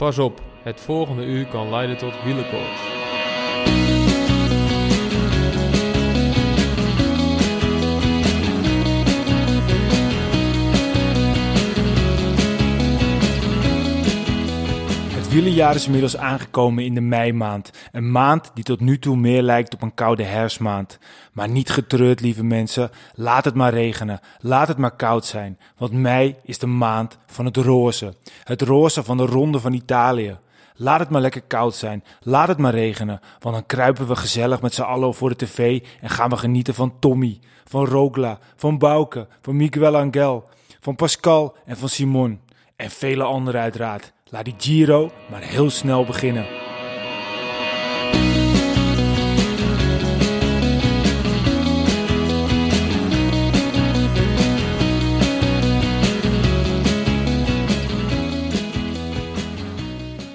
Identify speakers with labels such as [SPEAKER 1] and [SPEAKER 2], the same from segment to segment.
[SPEAKER 1] Pas op, het volgende uur kan leiden tot wielenkoorts.
[SPEAKER 2] Het wielerjaar is inmiddels aangekomen in de meimaand. Een maand die tot nu toe meer lijkt op een koude herfstmaand. Maar niet getreurd, lieve mensen. Laat het maar regenen. Laat het maar koud zijn. Want mei is de maand van het roze. Het roze van de Ronde van Italië. Laat het maar lekker koud zijn. Laat het maar regenen. Want dan kruipen we gezellig met z'n allen voor de tv en gaan we genieten van Tommy, van Rogla, van Bouke, van Miguel Angel, van Pascal en van Simon. En vele anderen uiteraard. Laat die Giro maar heel snel beginnen.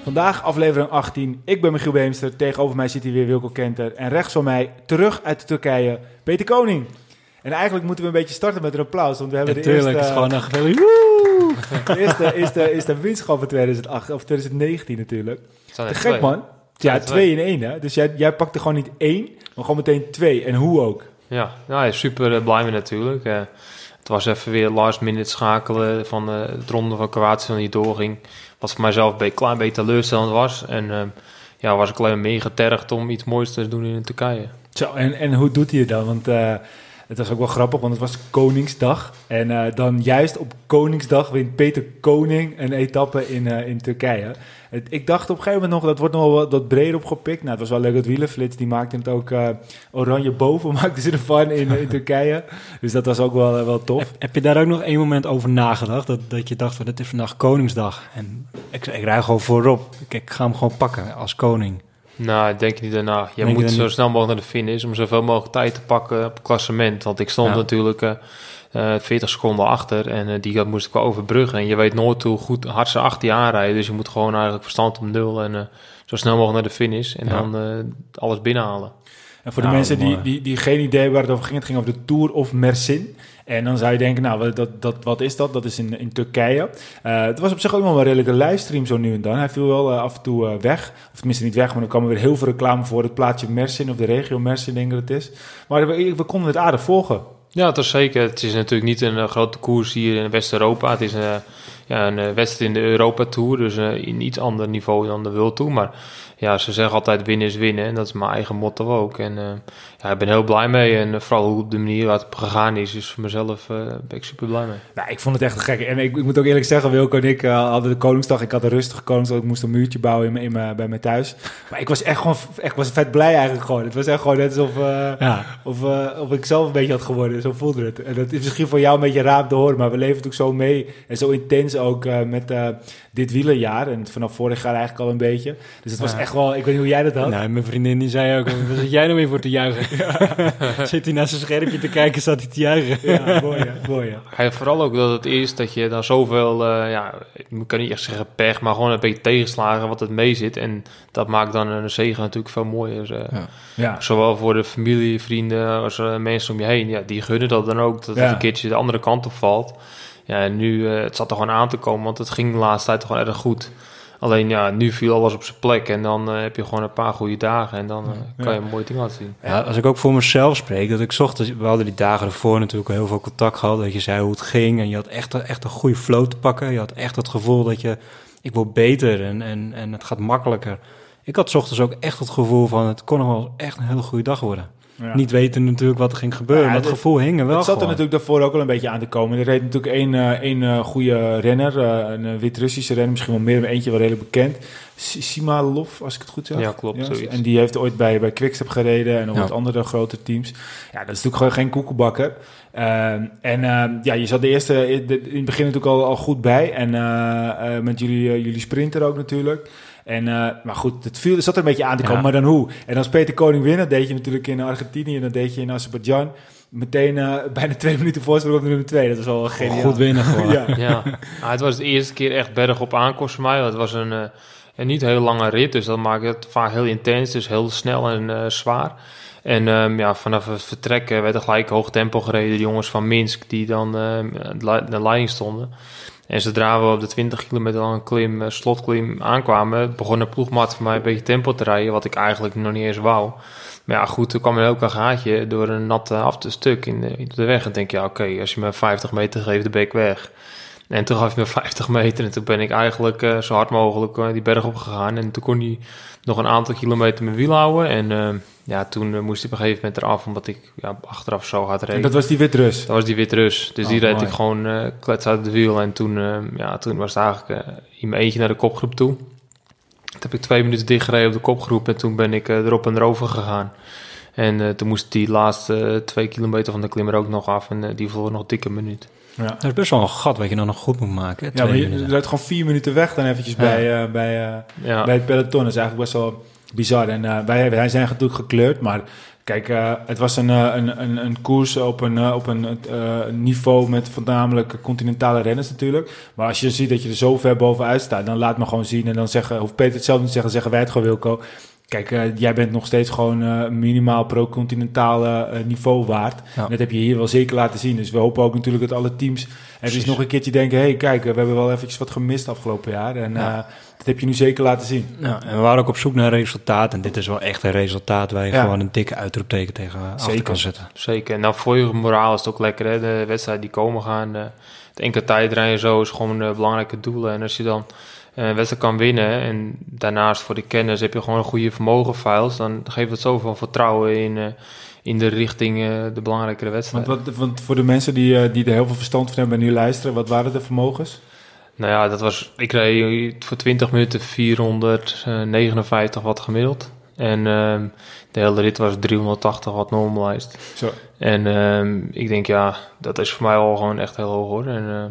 [SPEAKER 2] Vandaag aflevering 18. Ik ben Michiel Beemster. Tegenover mij zit hier weer Wilco Kenter. En rechts van mij, terug uit Turkije, Peter Koning. En eigenlijk moeten we een beetje starten met een applaus. Want we hebben de eerste...
[SPEAKER 3] het is gewoon een gefeliciteerd.
[SPEAKER 2] De eerste is de, is de winstschap van 2008, of 2019 natuurlijk. Te gek
[SPEAKER 1] twee.
[SPEAKER 2] man. Ja,
[SPEAKER 1] er
[SPEAKER 2] twee in één hè. Dus jij, jij pakte gewoon niet één, maar gewoon meteen twee. En hoe ook.
[SPEAKER 1] Ja, nou, ja, super eh, blij mee natuurlijk. Eh, het was even weer last minute schakelen van eh, het ronde van Kroatië van die doorging. Wat voor mijzelf een klein beetje teleurstellend was. En eh, ja, was ik alleen maar meer getergd om iets moois te doen in Turkije.
[SPEAKER 2] Zo, en, en hoe doet hij het dan? Want het was ook wel grappig, want het was Koningsdag. En eh, dan juist op Koningsdag wint Peter Koning een etappe in, eh, in Turkije. Ik dacht op een gegeven moment nog, dat wordt nog wel wat, breder opgepikt. Nou, het was wel leuk dat Wielenflits, die maakte het ook eh, oranje boven, maakte ze ervan in, in Turkije. Dus dat was ook wel, wel tof.
[SPEAKER 3] Heb, heb je daar ook nog één moment over nagedacht? Dat, dat je dacht, van, het is vandaag Koningsdag. En ik, ik rij gewoon voorop. Ik, ik ga hem gewoon pakken als koning.
[SPEAKER 1] Nou, ik denk niet daarna. Je
[SPEAKER 3] Denk
[SPEAKER 1] moet zo
[SPEAKER 3] niet?
[SPEAKER 1] snel mogelijk naar de finish om zoveel mogelijk tijd te pakken op het klassement. Want ik stond
[SPEAKER 3] Ja.
[SPEAKER 1] natuurlijk eh, eh, 40 seconden achter en eh, die moest ik wel overbruggen. En je weet nooit hoe goed hard ze achter je aanrijden. Dus je moet gewoon eigenlijk verstand op nul en eh, zo snel mogelijk naar de finish. En
[SPEAKER 3] Ja.
[SPEAKER 1] dan eh, alles binnenhalen.
[SPEAKER 2] En voor de
[SPEAKER 3] Nou,
[SPEAKER 2] mensen die, die, die geen idee waar het over ging, het ging over de Tour of Mersin. En dan zou je denken, nou, wat- dat, dat, wat is dat? Dat is in, in Turkije. Eh, het was op zich ook wel een redelijke livestream zo nu en dan. Hij viel wel eh, af en toe eh, weg. Of tenminste niet weg, maar er kwam er weer heel veel reclame voor het plaatsje Mersin of de regio Mersin, denk ik dat het is. Maar we, we konden het aardig volgen.
[SPEAKER 1] Ja, is zeker. Het is natuurlijk niet een grote koers hier in West-Europa. Het is eh, ja, een eh, wedstrijd in de Europa Tour, dus eh, in iets ander niveau dan de World Tour. Maar ja, ze zeggen altijd winnen is winnen en dat is mijn eigen motto ook. En eh, ja, ik ben heel blij mee en vooral hoe op de manier waar het gegaan is, is voor mezelf eh, ben ik super blij mee.
[SPEAKER 2] Nou, ik vond het echt gek. En ik, ik moet ook eerlijk zeggen, Wilco en ik hadden de Koningsdag. Ik had een rustige Koningsdag. Ik moest een muurtje bouwen in mijn, in mijn, bij mij thuis. Maar ik was echt gewoon echt, was vet blij eigenlijk gewoon. Het was echt gewoon net alsof... eh,
[SPEAKER 3] Ja,
[SPEAKER 2] Of, eh, of ik zelf een beetje had geworden. Zo voelde het. En dat is misschien voor jou een beetje raar om te horen. Maar we leven natuurlijk zo mee. En zo intens ook eh, met eh, dit wielerjaar. En vanaf vorig jaar eigenlijk al een beetje. Dus het was echt wel... Ik weet niet hoe jij dat had.
[SPEAKER 3] nou, mijn vriendin die zei ook, waar zit jij nou weer voor te juichen? Zit hij naar zijn schermpje te kijken, staat hij te juichen.
[SPEAKER 2] Ja, mooi. Mooi. Ja,
[SPEAKER 1] vooral ook dat het is dat je dan zoveel, eh, ja, ik kan niet echt zeggen pech, maar gewoon een beetje tegenslagen wat het mee zit. En dat maakt dan een zegen natuurlijk veel mooier. eh.
[SPEAKER 3] Ja.
[SPEAKER 2] Ja.
[SPEAKER 1] Zowel voor de familie, vrienden als mensen om je heen. Ja, die gunnen dat dan ook, dat
[SPEAKER 2] Ja.
[SPEAKER 1] het een keertje de andere kant op valt. Ja, en nu, eh, het zat er gewoon aan te komen, want het ging de laatste tijd gewoon erg goed. Alleen ja, nu viel alles op zijn plek en dan eh, heb je gewoon een paar goede dagen en dan eh, kan je een mooi ding laten zien.
[SPEAKER 3] Ja, als ik ook voor mezelf spreek, dat ik 's ochtends, we hadden die dagen ervoor natuurlijk heel veel contact gehad, dat je zei hoe het ging en je had echt, echt een goede flow te pakken. Je had echt het gevoel dat je, ik word beter en, en, en het gaat makkelijker. Ik had 's ochtends ook echt het gevoel van, het kon nog wel echt een hele goede dag worden.
[SPEAKER 2] Ja.
[SPEAKER 3] Niet weten natuurlijk wat er ging gebeuren,
[SPEAKER 2] Ja,
[SPEAKER 3] maar het gevoel hing er wel
[SPEAKER 2] Het zat er natuurlijk daarvoor ook al een beetje aan te komen. Er reed natuurlijk één, eh, één eh, goede renner. eh, een Wit-Russische renner. Misschien wel meer, maar eentje wel redelijk bekend. Simalov, als ik het goed zeg.
[SPEAKER 1] Ja, klopt.
[SPEAKER 2] En die heeft ooit bij, bij Quickstep gereden en nog
[SPEAKER 3] Ja.
[SPEAKER 2] wat andere grote teams. Ja, dat is natuurlijk gewoon geen koekenbakker. Ehm, en ehm, ja, je zat de eerste, in het begin natuurlijk al, al goed bij. En eh, eh, met jullie, jullie sprinter ook natuurlijk. En, eh, maar goed, het, viel, zat er een beetje aan te komen.
[SPEAKER 3] Ja.
[SPEAKER 2] Maar dan hoe? En als Peter Koning winnen, deed je natuurlijk in Argentinië en dat deed je in Azerbeidzjan. Meteen eh, bijna twee minuten voorsprong op de nummer twee. Dat is wel geniaal.
[SPEAKER 3] Goed winnen gewoon.
[SPEAKER 2] Ja.
[SPEAKER 1] Ja, Nou, het was de eerste keer echt berg op aankomst voor mij. Het was een, eh, een niet heel lange rit, dus dat maakt het vaak heel intens. Dus heel snel en eh, zwaar. En ehm, ja, vanaf het vertrek werd er gelijk hoog tempo gereden. De jongens van Minsk die dan ehm, de le- de leiding stonden. En zodra we op de 20 kilometer lange klim, uh, slotklim aankwamen, begon de ploegmaat voor mij een beetje tempo te rijden, wat ik eigenlijk nog niet eens wou. Maar ja, goed, er kwam er ook een gaatje door een natte afstuk in de, in de weg. En denk je, oké, als je me 50 meter geeft, dan ben ik weg. En toen gaf hij me 50 meter en toen ben ik eigenlijk uh, zo hard mogelijk uh, die berg op gegaan. En toen kon hij nog een aantal kilometer mijn wiel houden. En uh, ja, toen moest hij op een gegeven moment eraf, omdat ik ja, achteraf zo hard reed.
[SPEAKER 2] En dat was die Witrus?
[SPEAKER 1] Dat was die Witrus. Dus
[SPEAKER 2] Oh,
[SPEAKER 1] die reed
[SPEAKER 2] mooi.
[SPEAKER 1] ik gewoon klets uit de wiel. En toen, ja, toen was het eigenlijk in mijn eentje naar de kopgroep toe. Toen heb ik twee minuten dichtgereden op de kopgroep en toen ben ik erop en erover gegaan. En toen moest die laatste twee kilometer van de klimmer ook nog af en die verloor nog dikke minuut.
[SPEAKER 3] Ja. Dat is best wel een gat wat je dan nog goed moet maken.
[SPEAKER 2] Ja, maar je rijdt gewoon vier minuten weg dan eventjes ja. bij, bij, ja. bij het peloton. Dat is eigenlijk best wel bizar. En wij, wij zijn natuurlijk gekleurd, maar kijk, het was een, een, een, een koers op een, op een niveau met voornamelijk continentale renners natuurlijk. Maar als je ziet dat je er zo ver bovenuit staat, dan laat me gewoon zien en dan zeggen, hoeft Peter het zelf niet te zeggen, zeggen wij het gewoon Wilco. Kijk, uh, jij bent nog steeds gewoon uh, minimaal pro-continentale uh, niveau waard. Ja. Dat heb je hier wel zeker laten zien. Dus we hopen ook natuurlijk dat alle teams even nog een keertje denken... hé, hey, kijk, we hebben wel eventjes wat gemist afgelopen jaar. En ja. dat heb je nu zeker laten zien.
[SPEAKER 3] Ja, en we waren ook op zoek naar resultaat. En dit is wel echt een resultaat waar je ja. gewoon een dikke uitroepteken tegen zeker. kan zetten.
[SPEAKER 1] Zeker. En nou, voor je moraal is het ook lekker, hè. De wedstrijd die komen gaan. De, het enkele tijdrijden zo is gewoon een belangrijke doelen. En als je dan een wedstrijd kan winnen en daarnaast voor de kennis heb je gewoon een goede vermogenfiles, dan geeft het zoveel vertrouwen in, uh, in de richting uh, de belangrijkere wedstrijd.
[SPEAKER 2] Want, wat, want voor de mensen die, die er heel veel verstand van hebben en nu luisteren, wat waren de vermogens?
[SPEAKER 1] Nou ja, dat was, ik reed voor 20 minuten 459 watt gemiddeld. En um, de hele rit was 380 watt normalized.
[SPEAKER 2] Zo.
[SPEAKER 1] En um, ik denk, ja, dat is voor mij al gewoon echt heel hoog hoor. En, uh,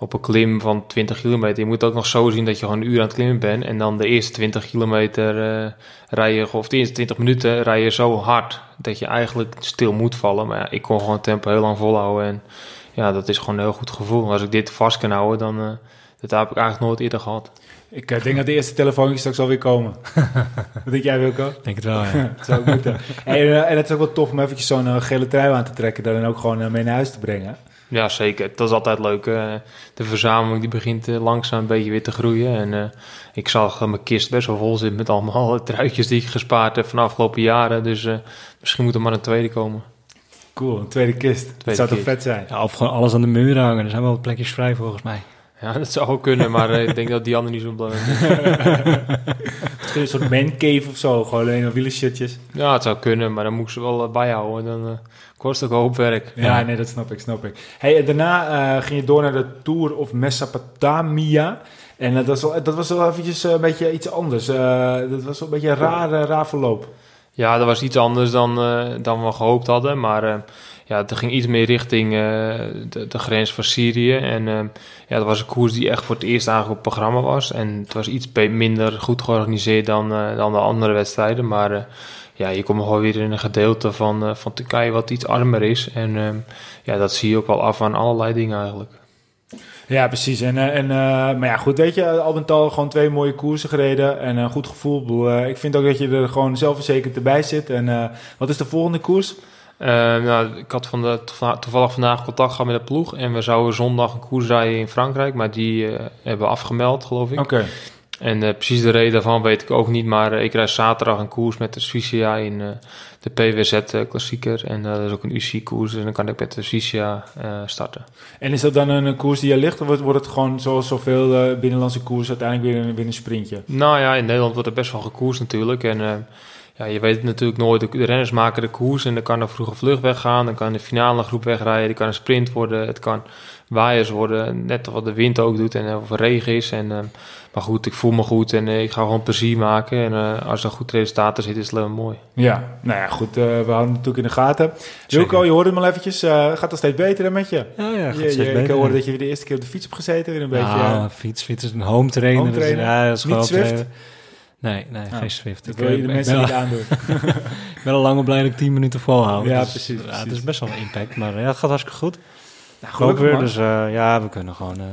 [SPEAKER 1] op een klim van 20 kilometer. Je moet ook nog zo zien dat je gewoon een uur aan het klimmen bent. En dan de eerste 20 kilometer uh, rijden, of de eerste 20 minuten rij je zo hard dat je eigenlijk stil moet vallen. Maar ja, ik kon gewoon het tempo heel lang volhouden. En ja, dat is gewoon een heel goed gevoel. Als ik dit vast kan houden, dan uh, dat heb ik eigenlijk nooit eerder gehad.
[SPEAKER 2] Ik uh, denk dat de eerste telefoontjes straks alweer komen. Wat denk jij, Wilco?
[SPEAKER 3] Denk het wel, ja.
[SPEAKER 2] dat zou ook moeten. En, uh, en het is ook wel tof om eventjes zo'n uh, gele trui aan te trekken... daar dan ook gewoon mee naar huis te brengen.
[SPEAKER 1] Ja, zeker. Dat is altijd leuk. Uh, de verzameling die begint uh, langzaam een beetje weer te groeien. En uh, ik zag mijn kist best wel vol zitten met allemaal truitjes die ik gespaard heb van de afgelopen jaren. Dus misschien moet er maar een tweede komen.
[SPEAKER 2] Cool, een tweede kist. Tweede dat zou toch vet zijn?
[SPEAKER 3] Ja, of gewoon alles aan de muur hangen. Er zijn wel plekjes vrij volgens mij.
[SPEAKER 1] Ja, dat zou ook kunnen, maar ik denk dat die ander niet zo belangrijk is.
[SPEAKER 2] Misschien een soort mancave of zo, gewoon alleen maar wielershirtjes.
[SPEAKER 1] Ja, het zou kunnen, maar dan moet ik ze wel bijhouden. Dan uh, kost ook een hoop werk.
[SPEAKER 2] Ja, ja, nee, dat snap ik, snap ik. Hey, en daarna uh, ging je door naar de Tour of Mesopotamia. En uh, dat, was wel, dat was wel eventjes een beetje iets anders. dat was wel een beetje een raar, raar verloop.
[SPEAKER 1] Ja, dat was iets anders dan, dan we gehoopt hadden, maar ja, het ging iets meer richting de, de, grens van Syrië. En ja, dat was een koers die echt voor het eerst eigenlijk op programma was. En het was iets minder goed georganiseerd dan, dan de andere wedstrijden. Maar ja, je komt gewoon weer in een gedeelte van, van Turkije wat iets armer is. En ja, dat zie je ook wel af aan allerlei dingen eigenlijk.
[SPEAKER 2] Ja, precies. En, en, maar ja, goed, weet je, al met al gewoon twee mooie koersen gereden en een goed gevoel. ik vind ook dat je er gewoon zelfverzekerd erbij zit. En wat is de volgende koers?
[SPEAKER 1] Nou, ik had van de, toevallig vandaag contact gehad met de ploeg. En we zouden zondag een koers rijden in Frankrijk. Maar die hebben we afgemeld, geloof ik.
[SPEAKER 2] Oké. Okay.
[SPEAKER 1] En uh, precies de reden daarvan weet ik ook niet. Maar ik rijd zaterdag een koers met de Svicia in de PWZ-klassieker. En dat is ook een UC-koers. En dan kan ik met de Svicia starten.
[SPEAKER 2] En is dat dan een koers die er ligt? Of wordt, wordt het gewoon zoals zoveel binnenlandse koers uiteindelijk weer een, weer een sprintje?
[SPEAKER 1] Nou ja, in Nederland wordt er best wel gekoerst natuurlijk. En ja, je weet het natuurlijk nooit. De renners maken de koers en dan kan er vroege vlucht weggaan. Dan kan de finale groep wegrijden. Dan kan een sprint worden. Het kan waaiers worden. Net wat de wind ook doet en of er regen is. En, uh, maar goed, ik voel me goed en uh, ik ga gewoon plezier maken. En uh, als er goed resultaten zit, is het alleen mooi.
[SPEAKER 2] Ja, nou ja, goed. we houden het natuurlijk in de gaten. Wilco, je hoorde hem al eventjes. gaat het steeds beter dan met je?
[SPEAKER 3] Ja, ja, gaat
[SPEAKER 2] je,
[SPEAKER 3] steeds
[SPEAKER 2] je,
[SPEAKER 3] beter.
[SPEAKER 2] Ik hoorde dat je weer de eerste keer op de fiets hebt gezeten. Weer een beetje.
[SPEAKER 3] Ja, fiets, fiets is een home trainer.
[SPEAKER 2] Home trainer.
[SPEAKER 3] Dus, ja, dat is
[SPEAKER 2] Niet
[SPEAKER 3] gewoon
[SPEAKER 2] Zwift?
[SPEAKER 3] trainen. Nee, nee,
[SPEAKER 2] Nou,
[SPEAKER 3] geen Swift.
[SPEAKER 2] Dat wil je de
[SPEAKER 3] ik
[SPEAKER 2] mensen niet aandoen.
[SPEAKER 3] ik ben al lang blij dat ik 10 minuten volhouden.
[SPEAKER 2] Ja,
[SPEAKER 3] Dus,
[SPEAKER 2] precies,
[SPEAKER 3] Ja, het is best wel een impact, maar ja, het gaat hartstikke goed.
[SPEAKER 2] Nou, gelukkig
[SPEAKER 3] weer,
[SPEAKER 2] man.
[SPEAKER 3] dus uh, ja, we kunnen gewoon... Uh,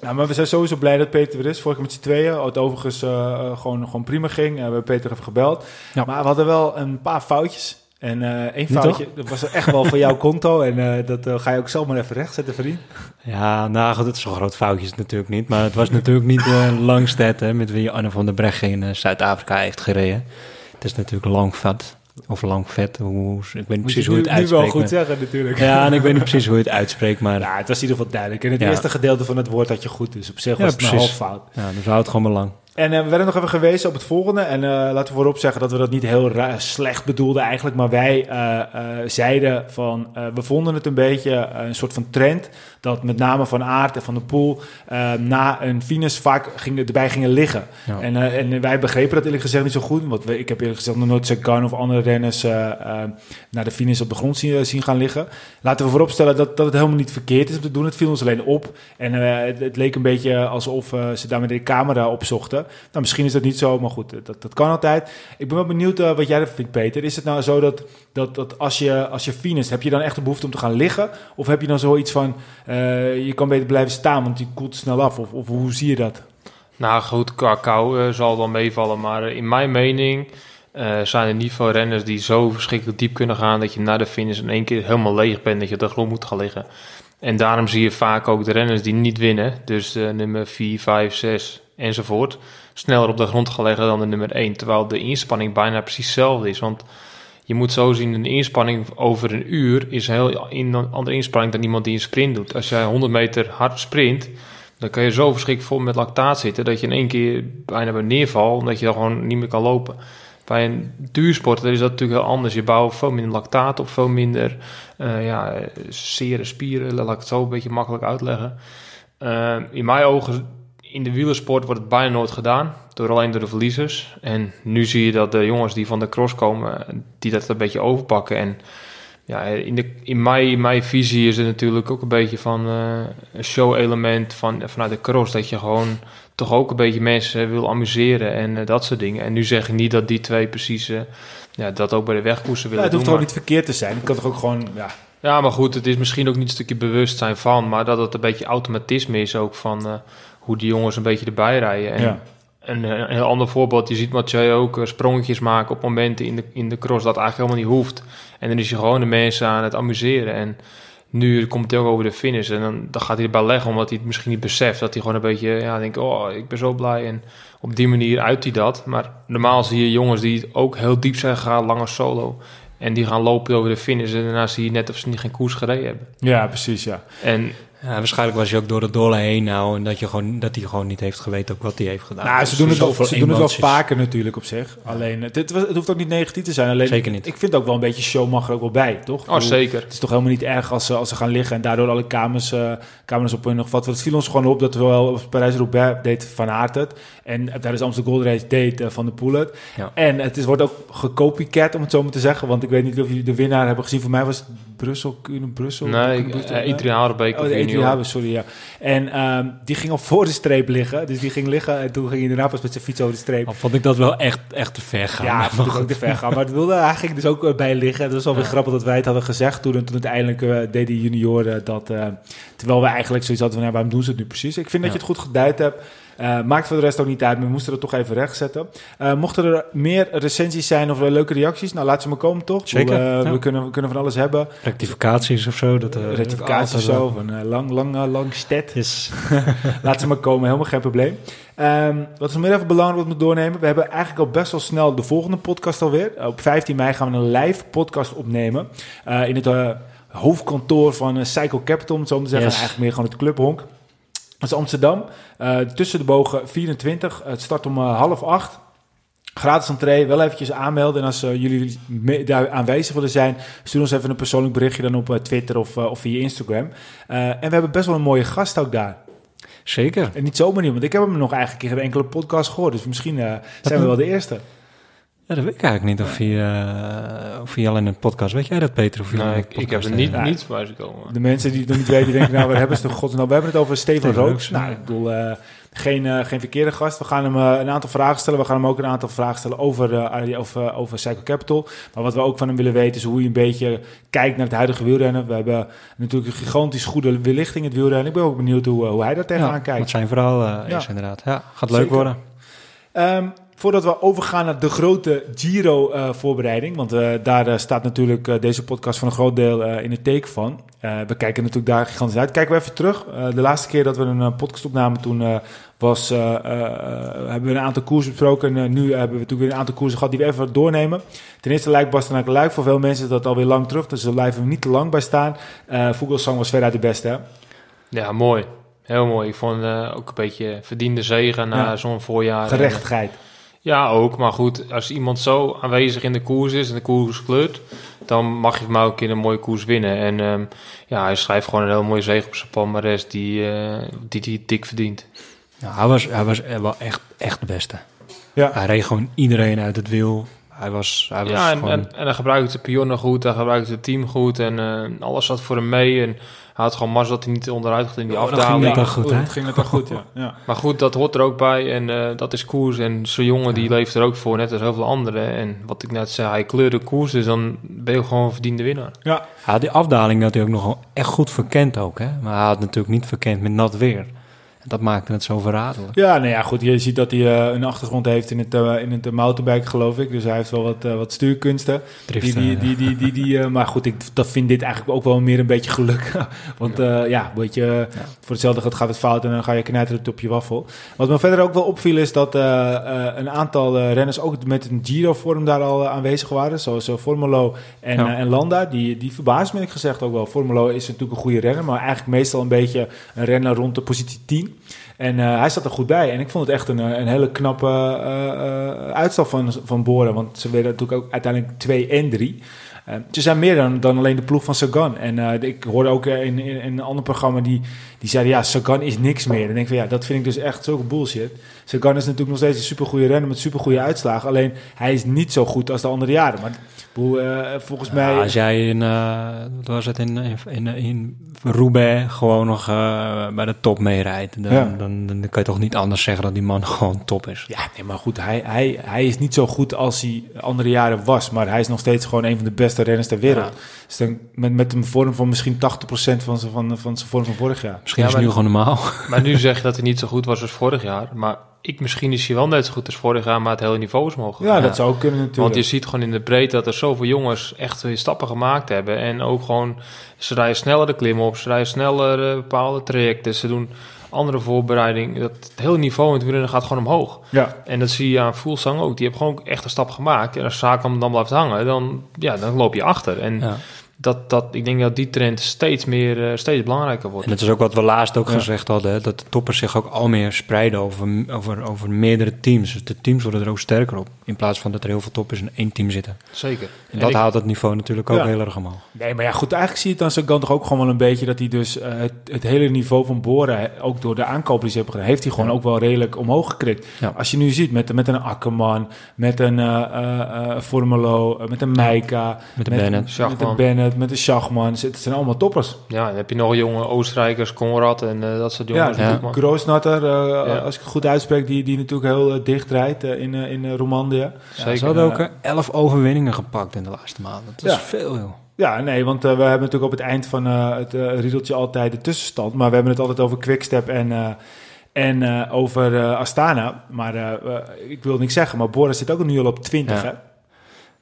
[SPEAKER 2] Nou, maar we zijn sowieso blij dat Peter er is. Vorige keer met z'n tweeën. Het overigens uh, gewoon, gewoon prima ging. we hebben Peter even gebeld.
[SPEAKER 3] Ja.
[SPEAKER 2] Maar we hadden wel een paar foutjes. En eh één foutje, dat was echt wel voor jouw konto. En eh, dat eh, ga je ook zomaar even rechtzetten, vriend.
[SPEAKER 3] Ja, nou goed, het is zo'n groot foutje is het natuurlijk niet. Maar het was natuurlijk niet eh Langstedt, hè, met wie Anne van der Breggen in Zuid-Afrika heeft gereden. Het is natuurlijk Langvet, of Langvet, hoe, ik weet niet precies hoe je het
[SPEAKER 2] nu, nu wel
[SPEAKER 3] uitspreekt.
[SPEAKER 2] goed
[SPEAKER 3] maar-
[SPEAKER 2] zeggen, natuurlijk.
[SPEAKER 3] Ja, en ik weet niet precies hoe je het uitspreekt, maar
[SPEAKER 2] Ja, het was in ieder geval duidelijk. En het
[SPEAKER 3] Ja.
[SPEAKER 2] eerste gedeelte van het woord had je goed, dus op zich
[SPEAKER 3] Ja,
[SPEAKER 2] was het een
[SPEAKER 3] precies.
[SPEAKER 2] half fout.
[SPEAKER 3] ja, dus houdt het gewoon maar lang.
[SPEAKER 2] En eh, we werden nog even gewezen op het volgende. En eh, laten we voorop zeggen dat we dat niet heel slecht bedoelden eigenlijk. Maar wij eh, zeiden van, we vonden het een beetje een soort van trend. Dat met name Van Aert en Van der Poel eh, na een finish vaak gingen, erbij gingen liggen.
[SPEAKER 3] Ja.
[SPEAKER 2] En, eh, en wij begrepen dat eerlijk gezegd niet zo goed. Want we, ik heb eerlijk gezegd nog nooit Sagan of andere renners eh, naar de finish op de grond zien, zien gaan liggen. Laten we vooropstellen dat, dat het helemaal niet verkeerd is om te doen. Het viel ons alleen op. En het, het leek een beetje alsof ze daarmee de camera opzochten. Nou, misschien is dat niet zo, maar goed, dat, dat kan altijd. Ik ben wel benieuwd wat jij ervan vindt, Peter. Is het nou zo dat, dat, dat als je, als je finisht, heb je dan echt de behoefte om te gaan liggen? Of heb je dan zoiets van, je kan beter blijven staan, want die koelt snel af? Of, of hoe zie je dat?
[SPEAKER 1] Nou goed, qua eh, zal wel meevallen. Maar eh, in mijn mening eh, zijn er niet veel renners die zo verschrikkelijk diep kunnen gaan... dat je na de finish in één keer helemaal leeg bent, dat je op de grond moet gaan liggen. En daarom zie je vaak ook de renners die niet winnen... dus nummer 4, 5, 6 enzovoort... sneller op de grond gaan liggen dan de nummer 1. Terwijl de inspanning bijna precies hetzelfde is. Want je moet zo zien, een inspanning over een uur... is een heel in- een andere inspanning dan iemand die een sprint doet. Als jij 100 meter hard sprint... Dan kan je zo verschrikkelijk vol met lactaat zitten dat je in één keer bijna bij neervalt, omdat je dan gewoon niet meer kan lopen. Bij een duursporter is dat natuurlijk heel anders. Je bouwt veel minder lactaat op, veel minder eh ja, zere spieren, laat ik het zo een beetje makkelijk uitleggen. Eh, in mijn ogen, in de wielersport wordt het bijna nooit gedaan, door alleen door de verliezers. En nu zie je dat de jongens die van de cross komen, die dat een beetje overpakken. En ja, in, de, in, mijn, in mijn visie is het natuurlijk ook een beetje van eh, een show-element van, vanuit de cross. Dat je gewoon toch ook een beetje mensen wil amuseren en eh, dat soort dingen. En nu zeg ik niet dat die twee precies eh, ja, dat ook bij de wegkoersen
[SPEAKER 2] Ja,
[SPEAKER 1] willen
[SPEAKER 2] het hoeft
[SPEAKER 1] maar-
[SPEAKER 2] niet verkeerd te zijn? Het kan toch ook gewoon, ja,
[SPEAKER 1] ja, maar goed, het is misschien ook niet een stukje bewustzijn van, maar dat het een beetje automatisme is ook van hoe die jongens een beetje erbij rijden. En
[SPEAKER 2] Ja.
[SPEAKER 1] een, eh, een heel ander voorbeeld, je ziet Mathieu ook eh, sprongetjes maken op momenten in de, in de cross dat eigenlijk helemaal niet hoeft. En dan is hij gewoon de mensen aan het amuseren. En nu komt hij ook over de finish en dan, dan gaat hij erbij leggen omdat hij het misschien niet beseft. Dat hij gewoon een beetje, ja, denkt, oh, ik ben zo blij. En op die manier uit hij dat. Maar normaal zie je jongens die ook heel diep zijn gegaan, lange solo. En die gaan lopen over de finish en daarna zie je net of ze niet geen koers gereden hebben.
[SPEAKER 2] ja precies, ja.
[SPEAKER 1] En
[SPEAKER 3] Ja, waarschijnlijk was hij ook door de dolle heen nou en dat, je gewoon, dat hij gewoon niet heeft geweten ook wat hij heeft gedaan.
[SPEAKER 2] Nou,
[SPEAKER 3] Dus
[SPEAKER 2] ze doen het, wel, ze doen het wel vaker natuurlijk op zich. Alleen, het, het, het hoeft ook niet negatief te zijn. Alleen,
[SPEAKER 3] Zeker niet.
[SPEAKER 2] Ik vind ook wel een beetje show mag er ook wel bij, toch?
[SPEAKER 1] Oh,
[SPEAKER 2] bedoel,
[SPEAKER 1] zeker.
[SPEAKER 2] Het is toch helemaal niet erg als ze, als ze gaan liggen en daardoor alle kamers, eh kamers op hun nog wat. Het viel ons gewoon op dat we wel op Parijs-Roubaix deed Van Aert het. En tijdens Amsterdam Gold Race deed eh, Van de Poel het.
[SPEAKER 3] Ja.
[SPEAKER 2] En het is, wordt ook gecopycat, om het zo maar te zeggen. Want ik weet niet of jullie de winnaar hebben gezien. Voor mij was het Brussel, Kuhn, Brussel.
[SPEAKER 1] Nee,
[SPEAKER 2] Brussel,
[SPEAKER 1] uh, Adriaan Harenbeek
[SPEAKER 2] Oh,
[SPEAKER 1] of
[SPEAKER 2] Haber, sorry, ja. En ehm, die ging al voor de streep liggen. Dus die ging liggen en toen ging hij daarna pas met zijn fiets over de streep.
[SPEAKER 3] Al vond ik dat wel echt, echt te ver gaan.
[SPEAKER 2] Ja, vond ik ook te ver gaan. Maar het wilde, hij ging dus ook eh, bij liggen. Dat was wel weer
[SPEAKER 3] Ja.
[SPEAKER 2] grappig dat wij het hadden gezegd toen. En toen uiteindelijk eh, deden de junioren dat... eh, terwijl we eigenlijk zoiets hadden van, ja, waarom doen ze het nu precies? Ik vind dat
[SPEAKER 3] Ja.
[SPEAKER 2] je het goed geduid hebt. Eh, maakt voor de rest ook niet uit, maar we moesten het toch even rechtzetten. Eh, mochten er meer recensies zijn of eh, leuke reacties, nou laat ze maar komen toch?
[SPEAKER 3] Zeker, ja.
[SPEAKER 2] we, kunnen, we kunnen van alles hebben.
[SPEAKER 3] Rectificaties of zo. Dat,
[SPEAKER 2] Rectificaties of zo, van lang, lang, lang stet.
[SPEAKER 3] Is,
[SPEAKER 2] Laat ze maar komen, helemaal geen probleem. Ehm, wat is nog meer even belangrijk wat we moeten doornemen? We hebben eigenlijk al best wel snel de volgende podcast alweer. Uh, op 15 mei gaan we een live podcast opnemen. in het hoofdkantoor van uh, Cycle Capital, om het zo maar te zeggen.
[SPEAKER 3] Yes.
[SPEAKER 2] Eigenlijk meer gewoon het clubhonk. Dat is Amsterdam. Eh, tussen de bogen 24. Het start om eh, half acht. Gratis entree, wel eventjes aanmelden. En als eh, jullie daar aanwezig willen zijn, stuur ons even een persoonlijk berichtje dan op Twitter of, of via Instagram. En we hebben best wel een mooie gast ook daar.
[SPEAKER 3] zeker.
[SPEAKER 2] En niet zomaar niet, want ik heb hem nog eigenlijk in geen enkele podcast gehoord. Dus misschien zijn we wel de eerste.
[SPEAKER 3] Ja, dat weet ik eigenlijk niet of hij, eh, of hij al in een podcast... Weet jij dat, Peter? Of hij
[SPEAKER 1] Nee,
[SPEAKER 3] een
[SPEAKER 1] ik, ik heb
[SPEAKER 3] podcast
[SPEAKER 1] er niet,
[SPEAKER 2] Ja.
[SPEAKER 1] niet voorbij zien komen.
[SPEAKER 2] De mensen die het nog niet weten, denken, nou, waar hebben ze het god? Nou, we hebben het over Steven,
[SPEAKER 3] Steven
[SPEAKER 2] Rooks. Nou, ik bedoel, eh, geen, eh, geen verkeerde gast. We gaan hem een aantal vragen stellen. We gaan hem ook een aantal vragen stellen over, over, over Cycle Capital. Maar wat we ook van hem willen weten, is hoe hij een beetje kijkt naar het huidige wielrennen. We hebben natuurlijk een gigantisch goede lichting in het wielrennen. Ik ben ook benieuwd hoe, hoe hij daar tegenaan
[SPEAKER 3] Ja,
[SPEAKER 2] kijkt.
[SPEAKER 3] wat zijn
[SPEAKER 2] Ja.
[SPEAKER 3] is inderdaad. Ja, gaat leuk
[SPEAKER 2] Zeker.
[SPEAKER 3] worden.
[SPEAKER 2] Ehm, voordat we overgaan naar de grote Giro-voorbereiding, want eh, daar eh, staat natuurlijk eh, deze podcast van een groot deel eh, in het teken van. Eh, we kijken natuurlijk daar gigantisch uit. Kijken we even terug. Eh, de laatste keer dat we een eh, podcast opnamen, toen eh, was, eh, eh, eh, hebben we een aantal koersen besproken. En eh, nu hebben we natuurlijk weer een aantal koersen gehad die we even doornemen. Ten eerste lijkt Bastenaken Luik. Voor veel mensen is dat alweer lang terug, dus daar blijven we niet te lang bij staan. Eh Vogelsang was veruit de beste, hè?
[SPEAKER 1] Ja, mooi. Heel mooi. Ik vond eh, ook een beetje verdiende zegen na
[SPEAKER 2] Ja.
[SPEAKER 1] zo'n voorjaar.
[SPEAKER 2] Gerechtigheid.
[SPEAKER 1] Ja, ook. Maar goed, als iemand zo aanwezig in de koers is en de koers kleurt, dan mag je van mij ook een keer een mooie koers winnen. En ehm, ja, hij schrijft gewoon een heel mooie zege op zijn palmares die eh, die, die dik verdient.
[SPEAKER 3] Ja, hij, was, hij was wel echt, echt de beste.
[SPEAKER 2] Ja.
[SPEAKER 3] Hij reed gewoon iedereen uit het wiel. Hij was, hij was
[SPEAKER 1] Ja, en,
[SPEAKER 3] gewoon...
[SPEAKER 1] en, en hij gebruikte de pionnen goed, hij gebruikte het team goed en eh, alles zat voor hem mee. En hij had gewoon mars dat hij niet onderuit gaat in die
[SPEAKER 3] Oh, dat ging
[SPEAKER 1] afdaling.
[SPEAKER 3] al goed, hè?
[SPEAKER 2] Dat ging het al goed, ja. ja.
[SPEAKER 1] Maar goed, dat hoort er ook bij en eh, dat is koers. En zo'n jongen die leeft er ook voor, net als heel veel anderen. En wat ik net zei, hij kleurde koers, dus dan ben je gewoon een verdiende winnaar.
[SPEAKER 2] Ja,
[SPEAKER 3] Ja, die afdaling had hij ook nog wel echt goed verkend ook, hè. Maar hij had natuurlijk niet verkend met nat weer. Dat maakte het zo verraderlijk.
[SPEAKER 2] Ja, nou ja, goed. Je ziet dat hij eh, een achtergrond heeft in het, eh, in het uh, mountainbike, geloof ik. Dus hij heeft wel wat, eh, wat stuurkunsten.
[SPEAKER 3] Driften,
[SPEAKER 2] die, die, die, die, die, eh, maar goed, ik dat vind dit eigenlijk ook wel meer een beetje geluk. Want eh, ja, weet je, voor hetzelfde gaat, gaat het fout en dan ga je knijteren op je waffel. Wat me verder ook wel opviel is dat eh, eh, een aantal eh, renners ook met een Giro-vorm daar al eh, aanwezig waren. Zoals uh, Formolo en,
[SPEAKER 3] Ja.
[SPEAKER 2] eh, en Landa. Die, die verbaast me ik gezegd ook wel. Formolo is natuurlijk een goede renner, maar eigenlijk meestal een beetje een renner rond de positie 10. En eh, hij zat er goed bij. En ik vond het echt een, eh, een hele knappe uitstap van, van Boren. Want ze werden natuurlijk ook uiteindelijk 2 en 3. Eh, ze zijn meer dan, dan alleen de ploeg van Sagan. En eh, ik hoorde ook eh, in, in, in een ander programma die, die zeiden... ja, Sagan is niks meer. En ik denk van ja, dat vind ik dus echt zulke bullshit. Sagan is natuurlijk nog steeds een supergoeie renner met supergoeie uitslagen. Alleen hij is niet zo goed als de andere jaren. Maar volgens mij...
[SPEAKER 3] Als jij in, wat was het, in, in, in, in Roubaix gewoon nog bij de top meerijdt, dan,
[SPEAKER 2] Ja.
[SPEAKER 3] dan, dan kan je toch niet anders zeggen dat die man gewoon top is.
[SPEAKER 2] Ja, nee, maar goed, hij, hij, hij is niet zo goed als hij andere jaren was. Maar hij is nog steeds gewoon een van de beste renners ter wereld.
[SPEAKER 3] Ja.
[SPEAKER 2] Dus dan met, met een vorm van misschien 80% van zijn, van, van zijn vorm van vorig jaar.
[SPEAKER 3] Misschien
[SPEAKER 1] Ja,
[SPEAKER 3] is het nu gewoon normaal.
[SPEAKER 1] Maar nu zeg je dat hij niet zo goed was als vorig jaar. Maar ik, misschien is hij wel net zo goed als vorig jaar, maar het hele niveau is omhoog
[SPEAKER 2] Ja, dat zou ook kunnen natuurlijk.
[SPEAKER 1] Want je ziet gewoon in de breedte dat er zoveel jongens echt weer stappen gemaakt hebben. En ook gewoon, ze rijden sneller de klim op, ze rijden sneller eh, bepaalde trajecten. Ze doen andere voorbereiding. Dat, het hele niveau in het wielrennen gaat gewoon omhoog.
[SPEAKER 2] ja,
[SPEAKER 1] En dat zie je aan Fuglsang ook. Die heeft gewoon echt een stap gemaakt. En als Zakam dan blijft hangen, dan, ja, dan loop je achter. En
[SPEAKER 3] Ja.
[SPEAKER 1] Dat, dat, ik denk dat die trend steeds, meer, eh, steeds belangrijker wordt.
[SPEAKER 3] En dat is ook wat we laatst ook
[SPEAKER 2] Ja.
[SPEAKER 3] gezegd hadden, hè, dat de toppers zich ook al meer spreiden over, over, over meerdere teams. Dus de teams worden er ook sterker op, in plaats van dat er heel veel toppers in één team zitten.
[SPEAKER 1] Zeker.
[SPEAKER 3] En
[SPEAKER 1] En
[SPEAKER 3] dat
[SPEAKER 1] ik-
[SPEAKER 3] haalt het niveau natuurlijk ook
[SPEAKER 2] Ja.
[SPEAKER 3] heel erg omhoog.
[SPEAKER 2] nee, maar ja, goed, eigenlijk zie je het dan Sagan toch ook gewoon wel een beetje... dat hij dus eh, het, het hele niveau van Boren, ook door de aankopen die ze hebben gedaan... heeft hij gewoon
[SPEAKER 3] Ja.
[SPEAKER 2] ook wel redelijk omhoog gekrikt.
[SPEAKER 3] Ja.
[SPEAKER 2] Als je nu ziet met, met een Akkerman, met een eh eh, Formelo, met een Meika...
[SPEAKER 3] Met de
[SPEAKER 2] met,
[SPEAKER 3] Bennett.
[SPEAKER 2] met een Bennett, met een Schachman. Het zijn allemaal toppers.
[SPEAKER 1] Ja, dan heb je nog jonge Oostenrijkers, Conrad en eh, dat soort
[SPEAKER 2] Ja,
[SPEAKER 1] jongens.
[SPEAKER 3] ja.
[SPEAKER 1] Koopman.
[SPEAKER 2] Groosnatter, eh,
[SPEAKER 1] Ja.
[SPEAKER 2] als ik het goed uitspreek, die, die natuurlijk heel eh, dicht rijdt in, in Romandie.
[SPEAKER 1] Zeker.
[SPEAKER 3] Ze hadden ook
[SPEAKER 2] Ja.
[SPEAKER 3] elf overwinningen gepakt in de laatste maanden. Dat is
[SPEAKER 2] Ja.
[SPEAKER 3] veel, joh.
[SPEAKER 2] Ja, nee, want we hebben natuurlijk op het eind van eh, het riedeltje altijd de tussenstand. Maar we hebben het altijd over Quickstep en, eh, en eh, over Astana. Maar ik wil niks zeggen, maar Boris zit ook nu al op 20,
[SPEAKER 3] Ja.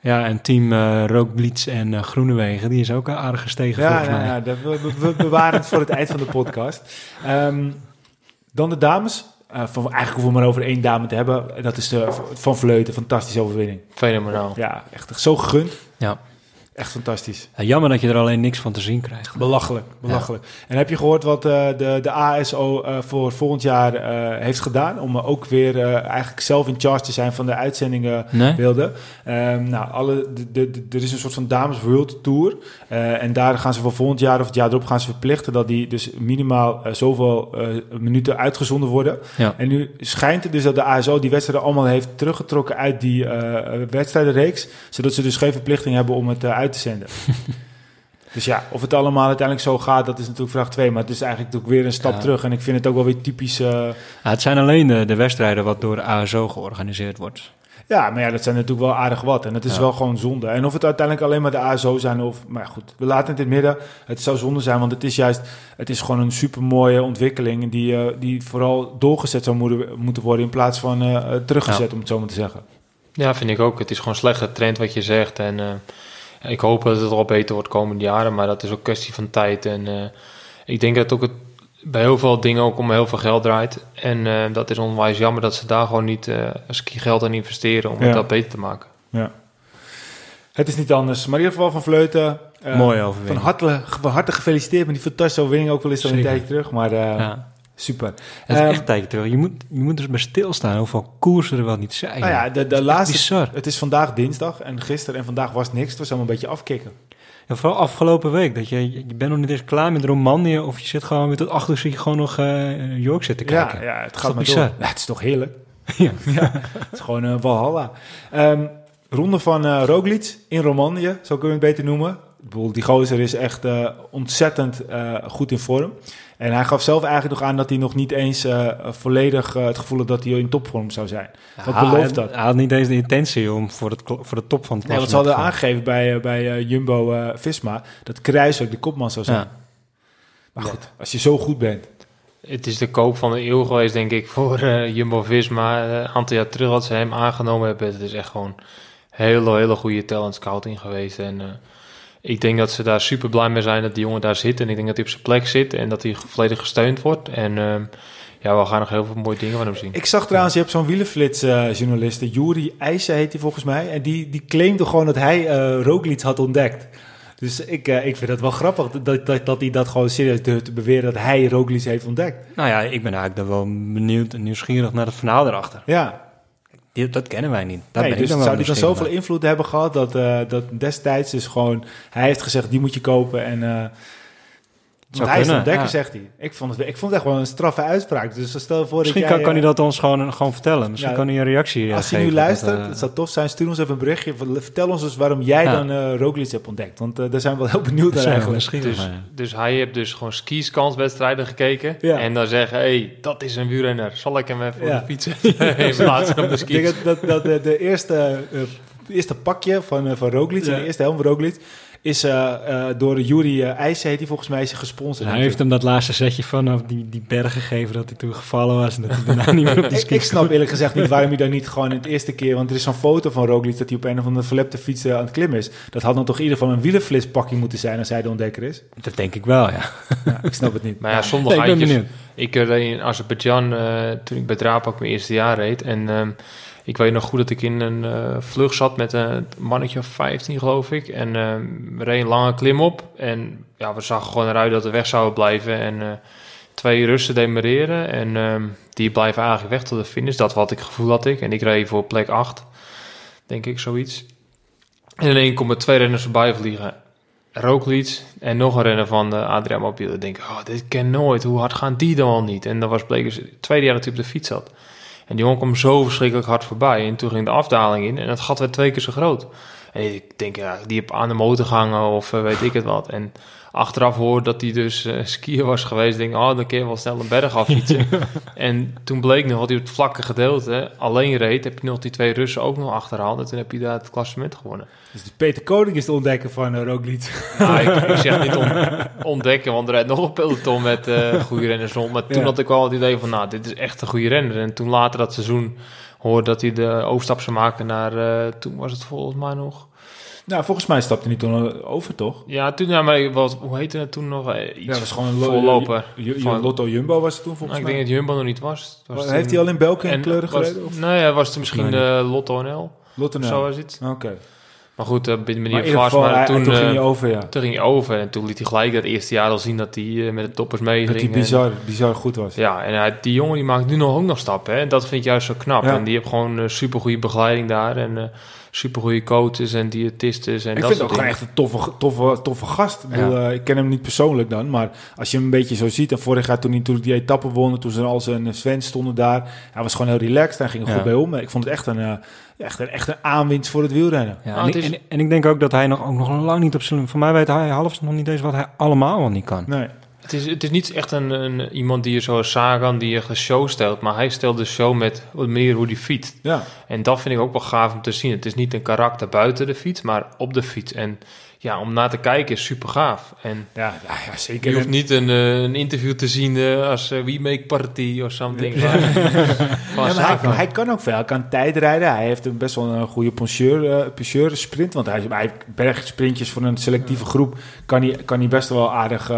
[SPEAKER 3] Ja, en team eh Rookblitz en eh, Groenewegen, die is ook een aardig gestegen
[SPEAKER 2] Ja,
[SPEAKER 3] volgens
[SPEAKER 2] nou,
[SPEAKER 3] mij.
[SPEAKER 2] ja, dat, we, we- we bewaren het voor het eind van de podcast. Ehm, dan de dames. Eh, van, eigenlijk hoeven we maar over één dame te hebben. Dat is de, Van Vleuten, fantastische overwinning.
[SPEAKER 1] Fenomenaal.
[SPEAKER 2] Ja, echt zo gegund.
[SPEAKER 3] Ja.
[SPEAKER 2] Echt fantastisch.
[SPEAKER 3] Ja, jammer dat je er alleen niks van te zien krijgt.
[SPEAKER 2] Belachelijk, belachelijk. En heb je gehoord wat eh, de, de ASO eh, voor volgend jaar eh, heeft gedaan? Om ook weer eigenlijk zelf in charge te zijn van de uitzendingen
[SPEAKER 3] Nee?
[SPEAKER 2] beelden. Ehm, nou, alle, de, de, de- er is een soort van Dames World Tour. En daar gaan ze voor volgend jaar of het jaar erop gaan ze verplichten dat die dus minimaal zoveel minuten uitgezonden worden.
[SPEAKER 3] Ja.
[SPEAKER 2] En nu schijnt het dus dat de ASO die wedstrijden allemaal heeft teruggetrokken uit die wedstrijdenreeks. Zodat ze dus geen verplichting hebben om het eh, uit te zenden. dus ja, of het allemaal uiteindelijk zo gaat, dat is natuurlijk vraag 2. Maar het is eigenlijk ook weer een stap
[SPEAKER 3] Ja.
[SPEAKER 2] terug. En ik vind het ook wel weer typisch. eh,
[SPEAKER 3] Ja, het zijn alleen de, de wedstrijden wat door de ASO georganiseerd wordt.
[SPEAKER 2] Ja, maar ja, dat zijn natuurlijk wel aardig wat. En het is
[SPEAKER 3] Ja.
[SPEAKER 2] wel gewoon zonde. En of het uiteindelijk alleen maar de ASO zijn of... Maar goed, we laten het in het midden. Het zou zonde zijn, want het is juist... Het is gewoon een supermooie ontwikkeling... die, eh, die vooral doorgezet zou moeten, moeten worden... in plaats van eh, teruggezet, om het zo maar te zeggen.
[SPEAKER 1] Ja, vind ik ook. Het is gewoon een slechte trend wat je zegt. En eh, ik hoop dat het al beter wordt komende jaren. Maar dat is ook kwestie van tijd. En eh, ik denk dat ook het bij heel veel dingen ook om heel veel geld draait. En eh, dat is onwijs jammer dat ze daar gewoon niet eh ski geld aan investeren om
[SPEAKER 2] Ja.
[SPEAKER 1] het dat beter te maken.
[SPEAKER 2] Ja. Het is niet anders. Maar in ieder geval van Vleuten... eh,
[SPEAKER 3] Mooie
[SPEAKER 2] Van
[SPEAKER 3] overwinning.
[SPEAKER 2] harte, van harte gefeliciteerd met die fantastische overwinning. Ook wel eens al een tijdje terug. Maar eh,
[SPEAKER 3] ja.
[SPEAKER 2] Super.
[SPEAKER 3] Het is
[SPEAKER 2] Ehm,
[SPEAKER 3] echt tijdje terug. Je moet, je moet dus bij stilstaan hoeveel koersen er wel niet zijn.
[SPEAKER 2] Nou ja, de, de
[SPEAKER 3] Echt
[SPEAKER 2] laatste...
[SPEAKER 3] bizar.
[SPEAKER 2] Het is vandaag dinsdag en gisteren en vandaag was niks. Het was allemaal een beetje afkicken.
[SPEAKER 3] Ja, vooral afgelopen week. Dat je, je bent nog niet eens klaar met Romandie. Of je zit gewoon met het achter zit je gewoon nog eh York zitten kijken.
[SPEAKER 2] Ja, ja, het gaat maar
[SPEAKER 3] bizar?
[SPEAKER 2] door. Ja, het is toch heerlijk.
[SPEAKER 3] Ja.
[SPEAKER 2] ja, het is gewoon een Valhalla. Ehm, ronde van eh Roglic in Romandie, zo kunnen we het beter noemen. Ik bedoel, die gozer is echt eh, ontzettend eh, goed in vorm. En hij gaf zelf eigenlijk nog aan dat hij nog niet eens eh, volledig eh, het gevoel had dat hij in topvorm zou zijn. Wat
[SPEAKER 3] Ja,
[SPEAKER 2] belooft
[SPEAKER 3] hij-
[SPEAKER 2] dat?
[SPEAKER 3] Hij had niet eens de intentie om voor, het, voor de top van het
[SPEAKER 2] Nee, want ze hadden
[SPEAKER 3] klassement
[SPEAKER 2] aangegeven bij, eh, bij eh, Jumbo-Visma dat Kruiswijk de kopman zou zijn.
[SPEAKER 3] Ja.
[SPEAKER 2] Maar goed, als je zo goed bent.
[SPEAKER 1] Het is de koop van de eeuw geweest, denk ik, voor Jumbo-Visma. Eh, Een aantal jaar terug dat ze hem aangenomen hebben. Het is echt gewoon hele, hele goede talent scouting geweest. En eh, ik denk dat ze daar super blij mee zijn dat die jongen daar zit. En ik denk dat hij op zijn plek zit en dat hij volledig gesteund wordt. En eh, ja, we gaan nog heel veel mooie dingen van hem zien.
[SPEAKER 2] Ik zag trouwens, je hebt zo'n wielenflits-journalist, Juri IJzer heet hij volgens mij. En die, die claimde gewoon dat hij eh Roglic had ontdekt. Dus ik, eh, ik vind het wel grappig dat, dat, dat hij dat gewoon serieus durft te beweren dat hij Roglic heeft ontdekt.
[SPEAKER 3] Nou ja, ik ben eigenlijk dan wel benieuwd en nieuwsgierig naar het verhaal erachter.
[SPEAKER 2] Ja,
[SPEAKER 3] Die- dat kennen wij niet. Daar
[SPEAKER 2] nee,
[SPEAKER 3] ben ik
[SPEAKER 2] dus
[SPEAKER 3] dan
[SPEAKER 2] zou hij dan zoveel invloed hebben gehad dat, eh, dat destijds dus gewoon... Hij heeft gezegd, die moet je kopen en... eh want hij is
[SPEAKER 3] ja.
[SPEAKER 2] zegt hij. Ik vond, het, ik vond het echt wel een straffe uitspraak. Dus stel voor
[SPEAKER 3] Misschien
[SPEAKER 2] dat
[SPEAKER 3] kan,
[SPEAKER 2] jij,
[SPEAKER 3] kan hij
[SPEAKER 2] eh,
[SPEAKER 3] dat ons gewoon, gewoon vertellen. Misschien
[SPEAKER 2] Ja,
[SPEAKER 3] kan hij een reactie eh,
[SPEAKER 2] Als hij nu luistert,
[SPEAKER 3] Dat, eh,
[SPEAKER 2] het zou tof zijn, stuur ons even een berichtje. Vertel ons eens waarom jij
[SPEAKER 3] Ja.
[SPEAKER 2] dan eh Roglic hebt ontdekt. Want eh, daar zijn we wel heel benieuwd naar eigenlijk.
[SPEAKER 3] nieuwsgierig
[SPEAKER 1] Dus, dus hij heeft dus gewoon skiskanswedstrijden gekeken.
[SPEAKER 2] Ja.
[SPEAKER 1] En dan zeggen, hé, hey, dat is een wielrenner. Zal ik hem even
[SPEAKER 2] Ja.
[SPEAKER 1] op de fiets zetten? In plaats van op de
[SPEAKER 2] Ik denk
[SPEAKER 1] skis.
[SPEAKER 2] dat, dat, dat de, de eerste, eh, eerste pakje van, eh, van Roglic, en de eerste helm van Roglic, is eh, eh, door Juri uh, IJs, heet hij volgens mij, is gesponsord.
[SPEAKER 3] hij heeft hem dat laatste setje vanaf die, die berg gegeven dat hij toen gevallen was en dat hij daarna niet meer op de
[SPEAKER 2] ik,
[SPEAKER 3] ski
[SPEAKER 2] ik snap eerlijk gezegd niet waarom hij dan niet gewoon het eerste keer... Want er is zo'n foto van Roglic dat hij op een of andere verlepte fiets eh, aan het klimmen is. Dat had dan toch in ieder geval een wielenflitspakje moeten zijn als hij de ontdekker is.
[SPEAKER 3] Dat denk ik wel, ja.
[SPEAKER 2] Ja, ik snap het niet.
[SPEAKER 1] Maar ja, zonder
[SPEAKER 3] Nee, ik ben benieuwd.
[SPEAKER 1] Ik eh, reed in Azerbeidzjan eh, toen ik bij Drapak mijn eerste jaar reed. En ehm, ik weet nog goed dat ik in een eh, vlucht zat met een mannetje of 15, geloof ik. En we reden een lange klim op. En ja, we zagen gewoon eruit dat we weg zouden blijven. En eh, twee Russen demereren. En ehm, die blijven eigenlijk weg tot de finish. Dat wat ik gevoel had ik. En ik reed voor plek 8, denk ik, zoiets. En in één komen twee renners voorbij vliegen. Roglic en nog een renner van de Adria Mobiel. Ik denk, oh, dit ken nooit. Hoe hard gaan die dan al niet? En dat was bleek dus het tweede jaar dat hij op de fiets zat. En die jongen kwam zo verschrikkelijk hard voorbij. En toen ging de afdaling in en het gat werd twee keer zo groot. En ik denk, ja, die heb aan de motor gehangen of eh, weet ik het wat. En achteraf hoor dat hij dus eh skier was geweest. Denk, oh, dan kun je wel snel een berg affietsen. en toen bleek nog dat hij op het vlakke gedeelte alleen reed. Heb je nog die twee Russen ook nog achterhaald. En toen heb je daar het klassement gewonnen.
[SPEAKER 2] Dus Peter Koning is de ontdekker van eh, Roglic.
[SPEAKER 1] Nou, ik, ik zeg niet on- ontdekken, want er rijdt nog een peloton met eh goede renners rond. Maar toen
[SPEAKER 2] Ja.
[SPEAKER 1] had ik wel het idee van, nou, dit is echt een goede renner. En toen later dat seizoen hoorde dat hij de overstap zou maken naar, toen was het volgens mij nog...
[SPEAKER 2] Nou, volgens mij stapte hij toen over, toch?
[SPEAKER 1] Ja, toen, ja, maar wat, hoe heette het toen nog? Eh,
[SPEAKER 2] Ja,
[SPEAKER 1] Iets
[SPEAKER 2] dat was gewoon een lo-
[SPEAKER 1] voorloper. Van-
[SPEAKER 2] Lotto Jumbo was het toen,
[SPEAKER 1] Nou,
[SPEAKER 2] volgens
[SPEAKER 1] ik
[SPEAKER 2] mij.
[SPEAKER 1] denk dat Jumbo nog niet was. Was
[SPEAKER 2] heeft
[SPEAKER 1] toen-
[SPEAKER 2] hij al in België
[SPEAKER 1] en
[SPEAKER 2] kleuren
[SPEAKER 1] was-
[SPEAKER 2] gereden? of?
[SPEAKER 1] Nee, was het misschien
[SPEAKER 3] Nee,
[SPEAKER 1] eh, Lotto NL.
[SPEAKER 2] Lotto nou.
[SPEAKER 1] zo was het.
[SPEAKER 2] Oké.
[SPEAKER 1] Maar goed, uh, binnen
[SPEAKER 2] Maar in
[SPEAKER 1] meneer Vars,
[SPEAKER 2] geval,
[SPEAKER 1] maar
[SPEAKER 2] hij-
[SPEAKER 1] toen,
[SPEAKER 2] toen ging
[SPEAKER 1] eh,
[SPEAKER 2] hij over, ja.
[SPEAKER 1] toen ging hij over. En toen liet hij gelijk dat eerste jaar al zien dat hij eh, met de toppers meeging.
[SPEAKER 2] Dat hij
[SPEAKER 1] En-
[SPEAKER 2] bizar, bizar goed was.
[SPEAKER 1] Ja, en hij, die jongen die maakt nu nog ook nog stappen. Hè? En dat vind ik juist zo knap.
[SPEAKER 2] Ja.
[SPEAKER 1] En die heeft gewoon uh, super goede begeleiding daar. En super goede coaches en diëtisten. En
[SPEAKER 2] ik
[SPEAKER 1] dat
[SPEAKER 2] vind het ook gewoon echt een toffe, toffe, toffe gast. Ik, bedoel, eh, ik ken hem niet persoonlijk dan, maar als je hem een beetje zo ziet... en vorig jaar toen hij toen die etappe won, toen ze al zijn Sven stonden daar... hij was gewoon heel relaxed, hij ging er
[SPEAKER 3] Ja.
[SPEAKER 2] goed bij om. Ik vond het echt een, eh, echt een, echt een aanwinst voor het wielrennen.
[SPEAKER 3] Ja,
[SPEAKER 1] Nou,
[SPEAKER 3] en,
[SPEAKER 1] het
[SPEAKER 3] ik,
[SPEAKER 1] is-
[SPEAKER 3] en, en ik denk ook dat hij nog, ook nog lang niet op zijn... Voor mij weet hij half nog niet eens wat hij allemaal wel niet kan.
[SPEAKER 2] Nee.
[SPEAKER 1] Het is, het is niet echt een, een, iemand die je zoals Sagan, die je een show stelt. Maar hij stelt de show met wat meer hoe die fietst.
[SPEAKER 2] Ja.
[SPEAKER 1] En dat vind ik ook wel gaaf om te zien. Het is niet een karakter buiten de fiets, maar op de fiets. En ja, om naar te kijken is super gaaf. En
[SPEAKER 2] Ja, ja, zeker.
[SPEAKER 1] je hoeft niet een, eh, een interview te zien eh, als eh, We Make Party of something.
[SPEAKER 2] Ja, maar hij, hij kan ook veel. Hij kan tijdrijden. Hij heeft een best wel een goede eh, pencheur sprint. Want hij, hij bergsprintjes voor een selectieve groep kan hij, kan hij best wel aardig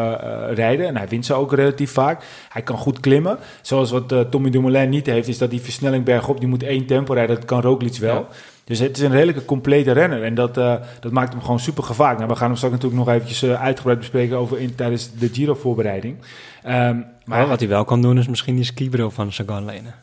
[SPEAKER 2] rijden. En hij wint ze ook relatief vaak. Hij kan goed klimmen. Zoals wat Tommy Dumoulin niet heeft, is dat die versnelling bergop, die moet één tempo rijden. Dat kan Roglic wel.
[SPEAKER 1] Ja.
[SPEAKER 2] Dus het is een redelijke complete renner. En dat, eh, dat maakt hem gewoon super gevaarlijk. Nou, we gaan hem straks natuurlijk nog eventjes eh, uitgebreid bespreken over in, tijdens de Giro-voorbereiding. Ehm,
[SPEAKER 3] Maar wat hij wel kan doen is misschien die skibril van Sagan lenen.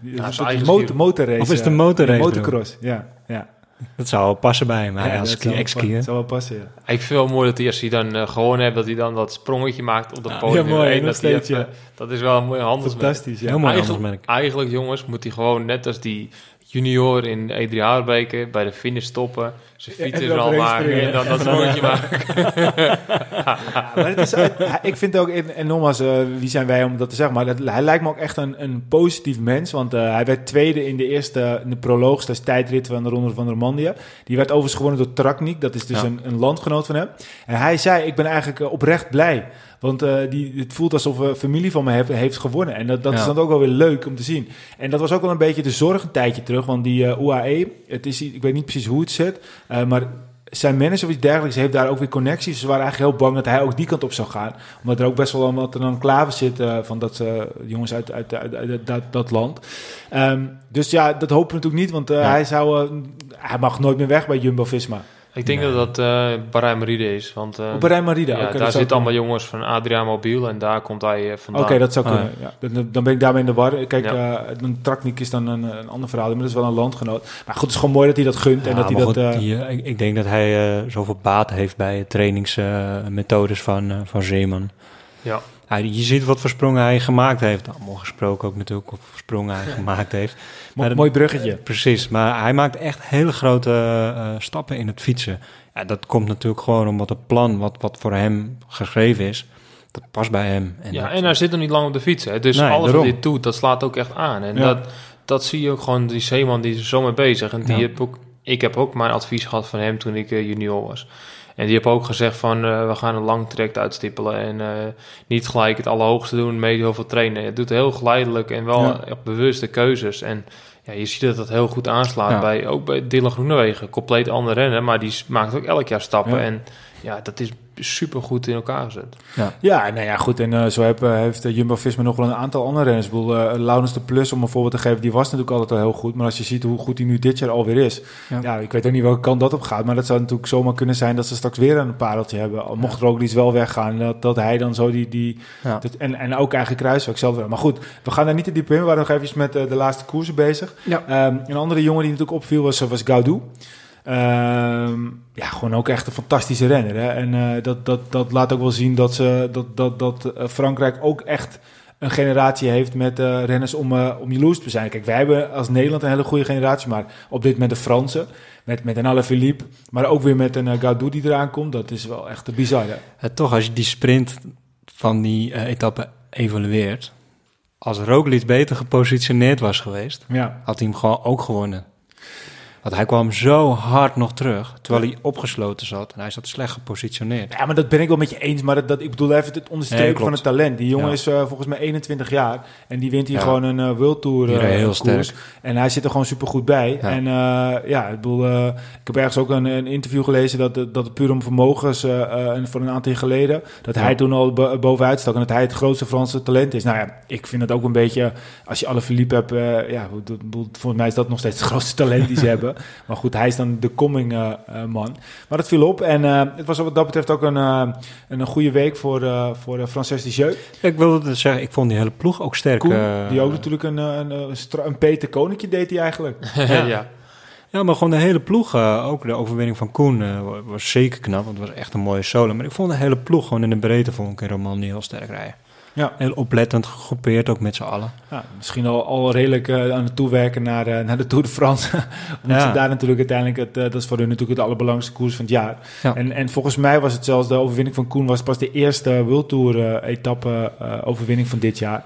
[SPEAKER 2] Ja,
[SPEAKER 1] zijn
[SPEAKER 2] een motor, motorrace.
[SPEAKER 3] Of is het
[SPEAKER 2] eh,
[SPEAKER 3] een motorrace,
[SPEAKER 2] Motocross, ja. ja.
[SPEAKER 3] Dat zou wel passen bij hem,
[SPEAKER 2] Ja,
[SPEAKER 3] als
[SPEAKER 2] dat
[SPEAKER 3] ski-
[SPEAKER 2] zou wel
[SPEAKER 3] ex-skier.
[SPEAKER 2] pa- zou wel passen, ja.
[SPEAKER 1] Ik vind het wel mooi dat hij als hij dan eh, gewonnen heeft, dat hij dan dat sprongetje maakt op de
[SPEAKER 3] Ja,
[SPEAKER 1] podium.
[SPEAKER 2] ja, mooi,
[SPEAKER 1] En dat,
[SPEAKER 2] ja.
[SPEAKER 1] dat is wel een mooie handelsmerk.
[SPEAKER 2] Fantastisch, ja.
[SPEAKER 3] Heel mooi
[SPEAKER 1] Eigenlijk,
[SPEAKER 3] handelsmerk.
[SPEAKER 1] eigenlijk, jongens, moet hij gewoon net als die junior in Edri Haarbeke bij de finish stoppen. Zijn
[SPEAKER 2] Ja, en
[SPEAKER 1] fiets er
[SPEAKER 2] dan
[SPEAKER 1] al maken
[SPEAKER 2] springen.
[SPEAKER 1] en dan dat maken.
[SPEAKER 2] Ja, maar het is, hij- ik vind ook, en, en nogmaals, eh, wie zijn wij om dat te zeggen, maar dat, hij lijkt me ook echt een, een positief mens, want eh, hij werd tweede in de eerste, in de proloog, dat is tijdrit van de Ronde van Romandie. Die werd overigens gewonnen door Traknik, dat is dus
[SPEAKER 3] Ja.
[SPEAKER 2] een, een landgenoot van hem. En hij zei, ik ben eigenlijk eh, oprecht blij, want eh, die, het voelt alsof een familie van me heeft, heeft gewonnen. En dat, dat is dan ook wel weer leuk om te zien. En dat was ook wel een beetje de zorg een tijdje terug, want die eh, UAE, het is, ik weet niet precies hoe het zit, eh, maar zijn manager of iets dergelijks heeft daar ook weer connecties. Ze waren eigenlijk heel bang dat hij ook die kant op zou gaan. Omdat er ook best wel wat een enclave zit eh, van dat eh, jongens uit, uit, uit, uit dat, dat land. Ehm, dus ja, dat hopen we natuurlijk niet, want eh,
[SPEAKER 3] Ja.
[SPEAKER 2] hij, zou, eh, hij mag nooit meer weg bij Jumbo-Visma.
[SPEAKER 1] Ik denk
[SPEAKER 3] Nee.
[SPEAKER 1] dat dat eh Bahrein Meride is. Want eh,
[SPEAKER 2] Op Rijn Marida.
[SPEAKER 1] ja, daar zitten allemaal
[SPEAKER 2] kunnen.
[SPEAKER 1] jongens van Adriaan Mobiel en daar komt hij eh, vandaan.
[SPEAKER 2] Oké, dat zou
[SPEAKER 3] Ah,
[SPEAKER 2] kunnen. ja. Dan, dan ben ik daarmee in de war. Kijk,
[SPEAKER 1] Ja.
[SPEAKER 2] eh, een Traknik is dan een, een ander verhaal, maar dat is wel een landgenoot. Maar goed, het is gewoon mooi dat hij dat gunt en dat hij dat...
[SPEAKER 3] goed,
[SPEAKER 2] eh,
[SPEAKER 3] die, eh, ik, ik denk dat hij eh, zoveel baat heeft bij trainingsmethodes van, eh, van Zeeman.
[SPEAKER 1] Ja.
[SPEAKER 3] Ja, je ziet wat voor sprongen hij gemaakt heeft. Allemaal gesproken ook natuurlijk, of sprongen hij gemaakt heeft. maar
[SPEAKER 2] mooi bruggetje.
[SPEAKER 3] Precies, maar hij maakt echt hele grote eh, stappen in het fietsen. Ja, dat komt natuurlijk gewoon omdat het plan wat, wat voor hem geschreven is, dat past bij hem. En
[SPEAKER 1] ja,
[SPEAKER 3] dat-
[SPEAKER 1] en hij zit nog niet lang op de fiets. Hè? Dus
[SPEAKER 3] Nee,
[SPEAKER 1] alles
[SPEAKER 3] daarom.
[SPEAKER 1] wat hij doet, dat slaat ook echt aan. En
[SPEAKER 2] Ja.
[SPEAKER 1] dat, dat zie je ook gewoon, die Zeeman, die is er zo mee bezig. En die
[SPEAKER 3] Ja.
[SPEAKER 1] heb ook, ik heb ook mijn advies gehad van hem toen ik eh, junior was. En die heb ook gezegd van, eh, we gaan een lang traject uitstippelen. En eh, niet gelijk het allerhoogste doen, mee heel veel trainen. Het doet heel geleidelijk en wel
[SPEAKER 2] Ja.
[SPEAKER 1] op bewuste keuzes. En ja, je ziet dat dat heel goed aanslaat.
[SPEAKER 3] Ja.
[SPEAKER 1] Bij, ook bij Dylan Groenewegen. Compleet andere renner, maar die maakt ook elk jaar stappen.
[SPEAKER 2] Ja.
[SPEAKER 1] En ja, dat is super goed in elkaar gezet.
[SPEAKER 2] Ja, nou ja, goed. En eh, zo heb, eh, heeft eh, Jumbo-Visma nog wel een aantal andere renners. Ik bedoel, eh, Laurens de Plus, om een voorbeeld te geven, die was natuurlijk altijd al heel goed. Maar als je ziet hoe goed hij nu dit jaar alweer is. Ja.
[SPEAKER 3] Ja.
[SPEAKER 2] ik weet ook niet welke kant dat op gaat. Maar dat zou natuurlijk zomaar kunnen zijn dat ze straks weer een pareltje hebben. Al Mocht Roglic wel weggaan, dat, dat hij dan zo die... die
[SPEAKER 3] Ja.
[SPEAKER 2] dat- en, en ook eigenlijk Kruiswijk zelf wel. Maar goed, we gaan daar niet te diep in. We waren nog even met de laatste koersen bezig.
[SPEAKER 3] Ja.
[SPEAKER 2] Ehm, een andere jongen die natuurlijk opviel was, was Gaudu. Ehm, ja, gewoon ook echt een fantastische renner. Hè? En eh, dat, dat, dat laat ook wel zien dat, ze, dat, dat, dat eh, Frankrijk ook echt een generatie heeft met eh, renners om, eh, om jaloers te zijn. Kijk, wij hebben als Nederland een hele goede generatie, maar op dit moment de Fransen, met, met een Alaphilippe, maar ook weer met een uh, Gaudu die eraan komt, dat is wel echt bizar. Hè?
[SPEAKER 3] Toch, als je die sprint van die etappe evalueert, als Roglic beter gepositioneerd was geweest,
[SPEAKER 2] Ja.
[SPEAKER 3] had hij hem gewoon ook gewonnen. Want hij kwam zo hard nog terug, terwijl hij opgesloten zat. En hij zat slecht gepositioneerd.
[SPEAKER 2] Ja, maar dat ben ik wel met je eens. Maar dat, dat, ik bedoel even het onderstrepen
[SPEAKER 3] Nee,
[SPEAKER 2] van het talent. Die jongen
[SPEAKER 3] Ja.
[SPEAKER 2] is eh, volgens mij 21 jaar. En die wint hier
[SPEAKER 3] Ja.
[SPEAKER 2] gewoon een eh World Tour eh,
[SPEAKER 3] heel
[SPEAKER 2] koers.
[SPEAKER 3] sterk.
[SPEAKER 2] En hij zit er gewoon super goed bij.
[SPEAKER 3] Ja.
[SPEAKER 2] En ja, ik bedoel, ik heb ergens ook een, een interview gelezen dat, dat het puur om vermogens uh, uh, van een aantal jaar geleden. Dat hij toen al bo bovenuit stak en dat hij het grootste Franse talent is. Nou ja, ik vind het ook een beetje, als je alle Philippe hebt, uh, ja, volgens mij is dat nog steeds het grootste talent die ze hebben. Maar goed, hij is dan de coming uh, man. Maar dat viel op en uh, het was wat dat betreft ook een, uh, een goede week voor, uh, voor uh, Frances de Jeu.
[SPEAKER 3] Ik wilde zeggen, ik vond die hele ploeg ook sterk.
[SPEAKER 2] Koen, die ook natuurlijk een, een, een, een Peter Koninkje deed hij eigenlijk.
[SPEAKER 1] ja. ja.
[SPEAKER 3] Ja, maar gewoon de hele ploeg, uh, ook de overwinning van Koen, uh, was zeker knap. Want het was echt een mooie solo. Maar ik vond de hele ploeg gewoon in de breedte vond ik in Romandie heel sterk rijden.
[SPEAKER 2] Ja.
[SPEAKER 3] Heel oplettend gegroepeerd, ook met z'n allen.
[SPEAKER 2] Ja, misschien al, al redelijk eh, aan het toewerken naar, eh, naar de Tour de France. Omdat
[SPEAKER 3] Ja.
[SPEAKER 2] ze daar natuurlijk uiteindelijk, het, eh, dat is voor hun natuurlijk het allerbelangrijkste koers van het jaar.
[SPEAKER 3] Ja.
[SPEAKER 2] En, en volgens mij was het zelfs de overwinning van Koen was pas de eerste World Tour etappe overwinning van dit jaar.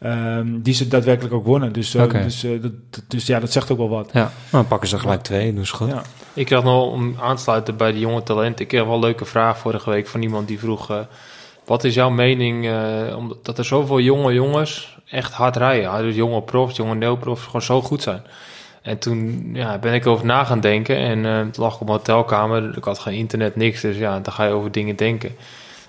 [SPEAKER 2] Ehm, die ze daadwerkelijk ook wonnen. Dus, dus, dat, dus ja, dat zegt ook wel wat.
[SPEAKER 3] Ja, Nou, dan pakken ze gelijk twee, dus goed.
[SPEAKER 2] Ja.
[SPEAKER 1] Ik kreeg nog om aan te sluiten bij de jonge talenten. Ik kreeg wel een leuke vraag vorige week van iemand die vroeg: eh, Wat is jouw mening eh, omdat er zoveel jonge jongens echt hard rijden? Dus jonge profs, jonge neoprofs gewoon zo goed zijn. En toen ja, ben ik over na gaan denken en eh toen lag ik op mijn hotelkamer. Ik had geen internet, niks, dus ja, dan ga je over dingen denken.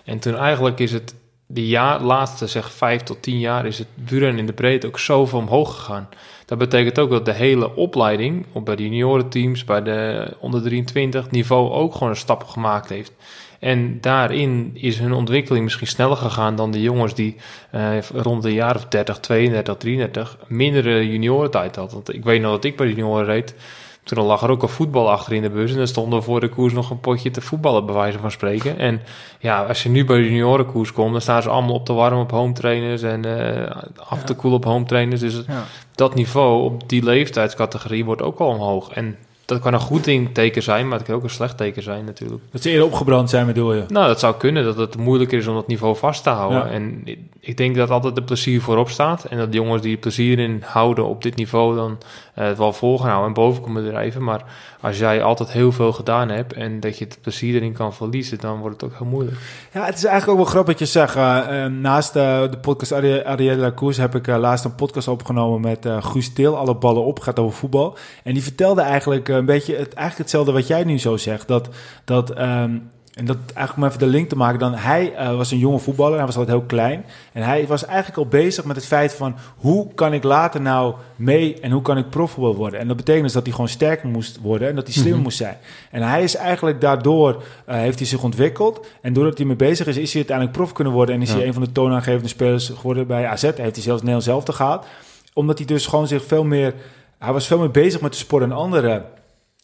[SPEAKER 1] En toen eigenlijk is het jaar, laatste zeg vijf tot tien jaar is het wielrennen in de breedte ook zoveel omhoog gegaan. Dat betekent ook dat de hele opleiding, op bij de juniorenteams, bij de onder 23 niveau ook gewoon een stap gemaakt heeft. En daarin is hun ontwikkeling misschien sneller gegaan dan de jongens die eh, rond de jaar of 30, 32, 33 mindere juniorentijd hadden. Want ik weet nog dat ik bij de junioren reed. Toen lag er ook een voetbal achter in de bus. En dan stond er voor de koers nog een potje te voetballen, bij wijze van spreken. En ja, als je nu bij de juniorenkoers komt, dan staan ze allemaal op te warmen op home trainers en eh, af te koelen op home trainers. Dus
[SPEAKER 2] Ja.
[SPEAKER 1] dat niveau op die leeftijdscategorie wordt ook al omhoog. En dat kan een goed ding- teken zijn, maar het kan ook een slecht teken zijn natuurlijk.
[SPEAKER 2] Dat ze eerder opgebrand zijn, bedoel je?
[SPEAKER 1] Nou, dat zou kunnen, dat het moeilijker is om dat niveau vast te houden.
[SPEAKER 2] Ja.
[SPEAKER 1] En ik- ik denk dat altijd de plezier voorop staat. En dat de jongens die er plezier in houden op dit niveau dan het wel vol gaan houden en boven komen drijven. Maar als jij altijd heel veel gedaan hebt en dat je het plezier erin kan verliezen, dan wordt het ook heel moeilijk.
[SPEAKER 2] Ja, het is eigenlijk ook wel grappig dat je zegt. eh, eh, naast eh, de podcast Ari- Arielle Lacours heb ik eh, laatst een podcast opgenomen met eh Guus Til. Alle ballen op, gaat over voetbal. En die vertelde eigenlijk eh, een beetje het, eigenlijk hetzelfde wat jij nu zo zegt. Dat, dat ehm, en dat eigenlijk om even de link te maken, dan hij eh, was een jonge voetballer, hij was altijd heel klein. En hij was eigenlijk al bezig met het feit van hoe kan ik later nou mee en hoe kan ik profvoetbal worden. En dat betekent dus dat hij gewoon sterker moest worden en dat hij slimmer
[SPEAKER 3] Mhm.
[SPEAKER 2] moest zijn. En hij is eigenlijk daardoor, eh, heeft hij zich ontwikkeld. En doordat hij mee bezig is, is hij uiteindelijk prof kunnen worden. En is
[SPEAKER 3] Ja.
[SPEAKER 2] hij een van de toonaangevende spelers geworden bij AZ. Heeft hij zelfs Nederlands zelf te gehad. Omdat hij dus gewoon zich veel meer, hij was veel meer bezig met de sport dan andere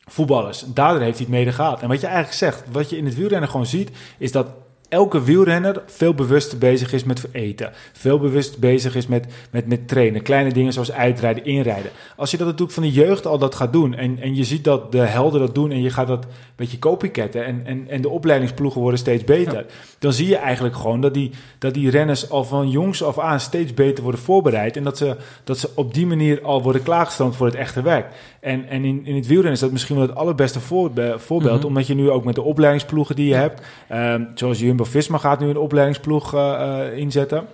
[SPEAKER 2] voetballers. Daardoor heeft hij het mede gehaald. En wat je eigenlijk zegt, wat je in het wielrennen gewoon ziet, is dat elke wielrenner veel bewuster bezig is met eten. Veel bewust bezig is met, met, met trainen. Kleine dingen zoals uitrijden, inrijden. Als je dat natuurlijk van de jeugd al dat gaat doen... en, en je ziet dat de helden dat doen... en je gaat dat een beetje copycatten... en, en, en de opleidingsploegen worden steeds beter... dan zie je eigenlijk gewoon dat die, dat die renners al van jongs af aan... steeds beter worden voorbereid... en dat ze, dat ze op die manier al worden klaargestoomd voor het echte werk. En, en in, in het wielrennen is dat misschien wel het allerbeste voorbe- voorbeeld...
[SPEAKER 3] Mhm.
[SPEAKER 2] omdat je nu ook met de opleidingsploegen die je hebt... ehm, zoals Jumbo-Visma gaat nu een opleidingsploeg eh, eh, inzetten...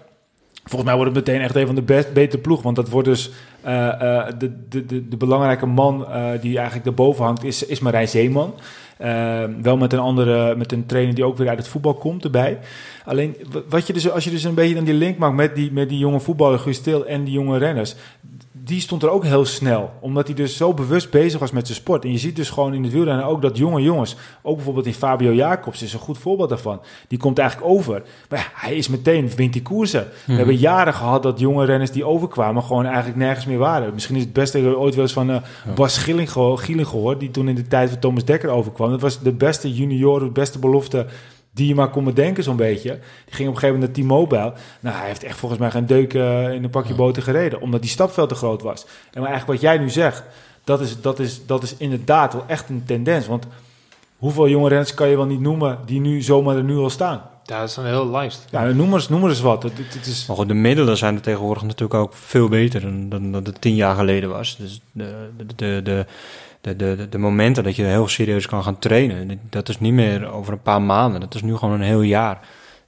[SPEAKER 2] Volgens mij wordt het meteen echt een van de best, betere ploeg. Want dat wordt dus eh, de, de, de, de belangrijke man die eigenlijk daarboven hangt, is, is Marijn Zeeman. Eh, wel met een andere, met een trainer die ook weer uit het voetbal komt erbij. Alleen wat je dus, als je dus een beetje dan die link maakt met die, met die jonge voetballer Guus Til en die jonge renners. Die stond er ook heel snel. Omdat hij dus zo bewust bezig was met zijn sport. En je ziet dus gewoon in het wielrennen ook dat jonge jongens. Ook bijvoorbeeld in Fabio Jacobs is een goed voorbeeld daarvan. Die komt eigenlijk over. Maar ja, hij is meteen, wint die koersen. We hebben jaren gehad dat jonge renners die overkwamen gewoon eigenlijk nergens meer waren. Misschien is het beste ik ooit wel eens van eh, Bas Gieling gehoord, die toen in de tijd van Thomas Dekker overkwam. Dat was de beste junior, de beste belofte die je maar kon bedenken zo'n beetje. Die ging op een gegeven moment naar T-Mobile. Nou, hij heeft echt volgens mij geen deuk eh, in een pakje boter gereden, omdat die stap veel te groot was. En maar eigenlijk wat jij nu zegt, dat is, dat is, dat is inderdaad wel echt een tendens. Want hoeveel jonge renners kan je wel niet noemen die nu zomaar er nu al staan?
[SPEAKER 1] Ja, dat is een hele lijst.
[SPEAKER 2] Ja, noem maar eens, noem maar eens wat. Het, het, het is...
[SPEAKER 3] Maar goed, de middelen zijn er tegenwoordig natuurlijk ook veel beter dan, dan dat het tien jaar geleden was. Dus de, de, de, de, de, de, de momenten dat je heel serieus kan gaan trainen, dat is niet meer over een paar maanden. Dat is nu gewoon een heel jaar.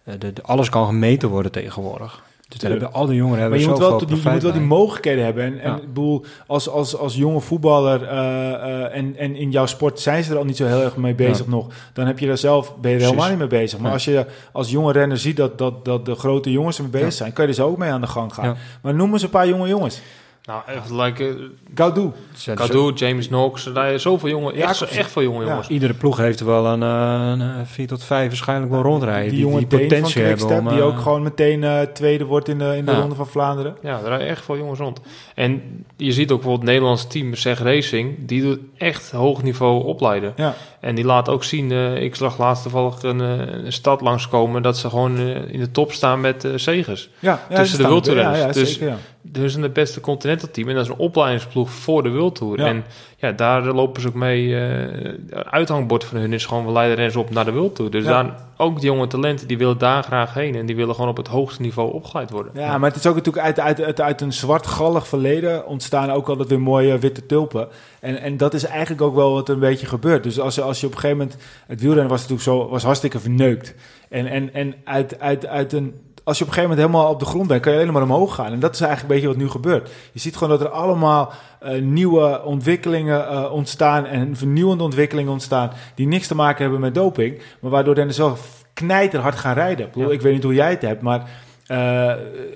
[SPEAKER 3] Eh, de, de- alles kan gemeten worden tegenwoordig. Dus daar hebben al die jongeren
[SPEAKER 2] Maar
[SPEAKER 3] hebben
[SPEAKER 2] je moet, wel, je moet wel die mogelijkheden hebben. En, en
[SPEAKER 3] Ja.
[SPEAKER 2] bedoel, als, als, als jonge voetballer eh, eh, en, en in jouw sport zijn ze er al niet zo heel erg mee bezig
[SPEAKER 3] Ja.
[SPEAKER 2] nog. Dan heb je daar zelf, ben je er helemaal niet mee bezig. Maar
[SPEAKER 3] Ja.
[SPEAKER 2] als je als jonge renner ziet dat, dat, dat de grote jongens ermee bezig zijn, kan je er zo ook mee aan de gang gaan. Maar noem eens een paar jonge jongens.
[SPEAKER 1] Nou, even like,
[SPEAKER 2] Gaudu.
[SPEAKER 1] Cadu, James Knox, rijden zoveel jongen, echt,
[SPEAKER 2] Jacobsen.
[SPEAKER 1] echt veel jonge
[SPEAKER 2] Ja.
[SPEAKER 1] jongens.
[SPEAKER 3] Iedere ploeg heeft er wel een, eh, een, eh, vier tot vijf waarschijnlijk wel rondrijden.
[SPEAKER 2] Die, Deen van
[SPEAKER 3] potentie hebben om,
[SPEAKER 2] die
[SPEAKER 3] eh,
[SPEAKER 2] ook gewoon meteen eh, tweede wordt in de, in de
[SPEAKER 3] Ja.
[SPEAKER 2] Ronde van Vlaanderen.
[SPEAKER 1] Ja, er rijden echt veel jongens rond. En je ziet ook bijvoorbeeld het Nederlandse team, Zeg Racing, die doet echt hoog niveau opleiden.
[SPEAKER 2] Ja.
[SPEAKER 1] En die laat ook zien, eh, ik zag laatst toevallig een, eh, een stad langskomen, dat ze gewoon eh, in de top staan met zegers.
[SPEAKER 2] Ja, ja,
[SPEAKER 1] Tussen de wildtoerrenners.
[SPEAKER 2] Ja,
[SPEAKER 1] Dus-
[SPEAKER 2] zeker, ja.
[SPEAKER 1] Dus een het beste continental team en dat is een opleidingsploeg voor de Wildtour.
[SPEAKER 2] Ja.
[SPEAKER 1] En ja, daar lopen ze ook mee. eh uithangbord van hun is gewoon we leiden renners op naar de Wildtour. Dus
[SPEAKER 2] Ja.
[SPEAKER 1] daar ook die jonge talenten die willen daar graag heen en die willen gewoon op het hoogste niveau opgeleid worden.
[SPEAKER 2] Ja, maar het is ook natuurlijk uit, uit, uit, uit een zwartgallig verleden ontstaan ook altijd weer mooie witte tulpen. En, en dat is eigenlijk ook wel wat een beetje gebeurt. Dus als, je- als je op een gegeven moment... Het wielrennen was natuurlijk zo, was hartstikke verneukt. En, en, en uit, uit, uit een... Als je op een gegeven moment helemaal op de grond bent, kan je alleen maar omhoog gaan. En dat is eigenlijk een beetje wat nu gebeurt. Je ziet gewoon dat er allemaal eh, nieuwe ontwikkelingen eh, ontstaan en vernieuwende ontwikkelingen ontstaan die niks te maken hebben met doping, maar waardoor renners zo knijterhard gaan rijden. Ik, bedoel,
[SPEAKER 1] Ja.
[SPEAKER 2] ik weet niet hoe jij het hebt, maar eh,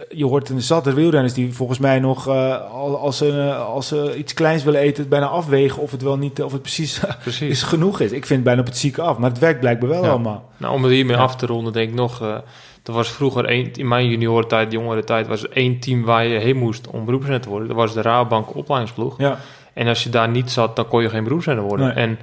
[SPEAKER 2] je hoort een zat wielrenners die volgens mij nog al- als, ze, als ze iets kleins willen eten, het bijna afwegen of het wel niet, of het precies
[SPEAKER 1] Precies.
[SPEAKER 2] is genoeg is. Ik vind het bijna op het zieke af, maar het werkt blijkbaar wel
[SPEAKER 1] Ja.
[SPEAKER 2] allemaal.
[SPEAKER 1] Nou, om het hiermee
[SPEAKER 2] Ja.
[SPEAKER 1] af te ronden, denk ik nog. Er was vroeger één, in mijn juniorentijd, jongere tijd, was er één team waar je heen moest om beroepsrenner te worden. Dat was de Rabobank opleidingsploeg.
[SPEAKER 2] Ja,
[SPEAKER 1] En als je daar niet zat, dan kon je geen beroepsrenner worden.
[SPEAKER 2] Nee.
[SPEAKER 1] En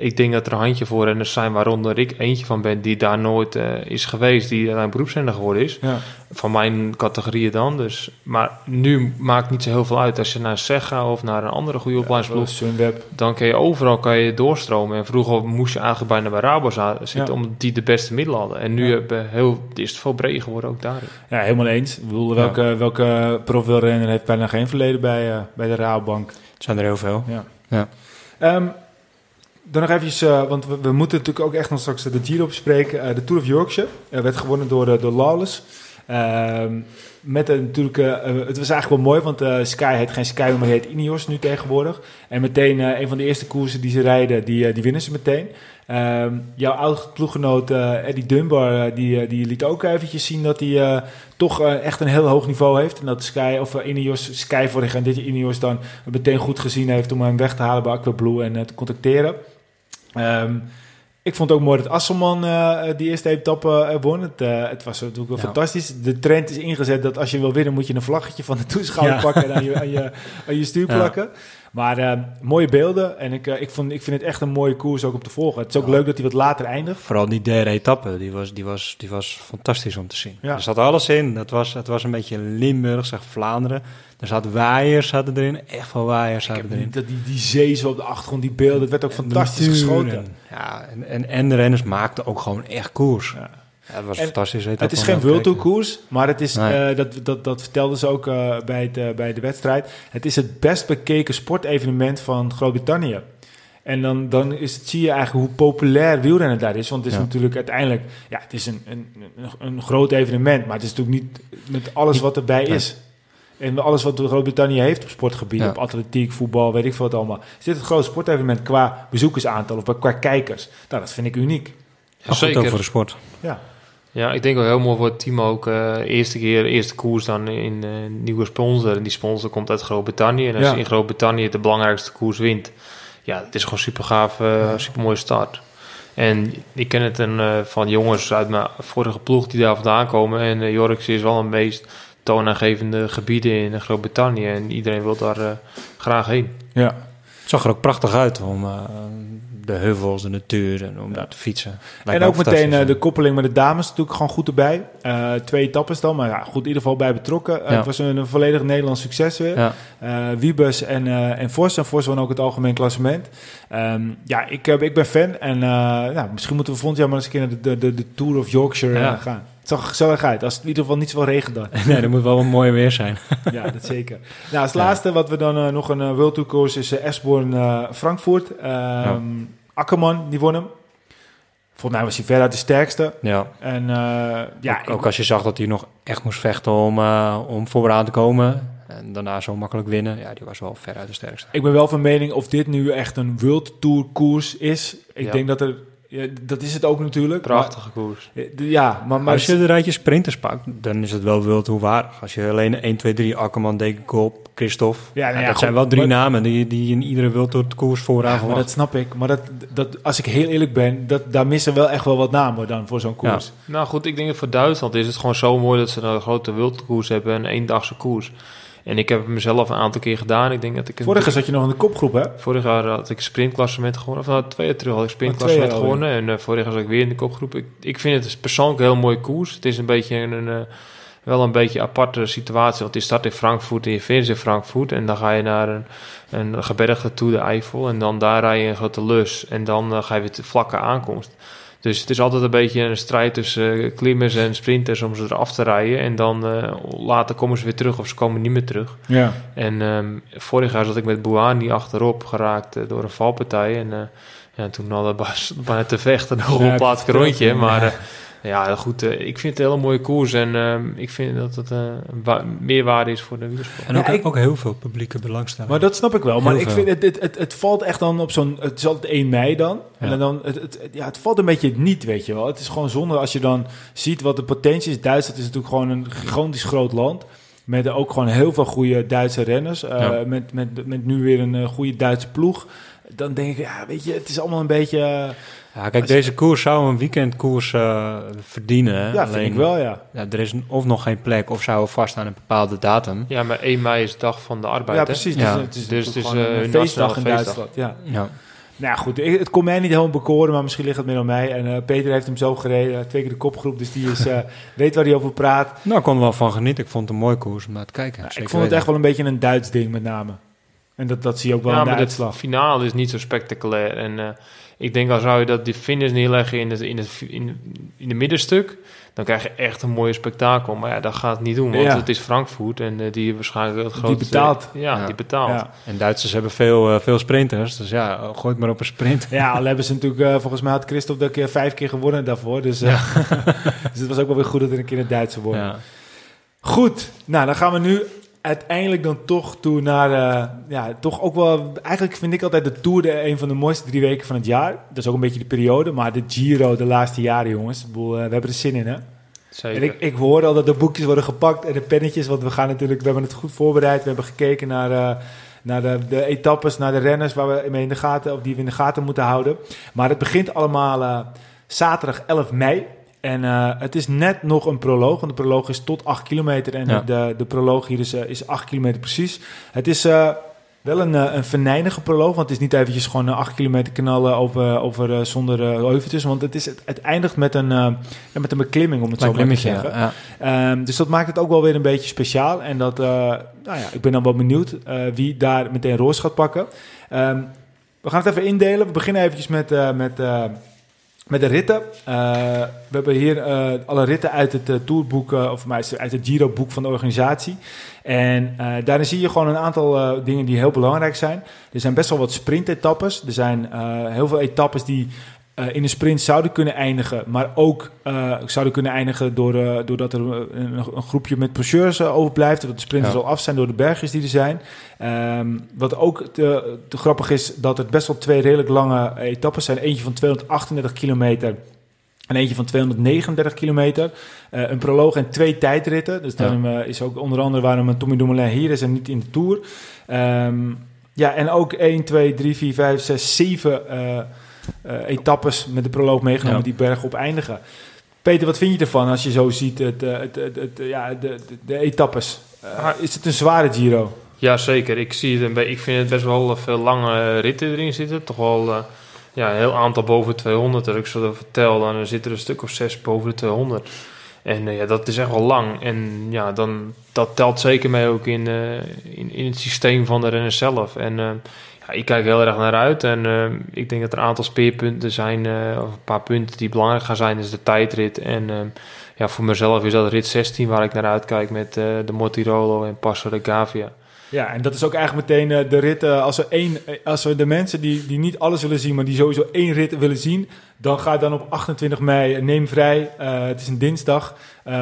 [SPEAKER 1] ik denk dat er een handje voor renners zijn, waaronder ik eentje van ben, die daar nooit eh, is geweest, die een beroepsrenner geworden is.
[SPEAKER 2] ja.
[SPEAKER 1] Van mijn categorieën dan. Dus, maar nu maakt niet zo heel veel uit. Als je naar SEG gaat of naar een andere goede opleidingsploeg,
[SPEAKER 2] Sunweb.
[SPEAKER 1] dan kan je overal kan je doorstromen. En vroeger moest je eigenlijk bijna bij Rabo zitten,
[SPEAKER 2] Ja.
[SPEAKER 1] omdat die de beste middelen hadden. En nu
[SPEAKER 2] Ja.
[SPEAKER 1] hebben heel, is het veel breder geworden ook daarin.
[SPEAKER 2] Ja, helemaal eens. Ik bedoel, welke, welke profwielrenner heeft bijna geen verleden bij, eh, bij de Rabobank?
[SPEAKER 3] Het zijn er heel veel.
[SPEAKER 2] Ehm, dan nog eventjes, eh, want we, moeten natuurlijk ook echt nog straks de Giro bespreken. Eh, de Tour of Yorkshire eh, werd gewonnen door, door Lawless. Ehm, met een, natuurlijk, het was eigenlijk wel mooi, want Sky heet geen Sky, maar heet Ineos nu tegenwoordig. En meteen een van de eerste koersen die ze rijden, die, die winnen ze meteen. Ehm, jouw oude ploeggenoot Eddie Dunbar, die, die liet ook eventjes zien dat hij toch echt een heel hoog niveau heeft. En dat Sky, of Ineos, Sky vorig en dit Ineos dan meteen goed gezien heeft om hem weg te halen bij Aquablue en eh, te contacteren. Ehm, ik vond het ook mooi dat Asselman eh, die eerste etappe eh, won. Het, eh, het was natuurlijk wel
[SPEAKER 3] Ja.
[SPEAKER 2] fantastisch. De trend is ingezet dat als je wil winnen, moet je een vlaggetje van de toeschouwer
[SPEAKER 3] Ja.
[SPEAKER 2] pakken en aan je, aan je, aan je stuur
[SPEAKER 3] Ja.
[SPEAKER 2] plakken. Maar eh, mooie beelden en ik, eh, ik, vond, ik vind het echt een mooie koers ook om te volgen. Het is ook leuk dat hij wat later eindigt.
[SPEAKER 3] Vooral die derde etappe, die was, die was, die was fantastisch om te zien. Er zat alles in. Dat was, het was een beetje Limburg, zeg Vlaanderen. Er zaten waaiers zaten erin, echt veel waaiers
[SPEAKER 2] Ik
[SPEAKER 3] zaten
[SPEAKER 2] heb
[SPEAKER 3] erin.
[SPEAKER 2] die, die, die zee zo op de achtergrond, die beelden, het werd ook
[SPEAKER 3] En
[SPEAKER 2] fantastisch geschoten.
[SPEAKER 3] En, ja, en, en, en de renners maakten ook gewoon echt koers.
[SPEAKER 2] Ja.
[SPEAKER 3] Was
[SPEAKER 2] En
[SPEAKER 3] fantastisch.
[SPEAKER 2] Het is geen World Tour koers, maar het is,
[SPEAKER 3] Nee.
[SPEAKER 2] eh, dat, dat, dat vertelden ze ook eh, bij, het, eh, bij de wedstrijd. Het is het best bekeken sportevenement van Groot-Brittannië. En dan, dan is het, zie je eigenlijk hoe populair wielrennen daar is. Want het is
[SPEAKER 3] Ja.
[SPEAKER 2] natuurlijk uiteindelijk, ja, het is een, een, een, een groot evenement, maar het is natuurlijk niet met alles wat erbij
[SPEAKER 3] Nee.
[SPEAKER 2] is. En alles wat Groot-Brittannië heeft op sportgebied,
[SPEAKER 3] Ja.
[SPEAKER 2] op atletiek, voetbal, weet ik veel wat allemaal. Is dit het grootste sportevenement qua bezoekersaantal of qua kijkers? Nou, dat vind ik uniek.
[SPEAKER 3] Ja, goed ook voor de sport.
[SPEAKER 2] Ja,
[SPEAKER 1] Ja, ik denk wel heel mooi voor het team ook. eh, eerste keer, eerste koers dan in eh, nieuwe sponsor. En die sponsor komt uit Groot-Brittannië. En als
[SPEAKER 2] Ja.
[SPEAKER 1] je in Groot-Brittannië de belangrijkste koers wint, ja, het is gewoon super gaaf, super mooie start. En ik ken het een, eh, van jongens uit mijn vorige ploeg die daar vandaan komen. En uh, Yorkshire is wel een meest toonaangevende gebieden in Groot-Brittannië. En iedereen wil daar eh, graag heen.
[SPEAKER 2] ja.
[SPEAKER 3] Het zag er ook prachtig uit om eh, de heuvels, de natuur en om daar te fietsen. Lijkt
[SPEAKER 2] en ook meteen eh, de koppeling met de dames natuurlijk gewoon goed erbij. Eh, twee etappes dan, maar ja, goed in ieder geval bij betrokken.
[SPEAKER 3] Ja.
[SPEAKER 2] Het was een, een volledig Nederlands succes weer.
[SPEAKER 3] Ja.
[SPEAKER 2] Eh, Wiebes en, eh en Vos. En Vos won ook het algemeen klassement. Ehm, ja, ik, ik ben fan. En eh, nou, misschien moeten we volgend jaar maar eens een keer naar de, de, de Tour of Yorkshire
[SPEAKER 3] Ja.
[SPEAKER 2] gaan. Het zag er gezellig uit. Als het in ieder geval niet zoveel regen dan.
[SPEAKER 3] Nee, er moet wel een mooi weer zijn.
[SPEAKER 2] ja, dat zeker. Nou, als laatste wat we dan eh, nog een uh, World Tour koers is uh, Esborn Frankfurt. Ehm Akkerman, die won hem. Volgens mij was hij veruit de sterkste.
[SPEAKER 3] Ja.
[SPEAKER 2] En ja,
[SPEAKER 3] ook, ook als je zag dat hij nog echt moest vechten om, om vooraan te komen. En daarna zo makkelijk winnen. Ja, die was wel veruit de sterkste.
[SPEAKER 2] Ik ben wel van mening of dit nu echt een World Tour koers is. Ik
[SPEAKER 1] Ja.
[SPEAKER 2] denk dat er Ja, dat is het ook natuurlijk.
[SPEAKER 1] Prachtige koers.
[SPEAKER 2] Ja, maar, maar
[SPEAKER 3] als je de rijtje sprinters pakt, dan is het wel wild hoe waar. Als je alleen 1, 2, 3, Akkerman, Dekenkop, Christophe.
[SPEAKER 2] Ja, nou
[SPEAKER 3] Ja,
[SPEAKER 2] ja,
[SPEAKER 3] dat
[SPEAKER 2] goed,
[SPEAKER 3] zijn wel drie
[SPEAKER 2] maar-
[SPEAKER 3] namen die, die in iedere wild door de koers vooraan
[SPEAKER 2] Ja, dat snap ik. Maar dat, dat, als ik heel eerlijk ben, dat, daar missen wel echt wel wat namen dan voor zo'n koers.
[SPEAKER 1] Nou goed, ik denk dat voor Duitsland is het gewoon zo mooi dat ze een grote wildkoers hebben, een eendagse koers. En ik heb het mezelf een aantal keer gedaan. Ik denk dat ik
[SPEAKER 2] Vorig jaar zat je nog in de kopgroep, hè?
[SPEAKER 1] Vorig jaar had ik sprintklassement gewonnen. Of nou, twee jaar terug had ik
[SPEAKER 2] Oh,
[SPEAKER 1] sprintklassement
[SPEAKER 2] jaar
[SPEAKER 1] gewonnen. En eh, vorig jaar zat ik weer in de kopgroep. Ik, ik vind het persoonlijk een heel mooie koers. Het is een beetje een, eh, wel een beetje een aparte situatie. Want je start in Frankfurt en je finisht in Frankfurt. En dan ga je naar een, een gebergte toe de Eifel. En dan daar rij je een grote lus. En dan eh, ga je weer te vlakke aankomst. Dus het is altijd een beetje een strijd tussen eh, klimmers en sprinters om ze eraf te rijden. En dan eh, later komen ze weer terug of ze komen niet meer terug.
[SPEAKER 2] Ja.
[SPEAKER 1] En ehm, vorig jaar zat ik met Bouani achterop geraakt eh, door een valpartij. En ja, toen hadden we bijna te vechten nog een
[SPEAKER 2] vertelde
[SPEAKER 1] rondje. Maar ja, goed, eh, ik vind het een hele mooie koers. En ehm, ik vind dat het eh, een wa- meerwaarde is voor de wielersport.
[SPEAKER 3] En ook,
[SPEAKER 2] Ja, ik-
[SPEAKER 3] ook heel veel publieke belangstelling.
[SPEAKER 2] Maar dat snap ik wel. Maar ik vind het, het, het, het valt echt dan op zo'n. Het is altijd 1 mei dan.
[SPEAKER 3] Ja.
[SPEAKER 2] En dan het, het, ja, het valt een beetje niet, weet je wel. Het is gewoon zonde als je dan ziet wat de potentie is. Duitsland is natuurlijk gewoon een gigantisch groot land. Met ook gewoon heel veel goede Duitse renners. Eh,
[SPEAKER 3] Ja.
[SPEAKER 2] met, met, met nu weer een goede Duitse ploeg. Dan denk ik, ja, weet je, het is allemaal een beetje.
[SPEAKER 3] Ja, kijk,
[SPEAKER 2] als je-
[SPEAKER 3] deze koers zou een weekendkoers eh, verdienen.
[SPEAKER 2] ja, vind ik wel, ja.
[SPEAKER 3] Ja, er is of nog geen plek of zou vast aan een bepaalde datum.
[SPEAKER 1] Ja, maar 1 mei is de dag van de arbeid.
[SPEAKER 2] Ja,
[SPEAKER 1] hè?
[SPEAKER 2] precies.
[SPEAKER 3] Ja.
[SPEAKER 2] Dus, het is,
[SPEAKER 1] Dus
[SPEAKER 2] het
[SPEAKER 1] het is, eh,
[SPEAKER 2] een feestdag in. Duitsland. Ja.
[SPEAKER 3] Ja.
[SPEAKER 2] Nou ja, goed, ik- het kon mij niet helemaal bekoren, maar misschien ligt het meer aan mij. En eh, Peter heeft hem zo gereden, twee keer de kopgroep, dus die is, eh, weet waar hij over praat.
[SPEAKER 3] Nou, ik kon er wel van genieten. Ik vond het een mooie koers om naar te kijken.
[SPEAKER 2] Ja, ik vond het echt wel een beetje een Duits ding met name. En dat, dat zie je ook wel
[SPEAKER 1] Ja,
[SPEAKER 2] in de uitslag.
[SPEAKER 1] finale is niet zo spectaculair. En eh, ik denk al zou je dat die finish neerleggen in het, in het in, in de middenstuk, dan krijg je echt een mooie spektakel. Maar ja, dat gaat het niet doen, want
[SPEAKER 2] Ja.
[SPEAKER 1] het is Frankfurt en eh, die waarschijnlijk het
[SPEAKER 2] Die
[SPEAKER 1] grootste...
[SPEAKER 2] betaalt.
[SPEAKER 1] Ja,
[SPEAKER 3] Ja.
[SPEAKER 1] die betaalt.
[SPEAKER 2] Ja.
[SPEAKER 3] En Duitsers hebben veel, eh, veel sprinters. Dus ja, gooi het maar op een sprint.
[SPEAKER 2] ja, al hebben ze natuurlijk, eh, volgens mij had Christophe dat keer vijf keer gewonnen daarvoor. Dus, eh, dus het was ook wel weer goed dat er een keer een Duitse wordt.
[SPEAKER 3] Ja.
[SPEAKER 2] Goed, nou dan gaan we nu uiteindelijk dan toch toe naar, eh, ja, toch ook wel, eigenlijk vind ik altijd de Tour de, een van de mooiste drie weken van het jaar. Dat is ook een beetje de periode, maar de Giro de laatste jaren jongens, eh, we hebben er zin in hè.
[SPEAKER 1] Zeker.
[SPEAKER 2] En ik, ik hoor al dat de boekjes worden gepakt en de pennetjes, want we gaan natuurlijk, we hebben het goed voorbereid. We hebben gekeken naar, eh, naar de, de etappes, naar de renners waar we mee in de gaten, of die we in de gaten moeten houden. Maar het begint allemaal zaterdag 11 mei. En eh, het is net nog een proloog, want de proloog is tot 8 kilometer en
[SPEAKER 3] Ja.
[SPEAKER 2] de, de proloog hier is, eh, is 8 kilometer precies. Het is eh, wel een, een venijnige proloog, want het is niet eventjes gewoon een 8 kilometer knallen over, over zonder heuveltjes, want het, is, het, het eindigt met een, ja, met een beklimming, om het zo maar te zeggen.
[SPEAKER 3] ja.
[SPEAKER 2] Ehm, dus dat maakt het ook wel weer een beetje speciaal. En dat, nou ja, ik ben dan wel benieuwd wie daar meteen roos gaat pakken. Ehm, we gaan het even indelen. We beginnen eventjes met, met, met de ritten. Eh, we hebben hier eh, alle ritten uit het eh, tourboek, of uit het Giro-boek van de organisatie. En daarin zie je gewoon een aantal dingen die heel belangrijk zijn. Er zijn best wel wat sprintetappes. Er zijn heel veel etappes die eh, in een sprint zouden kunnen eindigen, maar ook eh, zouden kunnen eindigen door, eh, doordat er een, een groepje met proceurs uh, overblijft, dat de sprinters
[SPEAKER 3] Ja.
[SPEAKER 2] al af zijn door de bergjes die er zijn. Ehm, wat ook te, te grappig is, dat er best wel twee redelijk lange etappes zijn. Eentje van 238 kilometer en eentje van 239 kilometer. Een proloog en twee tijdritten. Dus daarom is ook onder andere waarom Tommy Dumoulin hier is en niet in de Tour. Um, ja, en ook 1, 2, 3, 4, 5, 6, 7 uh, etappes met de proloog meegenomen ja. die berg op eindigen. Peter, wat vind je ervan als je zo ziet het, uh, het, het, het, ja, de, de, de etappes? Uh, is het een zware Giro?
[SPEAKER 1] Ja, zeker. Ik, zie het een beetje, ik vind het best wel veel lange ritten erin zitten. Toch wel uh, ja, een heel aantal boven 200. Dat ik zo vertel, dan zit er een stuk of zes boven de 200. En uh, ja, dat is echt wel lang. En ja, dan, dat telt zeker mee ook in, uh, in, in het systeem van de renner zelf. En uh, ik kijk heel erg naar uit. En uh, ik denk dat er een aantal speerpunten zijn, uh, of een paar punten die belangrijk gaan zijn, is de tijdrit. En uh, ja, voor mezelf is dat rit 16 waar ik naar uitkijk met uh, de Mortirolo en Passo de Gavia.
[SPEAKER 2] Ja, en dat is ook eigenlijk meteen uh, de rit. Als, we één, als we de mensen die, die niet alles willen zien, maar die sowieso één rit willen zien, dan ga dan op 28 mei neem vrij. Het is een dinsdag,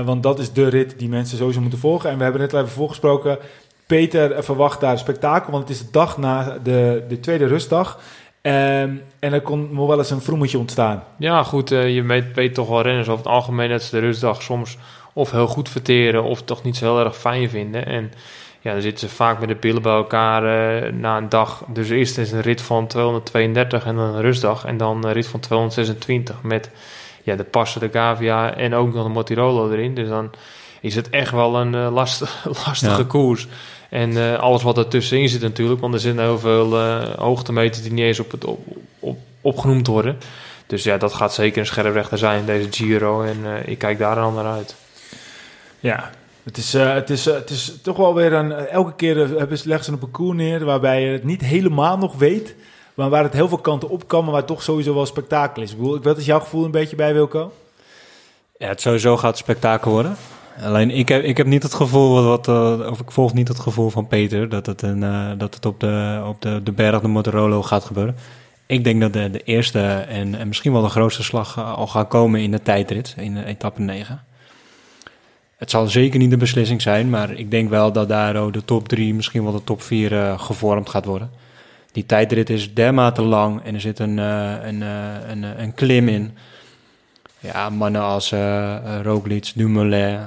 [SPEAKER 2] want dat is de rit die mensen sowieso moeten volgen. En we hebben net al even voorgesproken. Peter verwacht daar een spektakel, want het is de dag na de, de tweede rustdag. Ehm, en er kon nog wel eens een vroemetje ontstaan.
[SPEAKER 1] Ja, goed, eh, je weet, weet toch wel renners over het algemeen dat ze de rustdag soms of heel goed verteren of toch niet zo heel erg fijn vinden. En ja, dan zitten ze vaak met de billen bij elkaar eh, na een dag. Dus eerst is een rit van 232 en dan een rustdag. En dan een rit van 226 met ja, de passen, de Gavia en ook nog een Motirolo erin. Dus dan is het echt wel een eh, lastig, lastige
[SPEAKER 3] Ja.
[SPEAKER 1] koers. En eh, alles wat er tussenin zit natuurlijk, want er zitten heel veel eh hoogtemeters die niet eens op het op, op, opgenoemd worden. Dus ja, dat gaat zeker een scherprechter zijn in deze Giro. En eh, ik kijk daar dan naar uit.
[SPEAKER 2] Ja, het is, eh, het is, het is toch wel weer een... elke keer hebben ze, leggen ze een parcours neer waarbij je het niet helemaal nog weet... maar waar het heel veel kanten op kan, maar waar het toch sowieso wel spektakel is. Ik bedoel, wat is jouw gevoel een beetje bij, Wilco?
[SPEAKER 3] Ja, het sowieso gaat spektakel worden. Alleen ik heb, ik heb niet het gevoel, wat, wat, eh, of ik volg niet het gevoel van Peter, dat het, een, eh, dat het op, de, op de, de berg de Motorolo gaat gebeuren. Ik denk dat de, de eerste en, en misschien wel de grootste slag eh, al gaat komen in de tijdrit, in etappe 9. Het zal zeker niet de beslissing zijn, maar ik denk wel dat daar de top 3, misschien wel de top 4 eh, gevormd gaat worden. Die tijdrit is dermate lang en er zit een, een, een, een klim in. Ja, mannen als eh, Roglic, Dumoulin,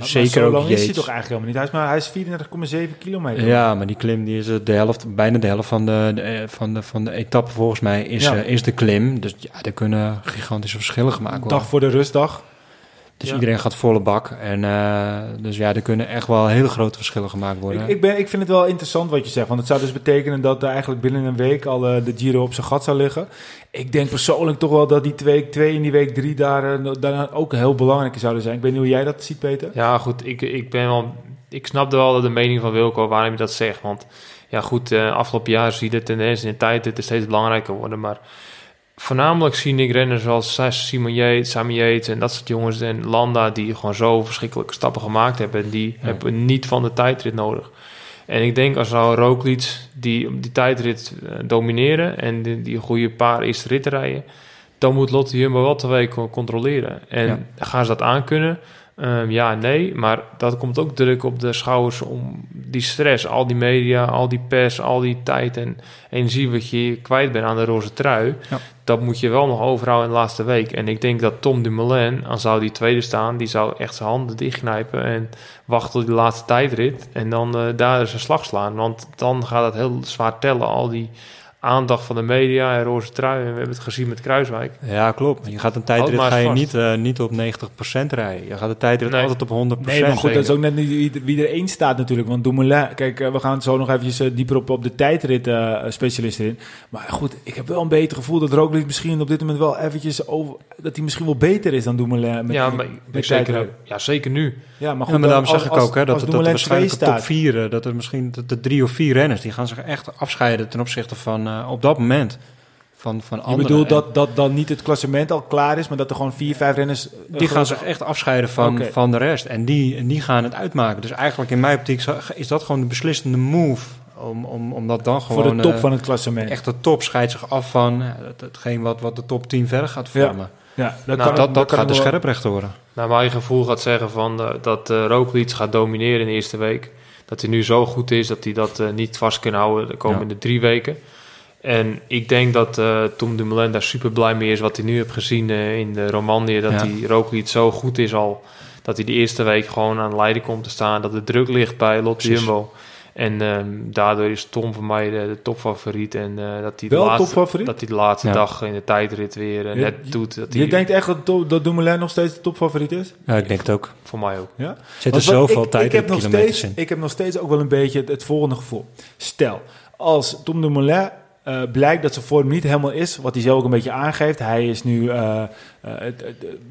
[SPEAKER 3] zeker
[SPEAKER 2] zo
[SPEAKER 3] ook
[SPEAKER 2] lang is hij toch eigenlijk helemaal niet. Hij is, maar, hij is 34,7 kilometer.
[SPEAKER 3] Ja, maar die klim die is eh, de helft, bijna de helft van de, de, eh, van de, van de etappe volgens mij is,
[SPEAKER 2] Ja.
[SPEAKER 3] eh, is de klim. Dus ja, er kunnen gigantische verschillen gemaakt worden.
[SPEAKER 2] dag voor de rustdag.
[SPEAKER 3] Dus
[SPEAKER 1] Ja.
[SPEAKER 3] iedereen gaat volle bak. En eh, dus ja, er kunnen echt wel hele grote verschillen gemaakt worden.
[SPEAKER 2] Ik, ik, ben, ik vind het wel interessant wat je zegt. Want het zou dus betekenen dat er eigenlijk binnen een week al de Giro op zijn gat zou liggen. Ik denk persoonlijk toch wel dat die twee, twee in die week drie daar, daarna ook heel belangrijk zouden zijn. Ik weet niet hoe jij dat ziet, Peter.
[SPEAKER 1] Ja, goed, ik, ik ben wel... Ik snap wel de mening van Wilco waarom je dat zegt. Want ja, goed, eh, afgelopen jaar zie je de tendens in de tijd dat het steeds belangrijker worden. Maar voornamelijk zie ik renners zoals Simon Yates, Sami Yates en dat soort jongens en Landa die gewoon zo verschrikkelijke stappen gemaakt hebben. En die hebben niet van de tijdrit nodig. En ik denk als zou Roglic die die tijdrit eh, domineren en die, die goede paar eerste ritten rijden, dan moet Lotte Jumbo wel twee weken controleren. En
[SPEAKER 3] Ja.
[SPEAKER 1] gaan ze dat aankunnen? Ehm, ja, nee, maar dat komt ook druk op de schouders om die stress, al die media, al die pers, al die tijd en energie wat je kwijt bent aan de roze trui.
[SPEAKER 3] Ja.
[SPEAKER 1] Dat moet je wel nog overhouden in de laatste week. En ik denk dat Tom Dumoulin, als zou die tweede staan, die zou echt zijn handen dichtknijpen en wachten tot die laatste tijdrit en dan eh, daar zijn slag slaan. Want dan gaat het heel zwaar tellen, al die aandacht van de media en roze trui. En we hebben het gezien met Kruiswijk.
[SPEAKER 3] Ja, klopt. Je gaat een tijdrit ga je
[SPEAKER 1] vast.
[SPEAKER 3] niet, eh, niet op 90% rijden. Je gaat de tijdrit
[SPEAKER 1] Nee.
[SPEAKER 3] altijd op 100%.
[SPEAKER 2] Nee, maar goed, dat is ook net niet wie, er één staat natuurlijk. Want Dumoulin, kijk, eh, we gaan zo nog eventjes eh, dieper op, op de tijdrit specialisten in. Maar goed, ik heb wel een beter gevoel dat Roglic misschien op dit moment wel eventjes over... dat hij misschien wel beter is dan Dumoulin. Met,
[SPEAKER 1] ja, maar
[SPEAKER 2] met
[SPEAKER 1] zeker, ja, zeker nu.
[SPEAKER 2] Ja, maar goed,
[SPEAKER 3] Ja, maar daarom
[SPEAKER 2] als-
[SPEAKER 3] zeg ik ook hè, dat, het- dat er waarschijnlijk op top
[SPEAKER 2] staat.
[SPEAKER 3] 4, dat er misschien de, de drie of vier renners, die gaan zich echt afscheiden ten opzichte van eh, op dat moment van, van
[SPEAKER 2] Je
[SPEAKER 3] anderen.
[SPEAKER 2] bedoelt
[SPEAKER 3] En
[SPEAKER 2] dat, dat dan niet het klassement al klaar is, maar dat er gewoon vier, vijf renners... eh,
[SPEAKER 3] die gaan zich echt afscheiden van, van de rest. En die, en die gaan het uitmaken. Dus eigenlijk in mijn optiek is dat gewoon de beslissende move. Om, om, om dat dan gewoon...
[SPEAKER 2] voor de top
[SPEAKER 3] eh,
[SPEAKER 2] van het klassement.
[SPEAKER 3] Echt de top scheidt zich af van het, hetgeen wat, wat de top 10 verder gaat
[SPEAKER 2] Ja.
[SPEAKER 3] vormen.
[SPEAKER 2] ja, dat,
[SPEAKER 1] Nou,
[SPEAKER 2] kan,
[SPEAKER 3] dat dat
[SPEAKER 2] kan
[SPEAKER 3] gaat de
[SPEAKER 2] ik
[SPEAKER 3] scherprechter worden.
[SPEAKER 1] naar mijn eigen gevoel gaat zeggen van, eh, dat uh, Roglic gaat domineren in de eerste week. Dat hij nu zo goed is dat hij dat niet vast kan houden de komende drie weken. En ik denk dat eh Tom Dumoulin daar super blij mee is wat hij nu heeft gezien eh, in de Romandie. Dat
[SPEAKER 3] Ja.
[SPEAKER 1] hij Roglic zo goed is al. Dat hij de eerste week gewoon aan de leiding komt te staan. Dat de druk ligt bij Lotte. Jumbo. En ehm, daardoor is Tom voor mij de, de topfavoriet. En eh, dat hij de laatste,
[SPEAKER 2] topfavoriet?
[SPEAKER 1] dat hij de laatste
[SPEAKER 3] Ja.
[SPEAKER 1] dag in de tijdrit weer eh,
[SPEAKER 2] Je-
[SPEAKER 1] net doet. Dat hij,
[SPEAKER 2] Je denkt echt dat, dat Dumoulin nog steeds de topfavoriet is?
[SPEAKER 3] Ja, ik denk het ook.
[SPEAKER 1] Voor mij ook.
[SPEAKER 2] Ja?
[SPEAKER 3] Er zitten
[SPEAKER 2] Want wat-
[SPEAKER 3] zoveel
[SPEAKER 2] ik,
[SPEAKER 3] tijd
[SPEAKER 2] ik heb nog
[SPEAKER 3] kilometers
[SPEAKER 2] steeds,
[SPEAKER 3] in.
[SPEAKER 2] Ik heb nog steeds ook wel een beetje het, het volgende gevoel. Stel, als Tom Dumoulin eh blijkt dat zijn vorm niet helemaal is, wat hij zelf ook een beetje aangeeft. Hij is nu eh, eh,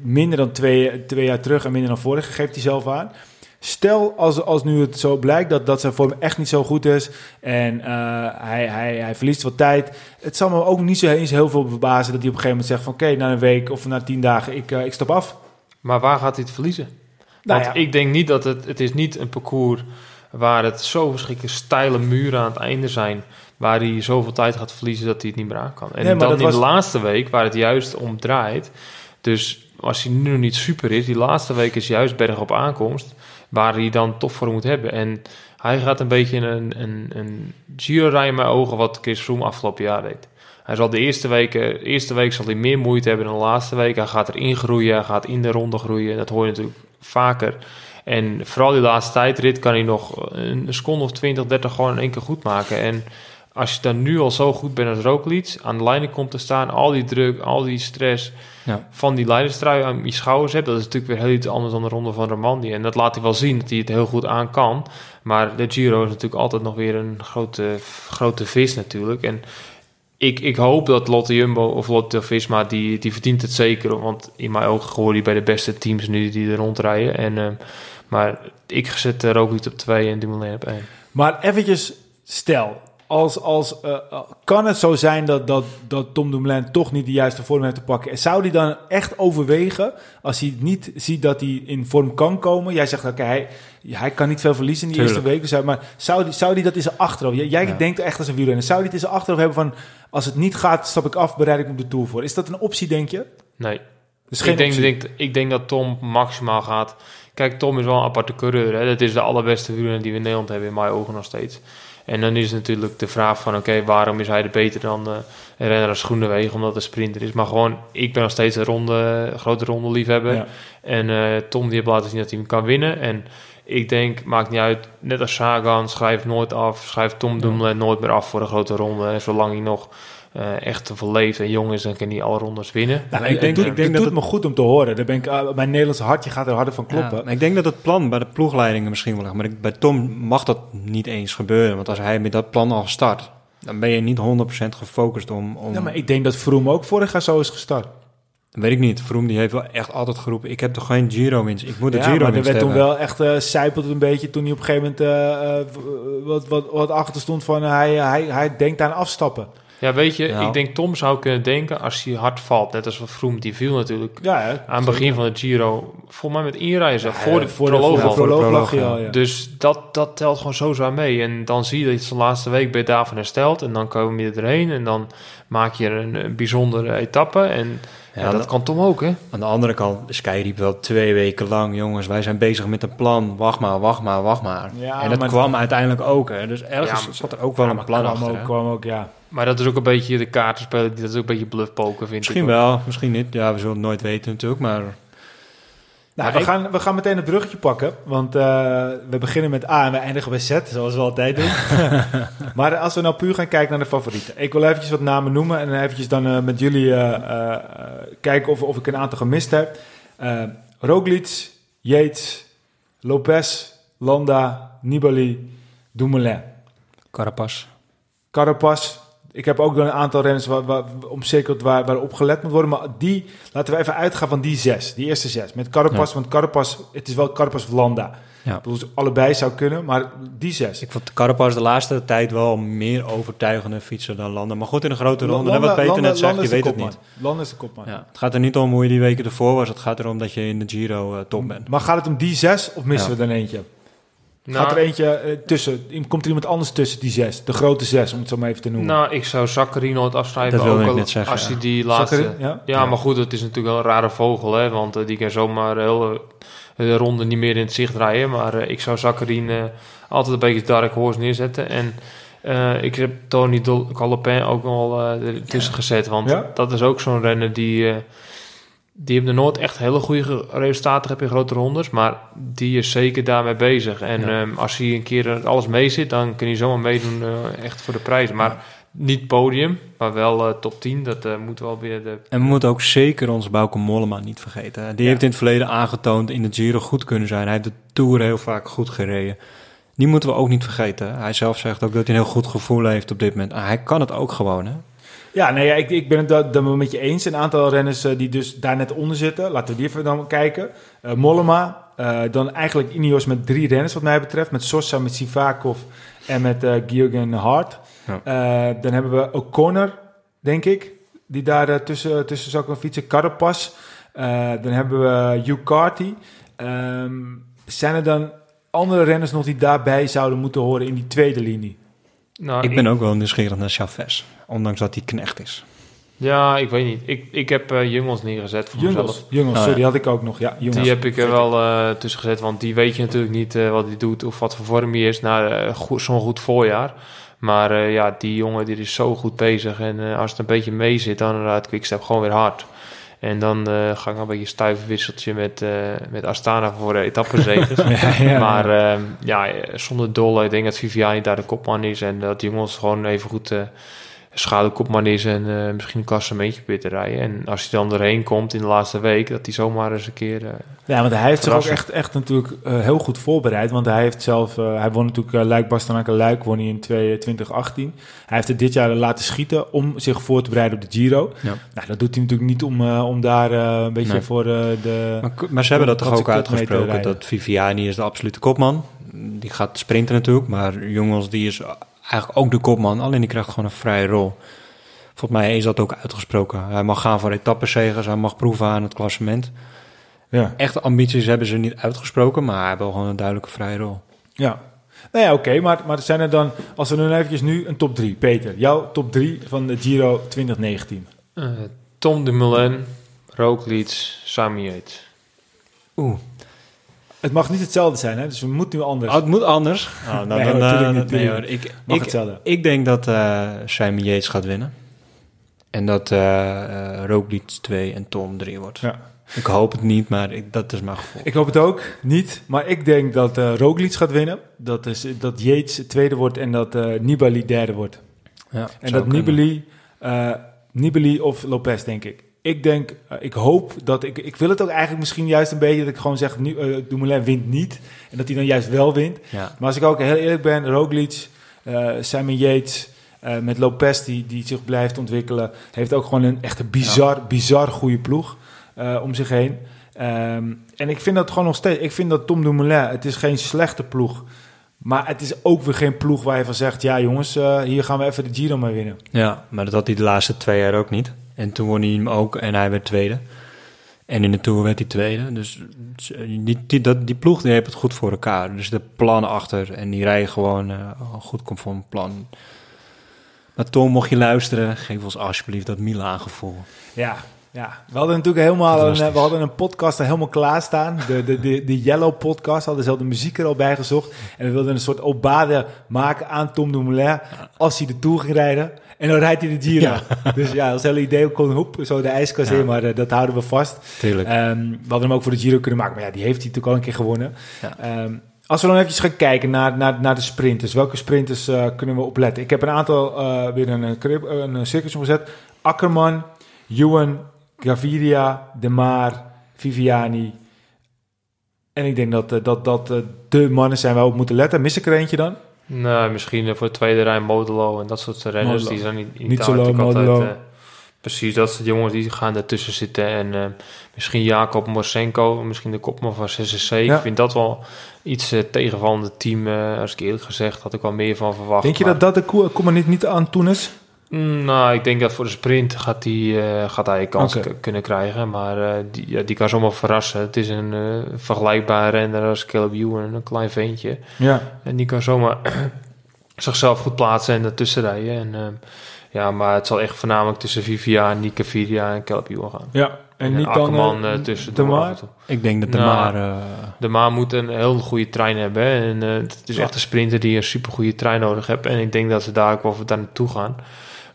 [SPEAKER 2] minder dan twee, twee jaar terug en minder dan vorig, geeft hij zelf aan. Stel, als, als nu het zo blijkt dat, dat zijn vorm echt niet zo goed is en hij, hij, hij verliest wat tijd. Het zal me ook niet zo eens heel veel verbazen dat hij op een gegeven moment zegt van oké, na een week of na tien dagen, ik, ik stap af.
[SPEAKER 1] Maar waar gaat hij het verliezen?
[SPEAKER 2] Nou
[SPEAKER 1] Want
[SPEAKER 2] ja.
[SPEAKER 1] ik denk niet dat het... Het is niet een parcours waar het zo verschrikkelijk steile muren aan het einde zijn... waar hij zoveel tijd gaat verliezen dat hij het niet meer aan kan. En
[SPEAKER 2] Nee,
[SPEAKER 1] dan in
[SPEAKER 2] was-
[SPEAKER 1] de laatste week, waar het juist om draait... Dus als hij nu nog niet super is... die laatste week is juist berg op aankomst... waar hij dan toch voor moet hebben. En hij gaat een beetje een, een, een Giro rijden in mijn ogen... wat Chris Froome afgelopen jaar deed. Hij zal de eerste week, eerste week zal hij meer moeite hebben dan de laatste week. Hij gaat erin groeien, hij gaat in de ronde groeien. Dat hoor je natuurlijk vaker. En vooral die laatste tijdrit kan hij nog een seconde of 20, 30 gewoon in één keer goed maken. En als je dan nu al zo goed bent als Roglic, aan de lijnen komt te staan, al die druk, al die stress
[SPEAKER 3] Ja.
[SPEAKER 1] van die leiderstrui aan je schouders hebt, dat is natuurlijk weer heel iets anders dan de ronde van Romandie. En dat laat hij wel zien dat hij het heel goed aan kan. Maar de Giro is natuurlijk altijd nog weer een grote, grote vis natuurlijk. En ik, ik hoop dat Lotte Jumbo of Lotte Visma, die, die verdient het zeker. Want in mijn ogen hoort hij bij de beste teams nu die er rondrijden. En, ehm, maar ik zet uh, Roglic op 2 en Dumoulin op 1.
[SPEAKER 2] Maar eventjes, stel, als, als, uh, kan het zo zijn dat, dat, dat Tom Dumoulin toch niet de juiste vorm heeft te pakken? En zou hij dan echt overwegen, als hij niet ziet dat hij in vorm kan komen? Jij zegt, oké, hij, hij kan niet veel verliezen in die
[SPEAKER 3] Tuurlijk.
[SPEAKER 2] eerste week. Dus, maar zou die, zou die dat in zijn achterhoofd... Jij, jij
[SPEAKER 3] Ja.
[SPEAKER 2] denkt echt als een wielrenner. Zou die het in zijn achterhoofd hebben van... Als het niet gaat, stap ik af, bereid ik me op de Tour voor. Is dat een optie, denk je?
[SPEAKER 1] Nee,
[SPEAKER 2] Dus geen
[SPEAKER 1] ik, denk, ik denk dat Tom maximaal gaat. Kijk, Tom is wel een aparte coureur. Hè? Dat is de allerbeste wielrenner die we in Nederland hebben, in mijn ogen nog steeds. En dan is natuurlijk de vraag van, oké, waarom is hij er beter dan eh, een renner als Groenewegen, omdat hij een sprinter is. Maar gewoon, ik ben nog steeds een ronde, grote ronde liefhebber.
[SPEAKER 2] Ja.
[SPEAKER 1] En eh, Tom die heeft laten zien dat hij hem kan winnen. En ik denk, maakt niet uit, net als Sagan, schrijf nooit af. Schrijf Tom Dumoulin nooit meer af voor een grote ronde. En zolang hij nog eh, echt leeft en jong is, dan kan hij alle rondes winnen.
[SPEAKER 2] Nou,
[SPEAKER 3] ik denk-
[SPEAKER 2] denk,
[SPEAKER 3] ik
[SPEAKER 2] ik
[SPEAKER 3] denk
[SPEAKER 2] denk
[SPEAKER 3] dat
[SPEAKER 2] het me goed om te horen. Daar ben ik, uh, mijn Nederlandse hartje gaat er harder van kloppen.
[SPEAKER 3] Ja, ik denk dat het plan bij de ploegleidingen misschien wel ligt. Maar ik- bij Tom mag dat niet eens gebeuren. Want als hij met dat plan al start, dan ben je niet 100% gefocust om... om
[SPEAKER 2] Ja, maar ik denk dat Vroom ook vorig jaar zo is gestart.
[SPEAKER 3] Weet ik niet. Vroom die heeft wel echt altijd geroepen, ik heb toch geen Giro-winst. Ik moet de
[SPEAKER 2] Ja, maar er
[SPEAKER 3] Giro-winst
[SPEAKER 2] werd toen wel echt eh zijpeld een beetje toen hij op een gegeven moment eh, eh, wat, wat, wat achter stond van eh, hij, hij, hij denkt aan afstappen.
[SPEAKER 1] Ja, weet je,
[SPEAKER 3] Ja.
[SPEAKER 1] ik denk Tom zou kunnen denken als hij hard valt. Net als wat Froome, die viel natuurlijk
[SPEAKER 2] Ja, hè?
[SPEAKER 1] aan het begin van de Giro. Volgens mij met inreizen,
[SPEAKER 2] Ja,
[SPEAKER 1] voor de
[SPEAKER 2] voor de,
[SPEAKER 1] proloog
[SPEAKER 2] voor proloog,
[SPEAKER 3] ja.
[SPEAKER 2] al, ja.
[SPEAKER 1] Dus dat, dat telt gewoon zo zwaar mee. En dan zie je dat je de laatste week je daarvan hersteld. En dan kom je erheen en dan maak je een, een bijzondere etappe. En ja,
[SPEAKER 3] Ja,
[SPEAKER 1] dat kan Tom ook, hè?
[SPEAKER 3] Aan de andere kant, Sky riep wel twee weken lang, jongens, wij zijn bezig met een plan. Wacht maar, wacht maar, wacht maar.
[SPEAKER 2] Ja,
[SPEAKER 3] en dat
[SPEAKER 2] maar-
[SPEAKER 3] kwam uiteindelijk ook. Hè. Dus ergens
[SPEAKER 1] Ja,
[SPEAKER 3] zat er ook wel
[SPEAKER 2] Ja,
[SPEAKER 3] een plan
[SPEAKER 2] kwam
[SPEAKER 3] achter.
[SPEAKER 2] ook, kwam ook, ja.
[SPEAKER 1] Maar dat is ook een beetje de kaartenspelen. Dat is ook een beetje bluffpoker, vind
[SPEAKER 3] Misschien
[SPEAKER 1] ik.
[SPEAKER 3] wel, misschien niet. Ja, we zullen het nooit weten natuurlijk, maar...
[SPEAKER 2] Nou, we,
[SPEAKER 1] ik-
[SPEAKER 2] gaan, we gaan meteen een bruggetje pakken. Want eh, we beginnen met A en we eindigen bij Z, zoals we altijd doen. maar als we nou puur gaan kijken naar de favorieten. Ik wil eventjes wat namen noemen en eventjes dan eh, met jullie eh, kijken of, of ik een aantal gemist heb. Eh Roglic, Yates, Lopez, Landa, Nibali, Dumoulin.
[SPEAKER 3] Carapaz.
[SPEAKER 2] Carapaz. Ik heb ook een aantal renners waar, waar, omcirkeld waar, waar op gelet moet worden. Maar die, laten we even uitgaan van die zes. Die eerste zes. Met Carapaz, want Carapaz, het is wel Carapaz of Landa.
[SPEAKER 3] Ja.
[SPEAKER 2] Ik bedoel, allebei zou kunnen, maar die zes.
[SPEAKER 3] Ik vond Carapaz de laatste tijd wel meer overtuigende fietser dan Landa. Maar goed, in een grote ronde, en wat Peter net zegt, je weet het niet.
[SPEAKER 2] Landa is de kopman.
[SPEAKER 3] Ja, het gaat er niet om hoe je die weken ervoor was. Het gaat erom dat je in de Giro eh, top bent.
[SPEAKER 2] Maar gaat het om die zes of missen
[SPEAKER 3] Ja.
[SPEAKER 2] we er dan eentje?
[SPEAKER 1] Nou,
[SPEAKER 2] gaat er eentje eh, tussen? Komt er iemand anders tussen die zes? De grote zes, om het zo maar even te noemen.
[SPEAKER 1] nou, ik zou Zachary nooit afschrijven.
[SPEAKER 3] Dat wilde
[SPEAKER 1] ook
[SPEAKER 3] ik
[SPEAKER 1] al
[SPEAKER 3] net zeggen,
[SPEAKER 1] Als
[SPEAKER 3] ja.
[SPEAKER 1] hij die laatste...
[SPEAKER 2] Zachary, ja?
[SPEAKER 1] Ja,
[SPEAKER 3] Ja.
[SPEAKER 1] maar goed, het is natuurlijk wel een rare vogel, hè? Want eh, die kan zomaar de hele de ronde niet meer in het zicht rijden. Maar eh, ik zou Zakharien eh, altijd een beetje dark horse neerzetten. En eh, ik heb Tony Dol- Galopin ook al eh ertussen gezet. Want
[SPEAKER 2] Ja?
[SPEAKER 1] dat is ook zo'n renner die... die hebben er nooit echt hele goede resultaten gehad in grote rondes. Maar die is zeker daarmee bezig. En
[SPEAKER 3] Ja.
[SPEAKER 1] ehm, als hij een keer er alles mee zit, dan kan hij zomaar meedoen eh, echt voor de prijs. Maar niet podium, maar wel eh, top 10. Dat eh, moet wel weer de
[SPEAKER 3] En we moeten ook zeker onze Bauke Mollema niet vergeten. Die
[SPEAKER 2] Ja.
[SPEAKER 3] heeft in het verleden aangetoond in de Giro goed kunnen zijn. Hij heeft de Tour heel vaak goed gereden. Die moeten we ook niet vergeten. Hij zelf zegt ook dat hij een heel goed gevoel heeft op dit moment. Ah, hij kan het ook gewoon, hè?
[SPEAKER 2] Ja, nee, ja, ik, ik ben het da- dan met je eens. Een aantal renners eh, die dus daar net onder zitten. Laten we die even dan kijken. Eh, Mollema, eh, dan eigenlijk Ineos met drie renners wat mij betreft. Met Sosa, met Sivakov en met eh Georgen Hart.
[SPEAKER 3] Ja.
[SPEAKER 2] Eh, dan hebben we O'Connor, denk ik. Die daar tussen, tussen zou kunnen fietsen. Carapaz. Eh, dan hebben we Hugh Carty. Ehm, zijn er dan andere renners nog die daarbij zouden moeten horen in die tweede linie?
[SPEAKER 1] Nou,
[SPEAKER 3] ik ben ook wel nieuwsgierig naar Chavez. Ondanks dat hij knecht is.
[SPEAKER 1] Ja, ik weet niet. Ik, ik heb eh Jungels neergezet voor
[SPEAKER 2] Jungels,
[SPEAKER 1] mezelf.
[SPEAKER 2] Jungels
[SPEAKER 3] Oh,
[SPEAKER 2] sorry, had ik ook nog. Ja, Jungels.
[SPEAKER 1] Die heb ik er wel eh, tussen gezet, want die weet je natuurlijk niet eh, wat hij doet of wat voor vorm hij is na goed- zo'n goed voorjaar. Maar eh, ja, die jongen die is zo goed bezig. En eh, als het een beetje mee zit, dan rijdt Quickstep gewoon weer hard. En dan eh, ga ik een beetje stuiverwisseltje met, eh, met Astana voor de etappenzegers.
[SPEAKER 2] Ja, ja.
[SPEAKER 1] Maar eh, ja, zonder dolle, ik denk dat Viviani daar de kopman is. En dat die jongens gewoon even goed eh schaduwkopman is. En eh, misschien een klassementje probeert te rijden. En als hij dan erheen komt in de laatste week, dat hij zomaar eens een keer... eh,
[SPEAKER 2] Ja, want hij heeft zich ook echt, echt natuurlijk eh, heel goed voorbereid. Want hij heeft zelf, hij won natuurlijk uh, Luik Bastenaken Luik, won hij in 2 2018. Hij heeft het dit jaar laten schieten om zich voor te bereiden op de Giro.
[SPEAKER 3] Ja.
[SPEAKER 2] Nou, dat doet hij natuurlijk niet om, eh, om daar eh, een beetje
[SPEAKER 3] Nee.
[SPEAKER 2] voor eh, de...
[SPEAKER 3] Maar, maar ze hebben dat toch ook uitgesproken, dat Viviani is de absolute kopman. Die gaat sprinten natuurlijk, maar Jongens die is eigenlijk ook de kopman, alleen die krijgt gewoon een vrije rol. Volgens mij is dat ook uitgesproken. Hij mag gaan voor etappenzegers, hij mag proeven aan het klassement.
[SPEAKER 2] Ja.
[SPEAKER 3] Echte ambities hebben ze niet uitgesproken, maar hij heeft wel gewoon een duidelijke vrije rol.
[SPEAKER 2] Ja. Nou ja, oké, maar, maar zijn er dan, als we nu eventjes nu een top 3. Peter, jouw top 3 van de Giro 2019.
[SPEAKER 1] eh, Tom Dumoulin, Roglic, Sami Yates.
[SPEAKER 3] Oeh,
[SPEAKER 2] Het mag niet hetzelfde zijn, hè? dus we moeten nu anders.
[SPEAKER 3] oh, het moet anders. Oh, nou,
[SPEAKER 2] Nee,
[SPEAKER 3] dan,
[SPEAKER 2] hoor,
[SPEAKER 3] eh,
[SPEAKER 2] niet,
[SPEAKER 3] nee, hoor. Ik,
[SPEAKER 2] mag
[SPEAKER 3] ik,
[SPEAKER 2] hetzelfde.
[SPEAKER 3] ik denk dat eh Simon Yates gaat winnen. En dat eh eh, Roglic 2 en Tom 3 wordt.
[SPEAKER 2] Ja.
[SPEAKER 3] Ik hoop het niet, maar ik, dat is mijn gevoel.
[SPEAKER 2] Ik hoop het ook niet, maar ik denk dat eh Roglic gaat winnen. Dat, is, dat Yates tweede wordt en dat eh Nibali derde wordt.
[SPEAKER 3] Ja,
[SPEAKER 2] En dat
[SPEAKER 3] kunnen.
[SPEAKER 2] Nibali, eh, Nibali of Lopez, denk ik. Ik denk, eh, ik hoop dat ik, ik wil het ook eigenlijk misschien juist een beetje dat ik gewoon zeg, nu, eh, Dumoulin wint niet. En dat hij dan juist wel wint.
[SPEAKER 3] Ja,
[SPEAKER 2] Maar als ik ook heel eerlijk ben, Roglic, eh Simon Yates, met Lopez die, die zich blijft ontwikkelen, heeft ook gewoon een echt een bizar, bizar goede ploeg om zich heen. Ehm, en ik vind dat gewoon nog steeds, ik vind dat Tom Dumoulin, het is geen slechte ploeg. Maar het is ook weer geen ploeg waar je van zegt, ja jongens, hier gaan we even de Giro mee winnen.
[SPEAKER 3] ja, maar dat had hij de laatste twee jaar ook niet. En toen won hij hem ook en hij werd tweede. En in de Tour werd hij tweede. Dus die, die, dat, die ploeg die heeft het goed voor elkaar. Dus de plannen achter en die rijden gewoon eh, goed conform plan. Maar Tom, mocht je luisteren, geef ons alsjeblieft dat Milaan-gevoel.
[SPEAKER 2] Ja, ja. we hadden natuurlijk helemaal een, we hadden een podcast er helemaal klaarstaan. De, de, de, de Yellow podcast hadden zelf de muziek er al bij gezocht. En we wilden een soort obade maken aan Tom Dumoulin als hij de Tour ging rijden. En dan rijdt hij de Giro. Dus ja, dat hele idee kon hoep, zo de ijskast
[SPEAKER 3] Ja.
[SPEAKER 2] in, maar eh, dat houden we vast.
[SPEAKER 3] Tuurlijk.
[SPEAKER 2] Ehm, we hadden hem ook voor de Giro kunnen maken, maar ja, die heeft hij natuurlijk al een keer gewonnen.
[SPEAKER 3] Ja.
[SPEAKER 2] Ehm, als we dan even gaan kijken naar, naar, naar de sprinters, welke sprinters eh, kunnen we opletten? Ik heb een aantal eh, weer een, een, een cirkeltje gezet. Akkerman, Ewan, Gaviria, De Maar, Viviani. En ik denk dat dat, dat de mannen zijn waar we op moeten letten. Mis ik er eentje dan?
[SPEAKER 1] Nou, misschien eh, voor de tweede rij Modelo en dat soort renners.
[SPEAKER 2] Modelo.
[SPEAKER 1] Die zijn niet, in
[SPEAKER 2] Niet zo low. Modelo.
[SPEAKER 1] eh, precies, dat soort jongens die gaan ertussen zitten. En eh, misschien Jacob Morsenko, misschien de kopman van CCC.
[SPEAKER 2] Ja.
[SPEAKER 1] Ik vind dat wel iets uh, tegenvallende team. als ik eerlijk gezegd had ik wel meer van verwacht.
[SPEAKER 2] Denk je
[SPEAKER 1] maar-
[SPEAKER 2] dat dat de koe- kom maar niet, niet aan toen is?
[SPEAKER 1] Mm, Nou, ik denk dat voor de sprint gaat, die, eh, gaat hij een kans kunnen krijgen. Maar eh, die, ja, die kan zomaar verrassen. Het is een eh vergelijkbare renner als Caleb Ewan, een klein ventje.
[SPEAKER 2] Ja.
[SPEAKER 1] En die kan zomaar zichzelf goed plaatsen en ertussen rijden. En, ja, maar het zal echt voornamelijk tussen Viviani, Caviria en Caleb Ewan gaan.
[SPEAKER 2] ja. En,
[SPEAKER 1] En,
[SPEAKER 2] niet dan
[SPEAKER 1] Akkerman tussen
[SPEAKER 2] De Maar?
[SPEAKER 3] Ik denk dat de
[SPEAKER 1] Nou,
[SPEAKER 3] maar... eh,
[SPEAKER 1] De Maan moet een heel goede trein hebben. hè. En eh, het is
[SPEAKER 2] Ja.
[SPEAKER 1] echt een sprinter die een super goede trein nodig heeft. En ik denk dat ze daar ook wel daar naartoe gaan.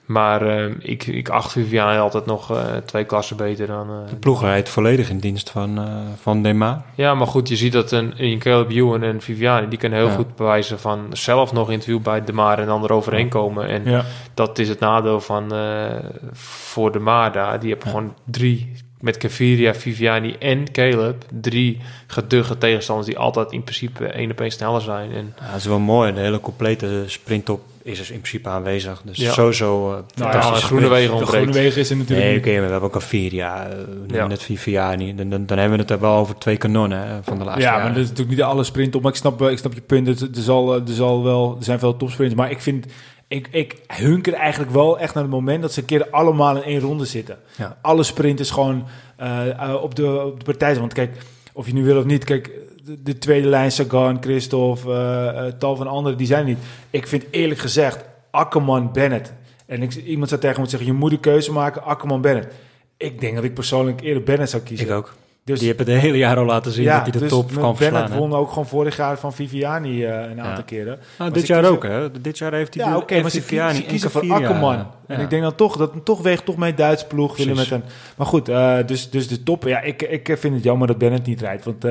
[SPEAKER 1] Maar eh, ik, ik acht Viviani altijd nog eh, twee klassen beter dan... eh,
[SPEAKER 3] de ploeg rijdt volledig in dienst van, van Dema.
[SPEAKER 1] Ja, maar goed, je ziet dat een, een Caleb Ewan en Viviani... die kunnen heel
[SPEAKER 3] Ja.
[SPEAKER 1] goed bewijzen van zelf nog in het wiel bij de Maar... en dan eroverheen komen. En
[SPEAKER 2] Ja.
[SPEAKER 1] dat is het nadeel van eh, voor de Maar daar. Die hebben
[SPEAKER 3] Ja.
[SPEAKER 1] gewoon drie... Met Caviria, Viviani en Caleb... drie geduchte tegenstanders... die altijd in principe één op één sneller zijn. En
[SPEAKER 3] Ja, dat is wel mooi. De hele complete sprintop is dus in principe aanwezig. Dus
[SPEAKER 1] Ja.
[SPEAKER 3] sowieso uh,
[SPEAKER 2] Nou ja,
[SPEAKER 1] groene wegen
[SPEAKER 2] De
[SPEAKER 1] ontbreekt.
[SPEAKER 2] groene wegen is er natuurlijk
[SPEAKER 3] Nee,
[SPEAKER 2] niet.
[SPEAKER 3] oké, maar we hebben ook een vier, ja. Uh,
[SPEAKER 1] Ja.
[SPEAKER 3] Net Viviani. Dan, dan, dan hebben we het er wel over twee kanonnen hè, van de laatste
[SPEAKER 2] Ja,
[SPEAKER 3] jaren.
[SPEAKER 2] maar dat is natuurlijk niet alle sprint op. Maar ik snap, eh, ik snap je punt. Er, er, zal, eh, er, zal wel, er zijn veel topsprints. Maar ik vind... Ik, ik hunker eigenlijk wel echt naar het moment dat ze een keer allemaal in één ronde zitten.
[SPEAKER 3] Ja.
[SPEAKER 2] Alle sprinters gewoon eh, eh, op, de, op de partij. Want kijk, of je nu wil of niet, kijk, de, de tweede lijn, Sagan, Christophe, eh, eh, tal van anderen, die zijn niet. Ik vind eerlijk gezegd, Akkerman, Bennett. En ik, iemand zou tegen me zeggen, je moet een keuze maken, Akkerman, Bennett. Ik denk dat ik persoonlijk eerder Bennett zou kiezen.
[SPEAKER 3] Ik ook.
[SPEAKER 2] Dus
[SPEAKER 3] Die hebben het hele jaar al laten zien dat hij de
[SPEAKER 2] dus
[SPEAKER 3] top kan verslaan.
[SPEAKER 2] Bennett won ook gewoon vorig jaar van Viviani eh, een aantal
[SPEAKER 3] Ja.
[SPEAKER 2] keren.
[SPEAKER 3] Nou,
[SPEAKER 2] Maar
[SPEAKER 3] dit jaar
[SPEAKER 2] kiezen-
[SPEAKER 3] ook, hè? Dit jaar heeft hij
[SPEAKER 2] Ja, oké, maar ze,
[SPEAKER 3] Viviani
[SPEAKER 2] ze
[SPEAKER 3] en
[SPEAKER 2] kiezen voor. Akkerman. En
[SPEAKER 3] Ja.
[SPEAKER 2] ik denk dan toch, dat toch weegt toch mee Duits ploeg willen met een... Maar goed, dus, dus de top. Ja, ik, ik vind het jammer dat Bennett niet rijdt. Want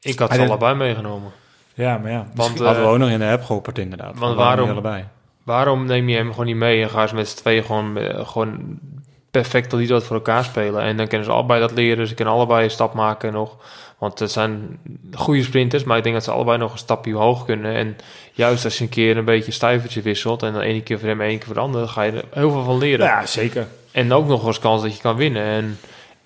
[SPEAKER 1] Ik had ze allebei meegenomen.
[SPEAKER 2] ja, maar ja.
[SPEAKER 1] Want,
[SPEAKER 3] Hadden we
[SPEAKER 1] eh,
[SPEAKER 3] ook nog in de app geopperd, inderdaad.
[SPEAKER 1] want waarom-
[SPEAKER 3] allebei?
[SPEAKER 1] Waarom neem je hem gewoon niet mee en gaan ze met z'n tweeën gewoon, eh, gewoon perfect dat die dat voor elkaar spelen? En dan kunnen ze allebei dat leren, ze kunnen allebei een stap maken nog. Want het zijn goede sprinters, maar ik denk dat ze allebei nog een stapje hoog kunnen. En juist als je een keer een beetje een stuivertje wisselt en dan één keer voor hem, één keer voor de ander, dan ga je er heel veel van leren.
[SPEAKER 2] ja, zeker.
[SPEAKER 1] En ook nog eens kans dat je kan winnen. En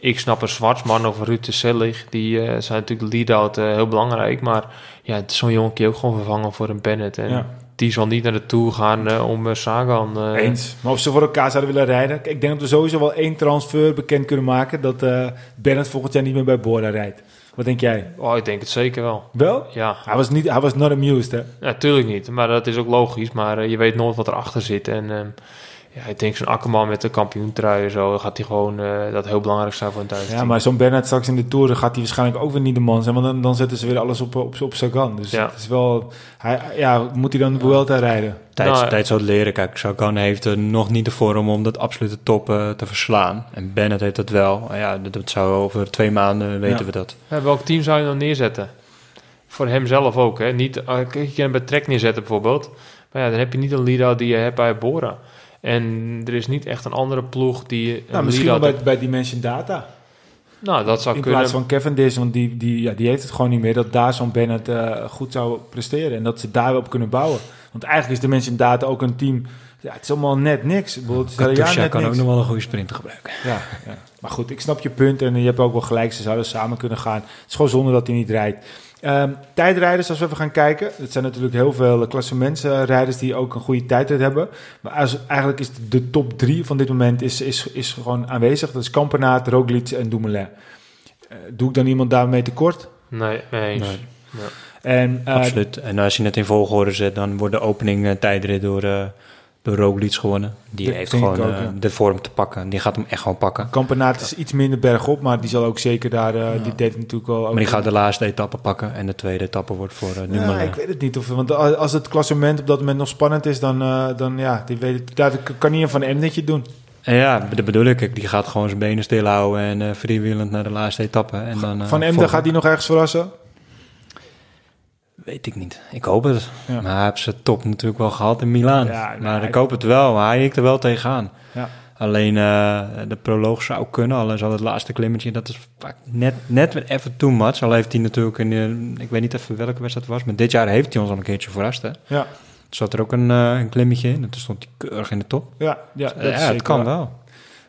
[SPEAKER 1] ik snap een Zwartsman of Ruud de Selig, die eh, zijn natuurlijk lead-out eh, heel belangrijk. Maar ja, zo'n jongen kun je ook gewoon vervangen voor een Bennett. En
[SPEAKER 2] Ja.
[SPEAKER 1] die zal niet naar de Tour gaan eh, om Sagan...
[SPEAKER 2] Eens. Maar of ze voor elkaar zouden willen rijden. Ik denk dat we sowieso wel één transfer bekend kunnen maken. Dat Bennett volgend jaar niet meer bij Bora rijdt. Wat denk jij?
[SPEAKER 1] Oh, ik denk het zeker wel.
[SPEAKER 2] Wel?
[SPEAKER 1] Ja,
[SPEAKER 2] Hij was, niet, hij was not amused, hè?
[SPEAKER 1] natuurlijk niet. Maar dat is ook logisch. Maar je weet nooit wat erachter zit. En ehm, ja, ik denk zo'n Akkerman met de kampioentrui en zo... gaat hij gewoon eh, dat heel belangrijk zijn voor een Duits
[SPEAKER 2] Ja, maar zo'n Bennett straks in de Tour dan gaat hij waarschijnlijk ook weer niet de man zijn. Want dan, dan zetten ze weer alles op, op, op Sagan. Dus
[SPEAKER 1] Ja.
[SPEAKER 2] het is wel... Hij, ja, moet hij dan de Vuelta rijden?
[SPEAKER 3] Tijd,
[SPEAKER 1] Nou,
[SPEAKER 3] tijd zou het leren. Kijk, Sagan heeft er nog niet de vorm om dat absolute top eh, te verslaan. En Bennett heeft dat wel. Ja, dat, dat zou over twee maanden weten
[SPEAKER 2] Ja.
[SPEAKER 3] we dat.
[SPEAKER 1] Ja, welk team zou je dan neerzetten? Voor hemzelf ook, hè? Niet, uh, kijk, je kan hem bij Trek neerzetten bijvoorbeeld. Maar ja, dan heb je niet een lead die je hebt bij Bora. En er is niet echt een andere ploeg die een
[SPEAKER 2] Nou, misschien wel bij, bij Dimension Data.
[SPEAKER 1] Nou, dat zou
[SPEAKER 2] In
[SPEAKER 1] kunnen.
[SPEAKER 2] plaats van Cavendish, want die, die, ja, die heeft het gewoon niet meer. Dat daar zo'n Bennett eh, goed zou presteren. En dat ze daar op kunnen bouwen. Want eigenlijk is Dimension Data ook een team... Ja, het is allemaal net niks.
[SPEAKER 3] Katusha kan ook nog wel een goede sprinter gebruiken.
[SPEAKER 2] Ja, ja. Maar goed, ik snap je punt en je hebt ook wel gelijk. Ze zouden samen kunnen gaan. Het is gewoon zonde dat hij niet rijdt. Ehm, tijdrijders, als we even gaan kijken. Het zijn natuurlijk heel veel klassementsrijders die ook een goede tijdrit hebben. Maar als, eigenlijk is de, top drie van dit moment is, is, is gewoon aanwezig. Dat is Kampenaert, Roglic en Dumoulin. Eh, doe ik dan iemand daarmee tekort?
[SPEAKER 1] Nee, nee eens.
[SPEAKER 3] Nee.
[SPEAKER 2] En, eh,
[SPEAKER 3] Absoluut. En als je het in volgorde zet, dan wordt de opening eh, tijdrit door, eh door Roglic gewonnen. Die
[SPEAKER 2] Dat
[SPEAKER 3] heeft gewoon
[SPEAKER 2] ook,
[SPEAKER 3] eh,
[SPEAKER 2] ja.
[SPEAKER 3] de vorm te pakken. Die gaat hem echt gewoon pakken.
[SPEAKER 2] Kampenaert is iets minder bergop, maar die zal ook zeker daar... eh, Die deed natuurlijk wel...
[SPEAKER 3] Maar die gaat de laatste etappe pakken. En de tweede etappe wordt voor uh,
[SPEAKER 2] Ja,
[SPEAKER 3] Dumoulin.
[SPEAKER 2] ik weet het niet. Of, want als het klassement op dat moment nog spannend is, dan, eh, dan ja, die weet het, daar kan niet een van Emnetje doen.
[SPEAKER 3] En ja, dat bedoel ik. Die gaat gewoon zijn benen stilhouden en eh freewheelend naar de laatste etappe. En dan, eh,
[SPEAKER 2] Van Emden gaat hij nog ergens verrassen?
[SPEAKER 3] Weet ik niet. Ik hoop het.
[SPEAKER 2] Ja.
[SPEAKER 3] Maar hij heeft zijn top natuurlijk wel gehad in Milaan.
[SPEAKER 2] Ja,
[SPEAKER 3] maar
[SPEAKER 2] hij-
[SPEAKER 3] ik hoop het wel. Hij hikt er wel tegenaan.
[SPEAKER 2] Ja.
[SPEAKER 3] Alleen eh, de proloog zou kunnen. Al is al het laatste klimmetje. Dat is vaak net, net even too much. Al heeft hij natuurlijk een... eh, ik weet niet even welke wedstrijd het was. Maar dit jaar heeft hij ons al een keertje verrast. Hè?
[SPEAKER 2] Ja,
[SPEAKER 3] Er zat er ook een, eh, een klimmetje in. En toen stond hij keurig in de top.
[SPEAKER 2] ja, ja, dat
[SPEAKER 3] ja, het kan wel.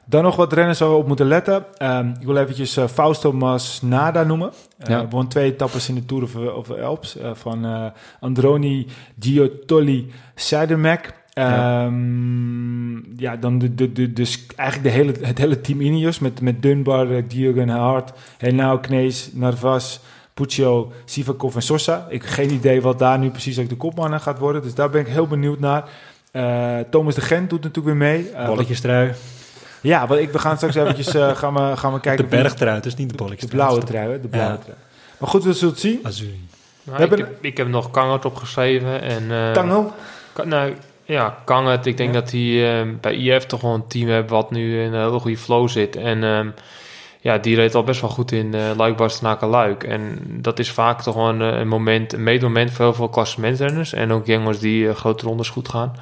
[SPEAKER 2] Dan nog wat renners waar we op moeten letten. Ehm, ik wil eventjes eh, Fausto Masnada noemen. Eh
[SPEAKER 3] Ja.
[SPEAKER 2] Won twee etappes in de Tour of, of Alps eh, van Androni Giottoli Seidermack.
[SPEAKER 3] Ja.
[SPEAKER 2] Ehm, ja, dan de, de, de, dus eigenlijk de hele, het hele team Ineos met, met Dunbar, uh, Diogen Hart, Henao, Knees, Narvas, Puccio, Sivakov en Sosa. Ik heb geen idee wat daar nu precies ook de kopman aan gaat worden. Dus daar ben ik heel benieuwd naar. Thomas de Gent doet natuurlijk weer mee. Wat-
[SPEAKER 3] Bolletjestrui.
[SPEAKER 2] Ja, want ik, we gaan straks eventjes eh, gaan we, gaan we kijken.
[SPEAKER 3] De bergtrui, het is niet de
[SPEAKER 2] De
[SPEAKER 3] bolletjestrui.
[SPEAKER 2] blauwe trui, hè? De blauwe
[SPEAKER 3] Ja.
[SPEAKER 2] trui. Maar goed, we zullen het zien.
[SPEAKER 3] Azuri.
[SPEAKER 1] Nou,
[SPEAKER 2] We
[SPEAKER 1] ik,
[SPEAKER 2] hebben-
[SPEAKER 1] heb, ik heb nog Kangert opgeschreven. En, eh,
[SPEAKER 2] Tangel.
[SPEAKER 1] Ka- nou, ja, Kangert. Ik denk
[SPEAKER 2] Ja.
[SPEAKER 1] dat hij eh, bij IF toch wel een team heeft wat nu in een hele goede flow zit. En ehm, ja, die reed al best wel goed in uh, Luik, Luik. En dat is vaak toch wel een, een moment, een meetmoment voor heel veel klassementrenners. En ook jongens die grote rondes goed gaan.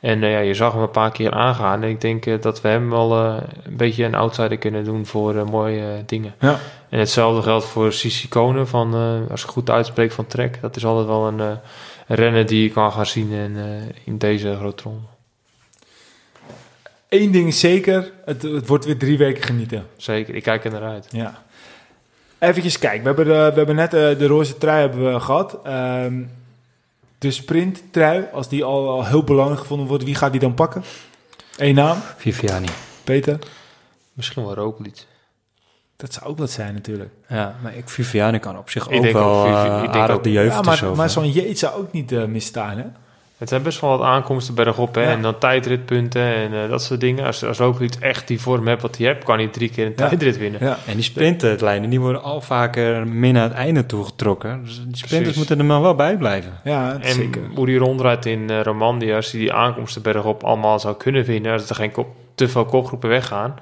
[SPEAKER 1] En eh, ja, je zag hem een paar keer aangaan. En ik denk eh, dat we hem wel eh, een beetje een outsider kunnen doen voor mooie dingen.
[SPEAKER 2] Ja.
[SPEAKER 1] En hetzelfde geldt voor Sissi Konen, van, als ik goed uitspreek van Trek. Dat is altijd wel een, een renner die je kan gaan zien in, in deze grote ronde.
[SPEAKER 2] Eén ding is zeker, het, het wordt weer drie weken genieten.
[SPEAKER 1] Zeker, ik kijk er naar uit.
[SPEAKER 2] Ja. Even kijken, we hebben, de, we hebben net eh, de roze trui hebben we gehad. Ehm, de sprinttrui, als die al, al heel belangrijk gevonden wordt, wie gaat die dan pakken? Eén naam,
[SPEAKER 3] Viviani.
[SPEAKER 2] Peter?
[SPEAKER 1] Misschien wel Roglic.
[SPEAKER 2] Dat zou ook wat zijn natuurlijk.
[SPEAKER 3] Ja, maar ik, Viviani kan op zich
[SPEAKER 1] Ik
[SPEAKER 3] ook
[SPEAKER 1] denk
[SPEAKER 3] wel
[SPEAKER 1] ook Vivi-
[SPEAKER 3] eh,
[SPEAKER 1] ik denk
[SPEAKER 3] aardig
[SPEAKER 1] ook-
[SPEAKER 3] de jeugd
[SPEAKER 2] Ja, maar,
[SPEAKER 3] zo
[SPEAKER 2] maar
[SPEAKER 3] van.
[SPEAKER 2] zo'n Jeet zou ook niet eh, misstaan, hè?
[SPEAKER 1] Het zijn best wel wat aankomsten bergop. Hè?
[SPEAKER 2] Ja.
[SPEAKER 1] En dan tijdritpunten en eh, dat soort dingen. Als, als ook iets echt die vorm hebt wat hij hebt, kan hij drie keer een
[SPEAKER 2] Ja.
[SPEAKER 1] tijdrit winnen.
[SPEAKER 2] Ja.
[SPEAKER 3] En die sprinterlijnen, die worden al vaker min naar het einde toegetrokken. Dus die sprinters
[SPEAKER 1] Precies.
[SPEAKER 3] moeten er maar wel bij blijven.
[SPEAKER 2] Ja,
[SPEAKER 1] En
[SPEAKER 2] zeker.
[SPEAKER 1] hoe die rondrijdt in eh, Romandie, als hij die aankomsten bergop allemaal zou kunnen winnen, als er geen kop, te veel kopgroepen weggaan,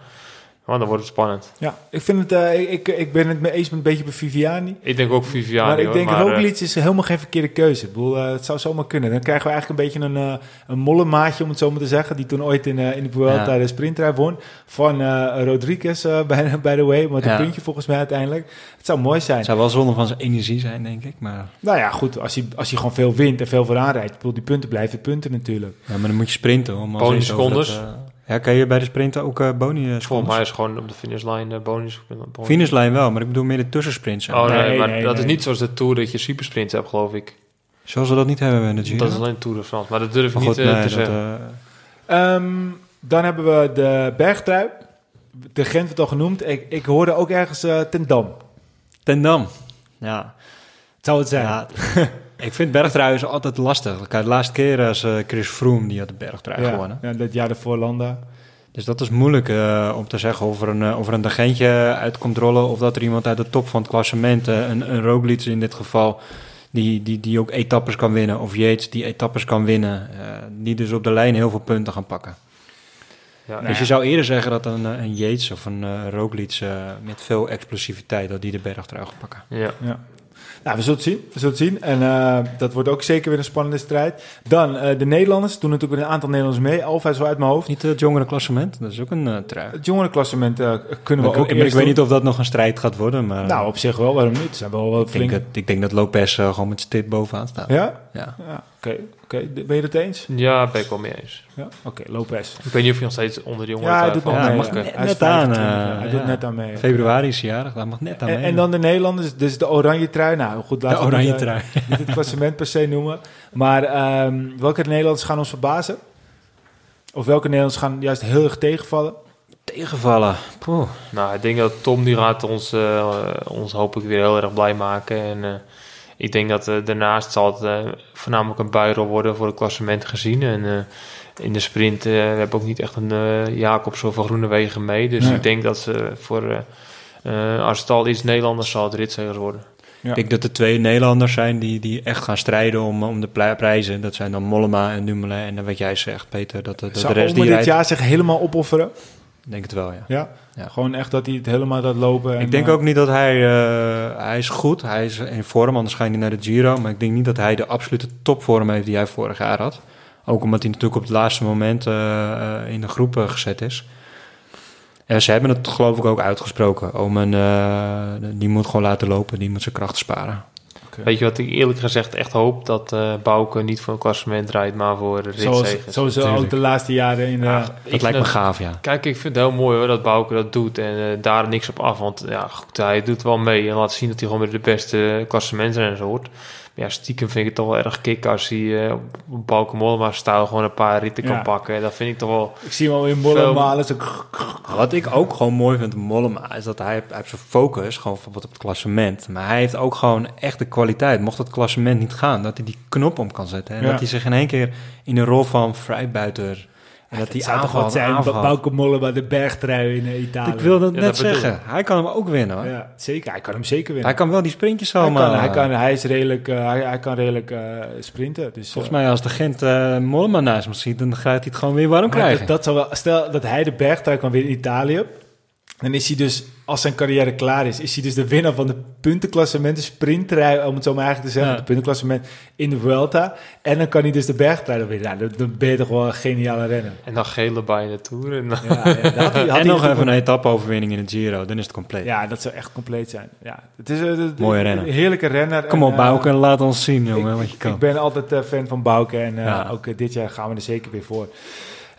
[SPEAKER 1] want dan wordt het spannend.
[SPEAKER 2] Ja, ik, vind het, eh, ik, ik ben het mee eens met een beetje bij Viviani.
[SPEAKER 1] Ik denk ook Viviani,
[SPEAKER 2] maar ik
[SPEAKER 1] hoor,
[SPEAKER 2] denk
[SPEAKER 1] maar, eh,
[SPEAKER 2] Roglic is helemaal geen verkeerde keuze. Ik bedoel, eh, het zou zomaar kunnen. Dan krijgen we eigenlijk een beetje een, uh, een mollemaatje, om het zo maar te zeggen, die toen ooit in, uh, in de Vuelta
[SPEAKER 3] Ja.
[SPEAKER 2] de sprintrij won. Van uh, Rodriguez, uh, by, by the way, met een
[SPEAKER 3] Ja.
[SPEAKER 2] puntje volgens mij uiteindelijk. Het zou mooi zijn.
[SPEAKER 3] Het zou wel zonde van zijn energie zijn, denk ik. Maar,
[SPEAKER 2] Nou ja, goed, als hij, als hij gewoon veel wint en veel vooraan rijdt. Ik bedoel, die punten blijven punten natuurlijk.
[SPEAKER 3] ja, maar dan moet je sprinten. Om dat,
[SPEAKER 1] secondes.
[SPEAKER 3] eh, ja, kan je bij de sprinten ook uh, boni uh,
[SPEAKER 1] Volgens mij is gewoon op de finishlijn uh, bonus. bonus.
[SPEAKER 3] Finishlijn wel, maar ik bedoel meer de tussensprints.
[SPEAKER 1] Oh nee,
[SPEAKER 2] Nee,
[SPEAKER 1] maar
[SPEAKER 2] nee,
[SPEAKER 1] dat
[SPEAKER 2] nee.
[SPEAKER 1] is niet zoals de Tour dat je supersprints hebt, geloof ik.
[SPEAKER 3] Zoals we dat niet hebben in de Giro.
[SPEAKER 1] Dat is alleen Tour de France, maar dat durf ik niet
[SPEAKER 3] goed,
[SPEAKER 1] eh, te
[SPEAKER 3] dat,
[SPEAKER 1] zeggen.
[SPEAKER 3] eh,
[SPEAKER 2] Ehm, dan hebben we de bergtrui. De Gent werd al genoemd. Ik, ik hoorde ook ergens uh, ten Dam.
[SPEAKER 3] Ten Dam. Ja.
[SPEAKER 2] Het zou het zijn.
[SPEAKER 3] ja ik vind bergtrui is altijd lastig. Kijk, de laatste keer als uh, Chris Froome, die had de bergtrui
[SPEAKER 2] ja,
[SPEAKER 3] gewonnen.
[SPEAKER 2] Ja, dat jaar ervoor Landa.
[SPEAKER 3] Dus dat is moeilijk uh, om te zeggen of er een, of er een dagentje uit komt rollen... of dat er iemand uit de top van het klassement, uh, een, een Roglic in dit geval... Die, die, die ook etappes kan winnen, of Yates die etappes kan winnen... Uh, die dus op de lijn heel veel punten gaan pakken.
[SPEAKER 1] Ja,
[SPEAKER 3] dus je zou eerder zeggen dat een, een Yates of een uh, Roglic met veel explosiviteit... dat die de bergtrui gaat pakken.
[SPEAKER 1] Ja.
[SPEAKER 2] ja. Nou, we zullen het zien. We zullen het zien. En uh, dat wordt ook zeker weer een spannende strijd. Dan uh, de Nederlanders. Doen natuurlijk weer een aantal Nederlanders mee. Alfa zo uit mijn hoofd.
[SPEAKER 3] Niet het jongere klassement. Dat is ook een uh, trui.
[SPEAKER 2] Het jongere klassement uh, kunnen we
[SPEAKER 3] maar
[SPEAKER 2] ook
[SPEAKER 3] ik, ik weet niet of dat nog een strijd gaat worden. Maar,
[SPEAKER 2] nou, op zich wel. Waarom niet? Zijn wel wel
[SPEAKER 3] ik, denk dat, ik denk dat Lopez gewoon met stip bovenaan staat.
[SPEAKER 2] Ja?
[SPEAKER 3] Ja.
[SPEAKER 2] ja Oké. Okay. Okay. Ben je het eens?
[SPEAKER 1] Ja, ben ik wel mee eens.
[SPEAKER 2] Ja? Oké, okay, Lopez.
[SPEAKER 1] Ik weet niet of je nog steeds onder de jongeren
[SPEAKER 2] Ja, hij doet nog
[SPEAKER 3] ja, mag
[SPEAKER 2] Ja.
[SPEAKER 3] net,
[SPEAKER 2] Hij is
[SPEAKER 3] net aan.
[SPEAKER 2] 25,
[SPEAKER 3] Uh,
[SPEAKER 2] hij
[SPEAKER 3] ja.
[SPEAKER 2] doet net aan mee.
[SPEAKER 3] Februari is jarig, hij mag net aan
[SPEAKER 2] en,
[SPEAKER 3] mee.
[SPEAKER 2] en dan de Nederlanders, dus de oranje trui. Nou, goed, laten
[SPEAKER 3] de
[SPEAKER 2] we
[SPEAKER 3] oranje
[SPEAKER 2] niet,
[SPEAKER 3] trui.
[SPEAKER 2] uh, niet het klassement per se noemen. Maar um, welke Nederlanders gaan ons verbazen? Of welke Nederlanders gaan juist heel erg tegenvallen?
[SPEAKER 3] Tegenvallen? Poeh.
[SPEAKER 1] Nou, ik denk dat Tom die gaat ons, uh, ons hopelijk weer heel erg blij maken. En uh, ik denk dat uh, daarnaast zal het uh, voornamelijk een buirol worden voor het klassement gezien. En uh, in de sprint uh, we hebben ook niet echt een uh, Jacobs of een Groenewegen mee. Dus
[SPEAKER 2] Nee.
[SPEAKER 1] ik denk dat ze voor, uh, uh, als het al is Nederlanders, zal het ritzegers worden.
[SPEAKER 3] Ja. Ik denk dat er twee Nederlanders zijn die, die echt gaan strijden om, om de prijzen. Dat zijn dan Mollema en Dumoulin. En dan wat jij zegt, Peter, dat, de rest die
[SPEAKER 2] dit
[SPEAKER 3] rijdt...
[SPEAKER 2] jaar zich helemaal opofferen?
[SPEAKER 3] Denk het wel, ja.
[SPEAKER 2] Ja?
[SPEAKER 3] Ja.
[SPEAKER 2] Gewoon echt dat hij het helemaal gaat lopen. En,
[SPEAKER 3] Ik denk
[SPEAKER 2] uh,
[SPEAKER 3] ook niet dat hij... Uh, hij is goed, hij is in vorm, anders ga je niet naar de Giro. Maar ik denk niet dat hij de absolute topvorm heeft die hij vorig jaar had. Ook omdat hij natuurlijk op het laatste moment uh, in de groep gezet is. En ze hebben het geloof ik ook uitgesproken. Omen, die moet gewoon laten lopen, die moet zijn kracht sparen.
[SPEAKER 1] Okay. Weet je wat ik eerlijk gezegd echt hoop? Dat uh, Bouke niet voor een klassement rijdt, maar voor ritzegers.
[SPEAKER 2] Zoals, zoals ook de laatste jaren in de...
[SPEAKER 3] Ja, dat lijkt me gaaf, ja.
[SPEAKER 1] Kijk, ik vind het heel mooi hoor, dat Bouke dat doet en uh, daar niks op af. Want ja, goed, hij doet wel mee en laat zien dat hij gewoon bij de beste klassementrenners hoort. Ja, stiekem vind ik het toch wel erg kick als hij uh, op Bouke Mollema-stijl gewoon een paar ritten ja. kan pakken. Dat vind ik toch wel...
[SPEAKER 2] Ik zie hem al in Mollema zo...
[SPEAKER 3] Wat ik ook gewoon mooi vind van Mollema is dat hij, hij heeft zijn focus gewoon bijvoorbeeld op het klassement. Maar hij heeft ook gewoon echt de kwaliteit. Mocht het klassement niet gaan, dat hij die knop om kan zetten. En ja. dat hij zich in één keer in de rol van vrijbuiter... En dat hij
[SPEAKER 2] zou toch wat zijn, Bauke Mollema de bergtrui in uh, Italië.
[SPEAKER 3] Ik wilde het ja, net zeggen. Hij kan hem ook winnen hoor.
[SPEAKER 2] Ja, zeker. Hij kan hem zeker winnen.
[SPEAKER 3] Hij kan wel die sprintjes
[SPEAKER 2] hij
[SPEAKER 3] allemaal.
[SPEAKER 2] Kan, hij, kan, hij, is redelijk, uh, hij, hij, kan redelijk uh, sprinten. Dus,
[SPEAKER 3] Volgens mij als de Gent uh, Mollema naast hem ziet, dan gaat hij het gewoon weer warm krijgen.
[SPEAKER 2] Dat, dat zou wel, stel dat hij de bergtrui kan winnen in Italië. Dan is hij dus, als zijn carrière klaar is, is hij dus de winnaar van de puntenklassement, de sprinttrui, om het zo maar eigenlijk te zeggen, ja. de puntenklassement in de Vuelta. En dan kan hij dus de bergtrui winnen. Nou, dan, ben je toch wel een geniale renner.
[SPEAKER 1] En dan gele bij de Tour. En,
[SPEAKER 2] ja, ja, had hij, had
[SPEAKER 3] en nog even een etappe-overwinning in het Giro, dan is het compleet.
[SPEAKER 2] Ja, dat zou echt compleet zijn. Ja, het is een
[SPEAKER 3] mooie renner.
[SPEAKER 2] Een heerlijke renner.
[SPEAKER 3] Kom op, Bouke, laat ons zien, jongen, wat je kan.
[SPEAKER 2] Ik ben altijd uh, fan van Bouke en uh, ook uh, dit jaar gaan we er zeker weer voor.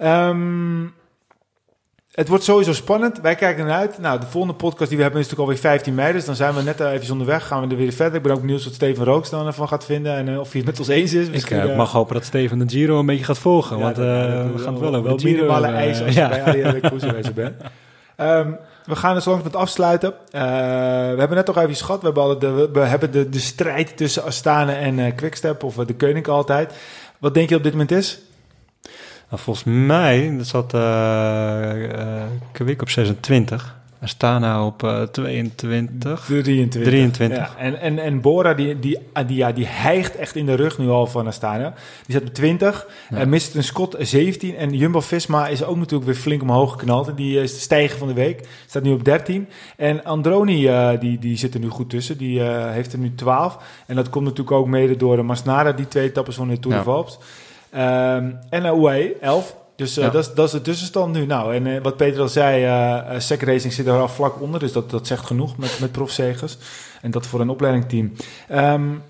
[SPEAKER 2] Um, het wordt sowieso spannend. Wij kijken ernaar uit. Nou, de volgende podcast die we hebben is natuurlijk alweer 15 mei. Dus dan zijn we net even onderweg. Gaan we er weer verder. Ik ben ook benieuwd wat Steven Rooks dan ervan gaat vinden. En uh, of hij het met ons eens is.
[SPEAKER 3] Ik uh, mag hopen dat Steven de Giro een beetje gaat volgen. Ja, want uh, dat, we gaan het wel over
[SPEAKER 2] wel
[SPEAKER 3] de Giro.
[SPEAKER 2] minimale eisen als je bij Koesenwezen bent. Um, we gaan er zo langs met afsluiten. Uh, we hebben net nog even gehad. We hebben, de, we hebben de, de strijd tussen Astana en uh, Quickstep. Of de Koning altijd. Wat denk je op dit moment is?
[SPEAKER 3] Nou, volgens mij dat zat uh, uh, Kwik op 26. Astana op uh, 22.
[SPEAKER 2] 23.
[SPEAKER 3] 23.
[SPEAKER 2] Ja. En, en, en Bora, die, die, die, ja, die hijgt echt in de rug nu al van Astana. Die zat op 20.
[SPEAKER 3] Ja.
[SPEAKER 2] En Mr. Scott 17. En Jumbo-Visma is ook natuurlijk weer flink omhoog geknald. Die is de stijger van de week. Staat nu op 13. En Androni, uh, die, die zit er nu goed tussen. Die uh, heeft er nu 12. En dat komt natuurlijk ook mede door de Masnada, die twee etappes van de Tour de Valps. Um, en uh, UAE 11. Dus uh, ja. dat, is, dat is de tussenstand nu. Nou, en uh, wat Peter al zei, uh, Sec Racing zit er al vlak onder. Dus dat, dat zegt genoeg met, met profzegers. En dat voor een opleidingteam. Um,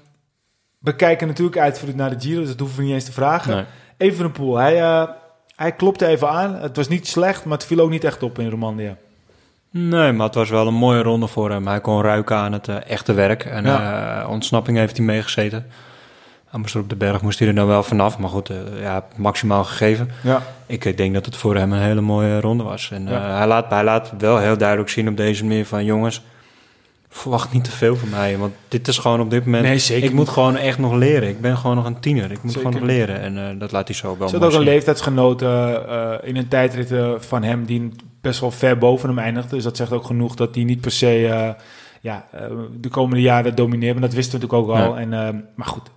[SPEAKER 2] we kijken natuurlijk uit naar de Giro, dus dat hoeven we niet eens te vragen.
[SPEAKER 3] Nee.
[SPEAKER 2] Even een pool. Hij, hij klopte even aan. Het was niet slecht, maar het viel ook niet echt op in Romandie.
[SPEAKER 3] Nee, maar het was wel een mooie ronde voor hem. Hij kon ruiken aan het echte werk. En ja. ontsnapping heeft hij meegezeten. Amsterdam op de berg moest hij er dan wel vanaf. Maar goed, uh, ja, maximaal gegeven.
[SPEAKER 2] Ja.
[SPEAKER 3] Ik uh, denk dat het voor hem een hele mooie ronde was. En ja. hij, laat, hij laat wel heel duidelijk zien op deze manier van... jongens, verwacht niet te veel van mij. Want dit is gewoon op dit moment...
[SPEAKER 2] Nee, zeker
[SPEAKER 3] ik moet gewoon echt nog leren. Ik ben gewoon nog een tiener. Ik moet zeker. gewoon nog leren. En dat laat hij zo wel
[SPEAKER 2] had ook een leeftijdsgenoot in een tijdrit van hem... die best wel ver boven hem eindigde. Dus dat zegt ook genoeg dat hij niet per se... ja, de komende jaren domineert. Maar dat wisten we natuurlijk ook al. Ja. En, maar goed,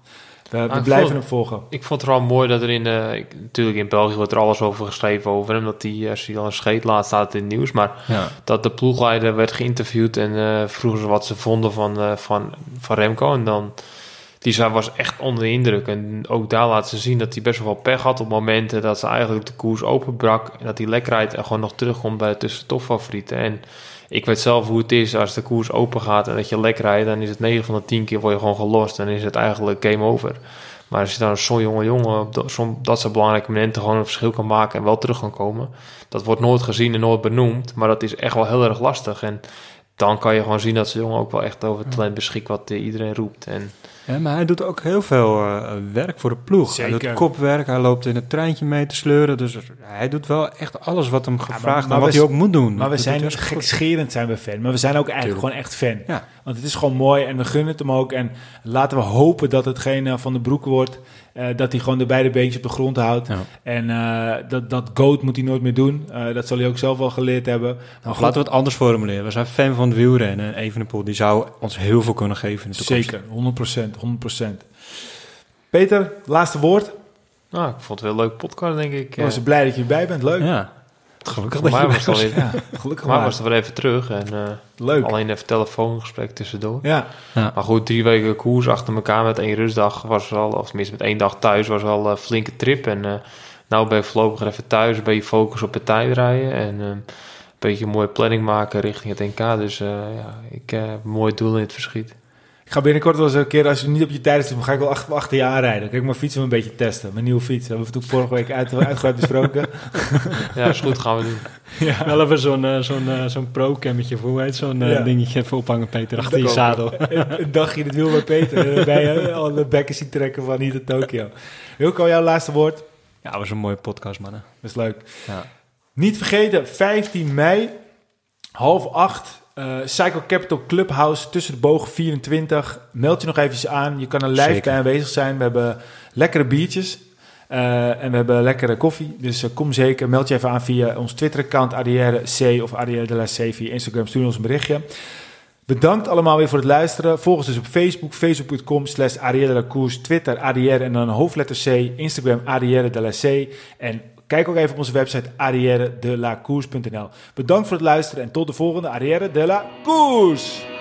[SPEAKER 2] we, we
[SPEAKER 1] Ah,
[SPEAKER 2] blijven hem volgen.
[SPEAKER 1] Ik vond het wel mooi dat er in... Uh, ik, natuurlijk in België wordt er alles over geschreven over hem. Dat hij, als hij al een scheet laat, staat in het nieuws. Maar
[SPEAKER 3] ja.
[SPEAKER 1] dat de ploegleider werd geïnterviewd... en uh, vroegen ze wat ze vonden van, uh, van, van Remco. En dan... Die was echt onder de indruk. En ook daar laat ze zien dat hij best wel pech had op momenten dat ze eigenlijk de koers openbrak. En dat hij lekker rijdt en gewoon nog terugkomt bij de tussentopfavorieten. En ik weet zelf hoe het is als de koers open gaat en dat je lekker rijdt. Dan is het 9 van de 10 keer word je gewoon gelost. Dan is het eigenlijk game over. Maar als je dan zo'n jonge jongen op dat, dat soort belangrijke momenten gewoon een verschil kan maken en wel terug kan komen. Dat wordt nooit gezien en nooit benoemd. Maar dat is echt wel heel erg lastig. En dan kan je gewoon zien dat zo'n jongen ook wel echt over het talent beschikt wat iedereen roept. En
[SPEAKER 3] ja, maar hij doet ook heel veel uh, werk voor de ploeg.
[SPEAKER 2] Zeker.
[SPEAKER 3] Hij doet kopwerk, hij loopt in het treintje mee te sleuren. Dus hij doet wel echt alles wat hem gevraagd ja, maar, maar en wat hij ook moet doen.
[SPEAKER 2] Maar we
[SPEAKER 3] dat
[SPEAKER 2] zijn gekscherend zijn we fan. Maar we zijn ook eigenlijk Tuurlijk. gewoon echt fan.
[SPEAKER 3] Ja.
[SPEAKER 2] Want het is gewoon mooi en we gunnen het hem ook. En laten we hopen dat het geen uh, van de broek wordt. Uh, dat hij gewoon de beide beentjes op de grond houdt.
[SPEAKER 3] Ja.
[SPEAKER 2] En uh, dat, dat goat moet hij nooit meer doen. Uh, dat zal hij ook zelf wel geleerd hebben.
[SPEAKER 3] Maar laten we het anders formuleren. We zijn fan van het wielrennen. En Evenepoel die zou ons heel veel kunnen geven in de toekomst.
[SPEAKER 2] Zeker, 100%. 100%. Peter, laatste woord.
[SPEAKER 1] Nou, ik vond het wel een leuk podcast, denk ik.
[SPEAKER 2] Ik was blij dat je erbij bent. Leuk.
[SPEAKER 3] Ja. Gelukkig
[SPEAKER 1] dat maar was,
[SPEAKER 2] was. Ja, gelukkig
[SPEAKER 1] maar was er wel even terug. En, uh,
[SPEAKER 2] Leuk.
[SPEAKER 1] Alleen even telefoongesprek tussendoor.
[SPEAKER 2] Ja.
[SPEAKER 3] ja.
[SPEAKER 1] Maar goed, drie weken koers achter elkaar met één rustdag was wel, of tenminste met één dag thuis, was wel een flinke trip. En uh, nou ben ik voorlopig even thuis, een beetje focus op het tijdrijden. En uh, een beetje een mooie planning maken richting het NK. Dus ja, ik heb een mooi doel in het verschiet.
[SPEAKER 2] Ik ga binnenkort wel eens een keer, als je niet op je tijd zit, dan ga ik wel achter, achter je aanrijden. Kijk, mijn fiets een beetje testen. Mijn nieuwe fiets. Dat hebben we vorige week uit, uitgebreid besproken.
[SPEAKER 1] ja, is goed, gaan we doen.
[SPEAKER 3] Ja. Wel even zo'n uh, zo'n uh, zo'n pro-cammetje voor, hoe heet zo'n uh, ja. dingetje even ophangen, Peter, achter je zadel.
[SPEAKER 2] een, dagje in het wiel bij Peter. En dan ben je al de bekken zien trekken van hier tot Tokio. Wilco, jouw laatste woord?
[SPEAKER 3] Ja, dat was een mooie podcast, mannen.
[SPEAKER 2] Dat is leuk.
[SPEAKER 3] Ja.
[SPEAKER 2] Niet vergeten, 15 mei, half acht. Uh, Cycle Capital Clubhouse tussen de bogen 24. Meld je nog eventjes aan. Je kan er live bij aanwezig zijn. We hebben lekkere biertjes. Uh, en we hebben lekkere koffie. Dus uh, kom zeker. Meld je even aan via ons Twitter-account Arrière C of Arrière de la C via Instagram. Stuur ons een berichtje. Bedankt allemaal weer voor het luisteren. Volg ons dus op Facebook, facebook.com slash Twitter Arrière en dan hoofdletter C, Instagram Arrière de la C en Kijk ook even op onze website arrièredelacours.nl. Bedankt voor het luisteren en tot de volgende Arrière de la Course!